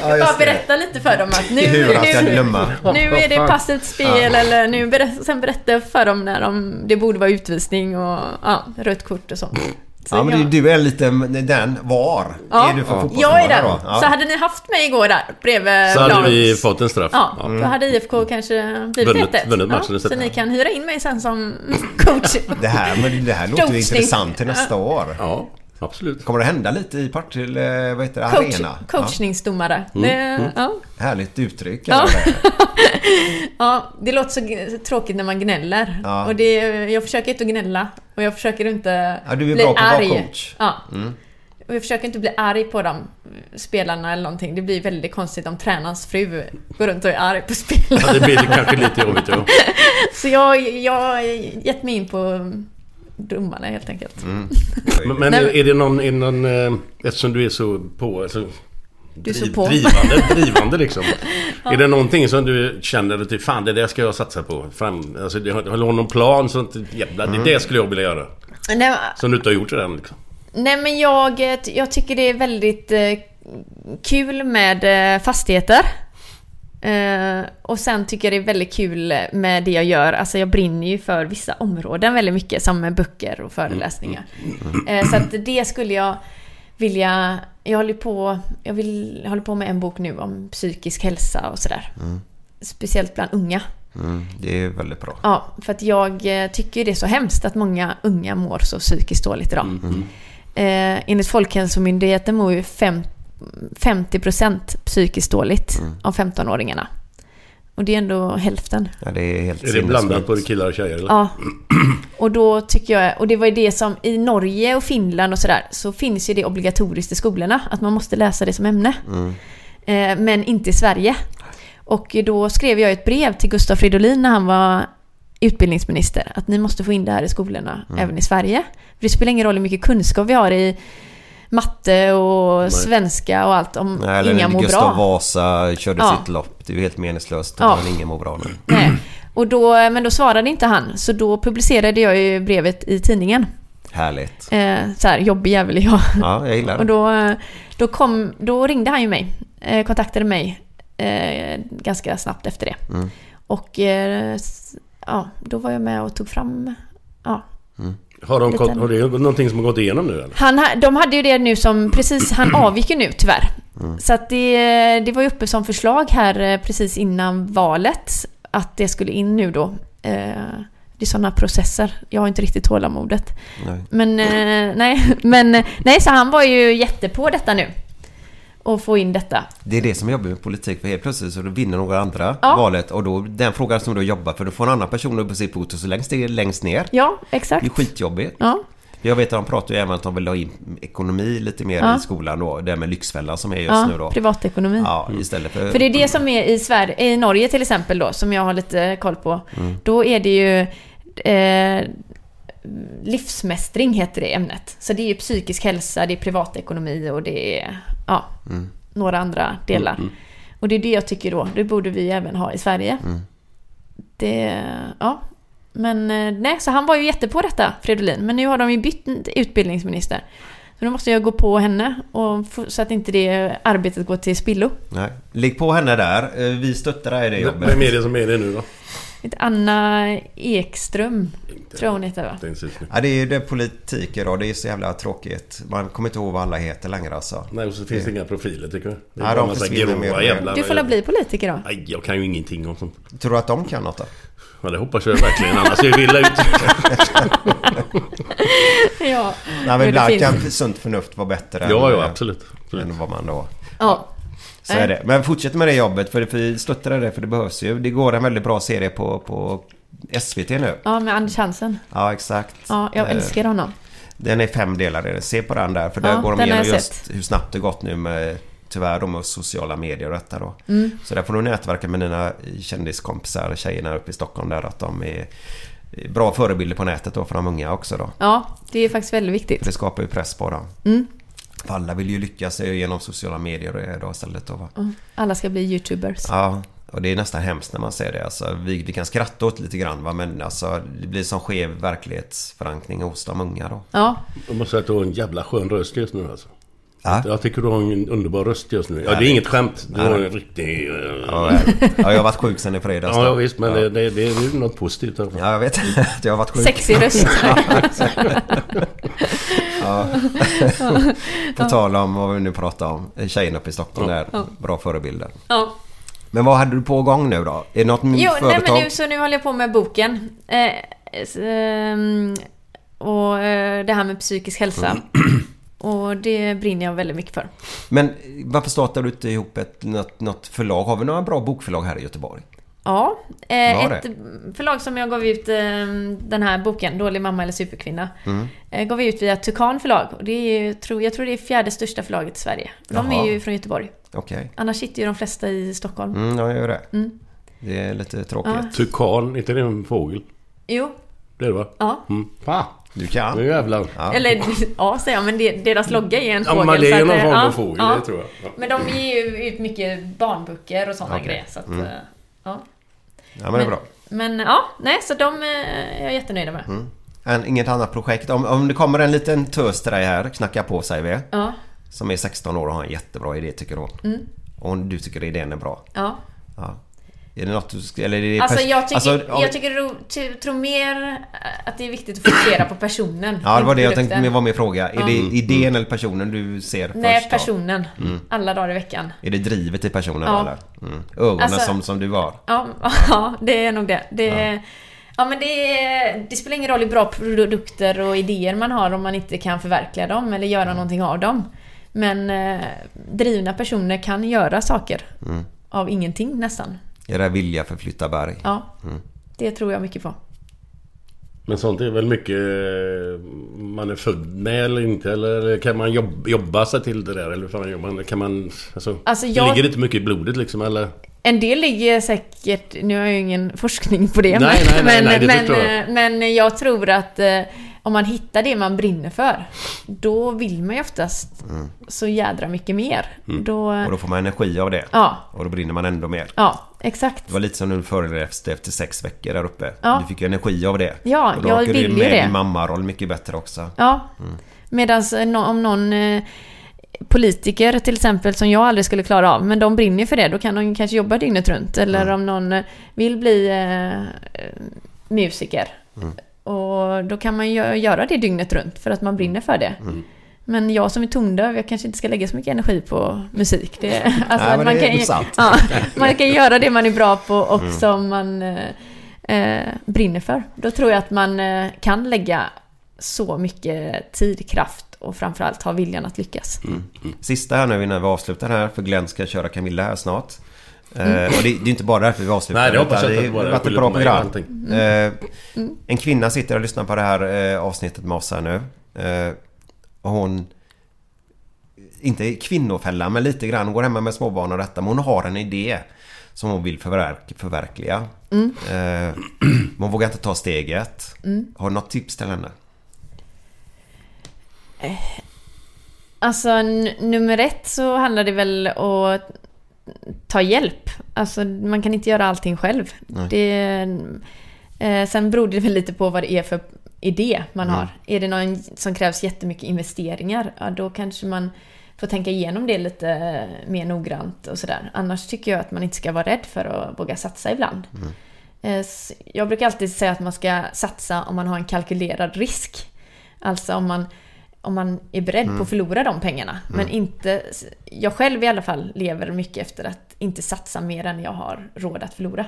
Ja, jag bara berättar lite för dem att nu, Hur han ska nu, glömma. nu är det passivt spel eller nu berätt, sen berättar jag för dem när de, det borde vara utvisning och ja, rött kort och sånt. Så Ja men jag- du, är lite den var. Ja, Är du för jag är den. då? Ja. Så hade ni haft mig igår där bredvid Så hade vi fått en straff. Ja, Ja. då hade IFK kanske blivit Vunnit- 1-1. vunnit matchen ja. Så ni kan hyra in mig sen som (laughs) coach. Det här, men det här låter ju Coachning. intressant till nästa år. Ja, absolut. Kommer det hända lite i Partille, vad heter det, Coach, Arena? coachningsdomare. Mm, Det, mm. ja. Ja. Härligt uttryck. Ja. (laughs) ja, det låter så tråkigt när man gnäller. Ja. Och det, jag försöker inte att gnälla. Och jag försöker inte Ja, du är bli bra på att vara arg. coach. Ja. Mm. Och jag försöker inte bli arg på dem, spelarna eller någonting. Det blir väldigt konstigt om tränarens fru går runt och är arg på spelarna. Ja, det blir kanske lite jobbigt ja. (laughs) Så jag, jag har gett mig in på domarna helt enkelt. Mm. Men, men är, det någon, är någon eh, eftersom du är så på... Alltså, Du är så driv- på. Drivande, (laughs) drivande liksom. Är det någonting som du känner att fan det där ska jag satsa på? Fram, alltså, du har, du någon plan som att jävlar, det skulle jag vilja göra? Nej, Som du inte har gjort redan liksom. Nej men jag, jag tycker det är väldigt eh, kul med eh, fastigheter. Eh, och sen tycker jag det är väldigt kul med det jag gör. Alltså jag brinner ju för vissa områden väldigt mycket. Som med böcker och föreläsningar. Eh, så att det skulle jag vilja... Jag håller på, jag vill, jag håller på med en bok nu om psykisk hälsa och sådär. Mm. Speciellt bland unga. Mm, det är väldigt bra. Ja, för att jag eh, tycker det är så hemskt att många unga mår så psykiskt dåligt idag. Mm. Eh, enligt Folkhälsomyndigheten mår ju fem, 50% psykiskt dåligt Mm. av 15-åringarna. Och det är ändå hälften. Ja, det är helt Är det blandat både killar och tjejer eller? Ja. Och då tycker jag, och det var ju det som i Norge och Finland och sådär, så finns ju det obligatoriskt i skolorna, att man måste läsa det som ämne. Mm. Eh, men inte i Sverige. Och då skrev jag ett brev till Gustav Fridolin när han var utbildningsminister, att ni måste få in det här i skolorna, Mm. även i Sverige. För det spelar ingen roll hur mycket kunskap vi har i matte och Nej. svenska och allt om Nej, eller inga mår Gustav bra. Vasa körde Ja. sitt lopp. Det är ju helt meningslöst Ja. om man ingen mår bra nu. (clears throat) Nej. Och då, men då svarade inte han, så då publicerade jag ju brevet i tidningen. Härligt. Eh, så här, jobbig jävel jag. Ja, jag gillar (laughs) det. Och då, då, kom, då ringde han ju mig, eh, kontaktade mig eh, ganska snabbt efter det. Mm. Och eh, ja, då var jag med och tog fram, ja. Har, de, Liten- har det någonting som har gått igenom nu eller? Han, ha- de hade ju det nu som, precis, han avgick ju nu tyvärr. Mm. Så att det, det var ju uppe som förslag här eh, precis innan valet, att det skulle in nu då. Eh, det är sådana processer. Jag har inte riktigt tålamodet. Nej. Men eh, nej, (laughs) men nej, så han var ju jättepå detta nu. Och få in detta. Det är det som jobbar med politik för helt plötsligt så vinner några andra Ja. valet och då den frågan som du jobbar för då får en annan person upp på sitt och så längst det är längst ner. Ja, Det är exakt. skitjobbigt. Ja, Jag vet att de pratar ju även om att de vill ha in ekonomi lite mer Ja. i skolan då. Det med Lyxfällan som är just ja nu då. privatekonomi. Ja, istället för... För det är det som är i Sverige, i Norge till exempel då, som jag har lite koll på. Mm. Då är det ju eh, livsmästring heter det ämnet. Så det är ju psykisk hälsa, det är privatekonomi och det är ja, Mm. några andra delar. Och det är det jag tycker då, det borde vi även ha i Sverige. Mm. Det, ja. Men eh, nej, så han var ju jättepå detta, Fridolin. Men nu har de ju bytt utbildningsminister. Så då måste jag gå på henne och så att inte det arbetet går till spillo. Nej. Ligg på henne där. Eh, Vi stöttar dig i det jobbet. Vem är det som är det nu då? Anna Ekström, tror jag hon heter va? Ja, det är ju det politik idag. Det är så jävla tråkigt. Man kommer inte ihåg vad alla heter längre alltså. Nej, och så finns det inga profiler tycker jag. Det är Nej, de försvinner och jävla... Du får la bli politiker då. Nej, jag kan ju ingenting om sånt. Tror du att de kan något då? Ja, det hoppas jag verkligen. Annars är jag illa ute. (laughs) ja. Nej, Men ibland kan sunt förnuft vara bättre Ja, än, ja, eh, absolut. absolut. än vad man då... Ja. Så är det. Men fortsätt med det jobbet för vi stöttar det för det behövs ju. Det går en väldigt bra serie på, på SVT nu. ja, med Anders Hansen. Ja, exakt. Ja, jag Eh, älskar honom. Den är fem delar. Se på den där. För där Ja, går de igenom just sett. hur snabbt det gått nu med tyvärr de och sociala medier och detta då. Mm. Så där får du nätverka med dina kändiskompisar, tjejerna uppe i Stockholm där att de är bra förebilder på nätet då för de unga också då. Ja, det är faktiskt väldigt viktigt. För det skapar ju press på dem. Mm. För alla vill ju lyckas genom sociala medier då istället då va. Mm. Alla ska bli YouTubers. Ja, och det är nästan hemskt när man ser det. Alltså, vi, vi kan skratta åt lite grann va, men alltså, det blir som skev verklighetsförankring hos de unga då. Ja, Jag måste säga att du har en jävla skön röst just nu alltså. Ja. Jag tycker du har en underbar röst just nu. Ja, det är inget skämt. Du har en riktig... eh, Ja, ja, jag har varit sjuk sen i fredags. Ja, då. ja visst. Men Ja. det, det, det är ju något positivt fall. Ja, jag vet (laughs) jag har varit sjuk. sexig röst. (laughs) (laughs) Ja. (laughs) På tal om vad vi nu pratar om. Tjejen uppe i Stockholm där. Bra förebilder. Men vad hade du på gång nu då? Är det något Jo, nej, företag? men nu, så nu håller jag på med boken. Eh, ehm, och eh, det här med psykisk hälsa. (clears throat) Och det brinner jag väldigt mycket för. Men varför startar du inte ihop ett, något, något förlag? Har vi några bra bokförlag här i Göteborg? Ja, eh, ett förlag som jag gav ut eh, den här boken, Dålig mamma eller superkvinna, Mm. eh, gav vi ut via Tukan förlag. Och det är ju, tror, jag tror det är fjärde största förlaget i Sverige. De Jaha. är ju från Göteborg. Okej. Annars sitter ju de flesta i Stockholm. Mm, ja, jag gör det. Mm. Det är lite tråkigt. Ja. Tukan, inte det en fågel? Jo, Det är det va? ja. Mm. Fan, Du kan. nu jävlar. Ja. Eller ja, säger jag, men det, deras logga är en Ja, fågel. men det är någon form ja, av fågel, ja. det tror jag. Ja. Men de ger ju ut mycket barnböcker och sådana Okej. grejer. Så att, Mm. ja. Ja, men det är bra. Men ja, nej, så de eh, är jag jättenöjda med. Mm. En, inget annat projekt. Om, om det kommer en liten tös till dig här, knacka på säger vi. Ja, Som är 16 år och har en jättebra idé tycker hon. Mm. Och du tycker idén är bra. ja. Ja. Är det något du ska, eller är det Alltså jag tycker, alltså, om- jag tycker ro- ty- tror mer att det är viktigt att fokusera på personen. Ja, det var det jag tänkte, det var min fråga. Är Ja. det idén eller personen du ser Nej, först? då? personen. Mm. Alla dagar i veckan. Är det drivet i personen Ja. eller? Mm. Ögonen Alltså- som, som du har? Ja, (laughs) ja det är nog det. det ja. ja, men det, det spelar ingen roll hur bra produkter och idéer man har om man inte kan förverkliga dem eller göra Mm. någonting av dem. Men eh, drivna personer kan göra saker Mm. av ingenting nästan. Är det vilja för flytta berg? Ja, Mm. det tror jag mycket på. Men sånt är väl mycket man är född med eller inte? Eller kan man jobba, jobba sig till det där? Eller hur fan jobbar man? Kan man... Alltså, Alltså, det jag- ligger inte mycket i blodet liksom eller? En del ligger säkert, nu har jag ju ingen forskning på det, Nej, men, nej, nej, nej, det men, jag. men jag tror att eh, om man hittar det man brinner för, då vill man ju oftast Mm. så jädra mycket mer. Då, Och då får man energi av det. Ja. Och då brinner man ändå mer. Ja, exakt. Det var lite som när du föreläste efter sex veckor där uppe. Ja. Du fick ju energi av det. Ja, och då jag orkar du vill ju med det. din mammaroll mycket bättre också. Ja. Mm. Medan om någon eh, politiker till exempel som jag aldrig skulle klara av, men de brinner för det, då kan de kanske jobba dygnet runt. Eller Mm. om någon eh, vill bli eh, eh, musiker. Mm. Och då kan man ju göra det dygnet runt för att man brinner för det. Mm. Men jag som är tondöv, jag kanske inte ska lägga så mycket energi på musik. Det, alltså Nej, man, det kan, ja, man kan göra det man är bra på och Mm. som man eh, eh, brinner för. Då tror jag att man eh, kan lägga så mycket tid, kraft och framförallt ha viljan att lyckas. Mm. Sista här nu innan vi avslutar här, för Glenn ska köra Camilla här snart. Mm. Eh, och det, det är inte bara därför vi avslutar. Nej, det hoppas jag det inte har varit ett skyller bra program. Eh, Mm. en kvinna sitter och lyssnar på det här eh, avsnittet med oss här nu. Eh, hon... Inte kvinnofälla, men lite grann. Hon går hemma med småbarn och detta. Men hon har en idé som hon vill förverk förverkliga. Mm. Eh, men hon vågar inte ta steget. Mm. Har du något tips till henne? Alltså n- nummer ett så handlar det väl om att ta hjälp. Alltså man kan inte göra allting själv. Det, eh, sen beror det väl lite på vad det är för idé man Mm. har. Är det någon som krävs jättemycket investeringar, ja, då kanske man får tänka igenom det lite eh, mer noggrant och sådär. Annars tycker jag att man inte ska vara rädd för att våga satsa ibland. Mm. Eh, Jag brukar alltid säga att man ska satsa om man har en kalkylerad risk. Alltså om man, om man är beredd Mm. på att förlora de pengarna. Men Mm. inte... Jag själv i alla fall lever mycket efter att inte satsa mer än jag har råd att förlora.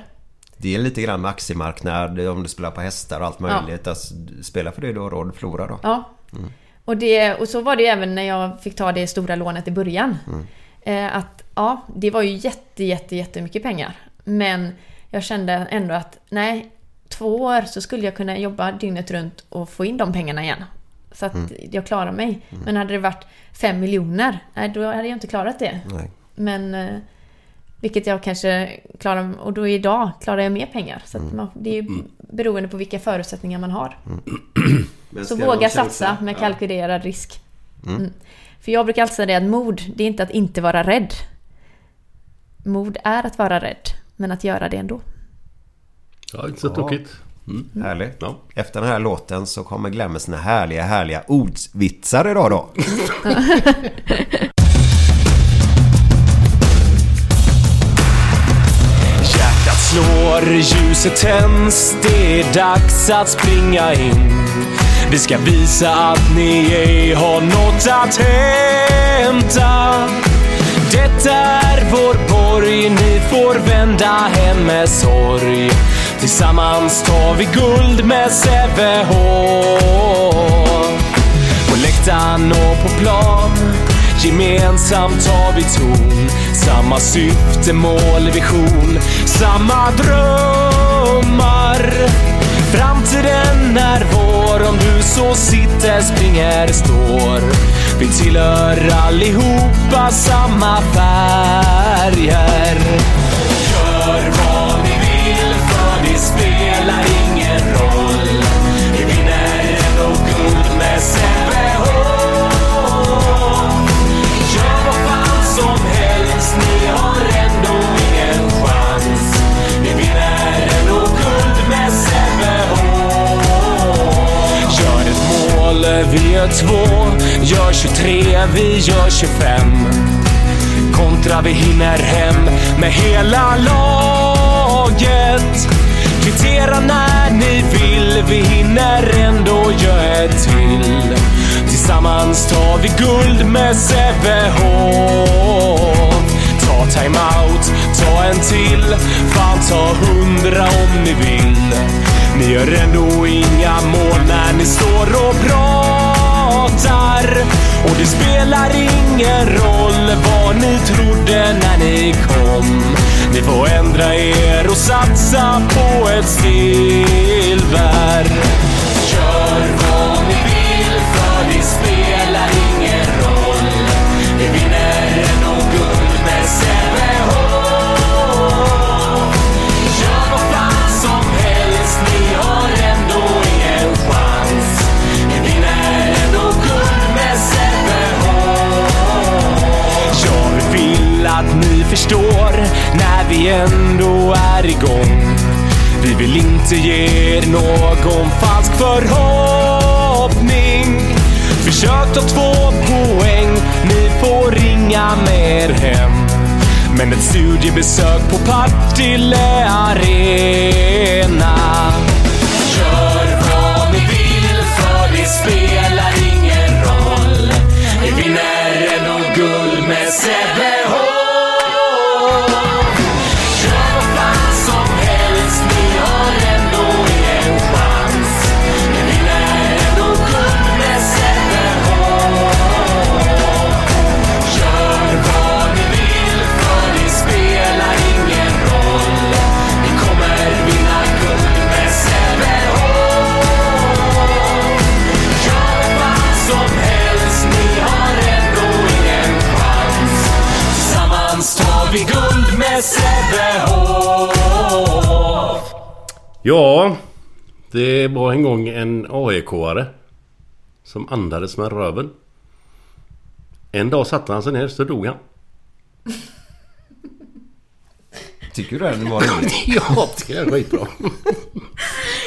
Det är lite grann med aktiemarknad om du spelar på hästar och allt Ja. möjligt. Alltså, spela för det du har råd att förlora då. Ja. Mm. Och, det, och så var det även när jag fick ta det stora lånet i början. Mm. Eh, att ja, det var ju jätte, jätte, jättemycket pengar. Men jag kände ändå att nej, två år så skulle jag kunna jobba dygnet runt och få in de pengarna igen. Så att Mm. jag klarar mig. Mm. Men hade det varit fem miljoner, nej då hade jag inte klarat det. Nej. Men eh, vilket jag kanske klarar, och då idag klarar jag mer pengar. Så att Mm. man, det är ju beroende på vilka förutsättningar man har. Men Så våga satsa med kalkylerad risk. Mm. Mm. För jag brukar alltid säga det att mod, det är inte att inte vara rädd. Mod är att vara rädd, men att göra det ändå. Ja, inte så tokigt. Mm. Härligt. Ja. Efter den här låten så kommer Glenn med sina härliga, härliga ordsvitsar idag då. (laughs) (laughs) ljuset tänds, det är dags att springa in. Vi ska visa att ni ej har något att hämta. Detta är vår borg, ni får vända hem med sorg. Tillsammans tar vi guld med Sävehof. På läktaren och på plan Gemensamt tar vi ton Samma syfte, mål, vision. Samma drömmar. Framtiden är vår. Om du så sitter, springer, står. Vi tillhör allihopa samma färger Gör Kalle, vi gör två Gör 23, vi gör 25 Kontra vi hinner hem med hela laget laget. Kvittera när ni vill, vi hinner ändå göra ett till. Tillsammans tar vi guld med Sävehof. Ta timeout, ta en till, fan ta hundra om ni vill. Ni gör ändå inga mål när ni står och pratar. Och det spelar ingen roll vad ni trodde när ni kom. Ni får ändra er och satsa på ett silver. Gör vad ni vill för det spelar ingen roll. Vi vinner ändå guld med Sävehof. Att ni förstår när vi ändå är igång. Vi vill inte ge er någon falsk förhoppning. Försök ta två poäng, ni får ringa med er hem. Men ett studiebesök på Partille Arena. Gör vad ni vill för det spelar ingen roll. Vi vinner ändå guld med Sävehof. Ja, det var en gång en AIK-are som andades med röven. En dag satte han sig ner så dog han. (laughs) Tycker du den var rolig? ja, jag tycker den är skitbra. (laughs)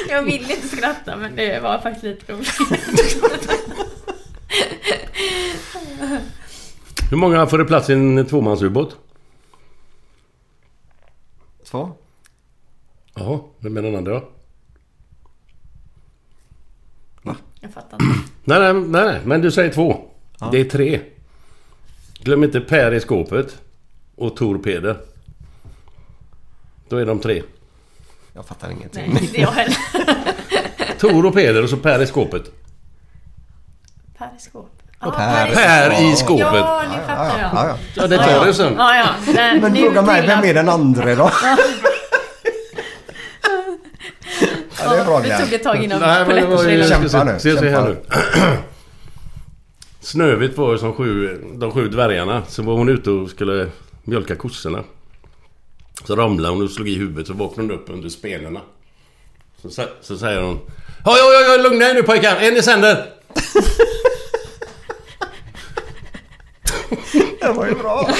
Jag vill inte skratta men det var faktiskt lite roligt. (laughs) Hur många får det plats i en tvåmansubåt? Två. Ja, vem är den andra då? Jag fattar inte. Nej, nej, nej, nej, men du säger två. Det är tre. Glöm inte Per i skåpet. Och Tor Peder. Då är de tre. Jag fattar ingenting. Nej, inte jag heller. (laughs) Tor och Peder och så Per i skåpet. Per i skåpet. Ja, Per- Per i skåpet. Ja, nu fattar jag. Ja, ja. Ja, det tar du sen. Ja, ja. Men fråga mig, vem är den andra då? Ja, det är bra Det tog ett tag innan Nej, men det var ju... Kämpa nu, Se, se, se här nu. Snövit var ju som sju, de sju dvärgarna. Så var hon ute och skulle mjölka kossorna. Så ramlade hon och slog i huvudet så vaknade hon upp under spelarna. Så, så säger hon... Oj, oj, oj, lugna er nu pojkar! Är ni sänder? (laughs) Det var ju bra. (laughs)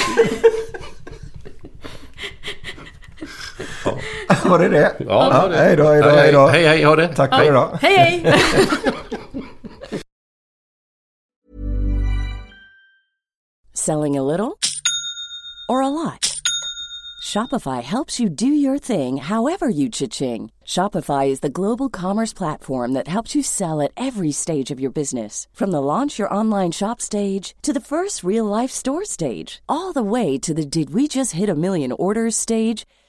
Ja. Var det det? Ja, det. Hej då, hej då, hej då. Hej, hej, ha det. Tack för idag. Hej, hej! (laughs) Selling a little or a lot? Shopify helps you do your thing however you cha-ching. Shopify is the global commerce platform that helps you sell at every stage of your business. From the launch your online shop stage to the first real life store stage, all the way to the did we just hit a million orders stage.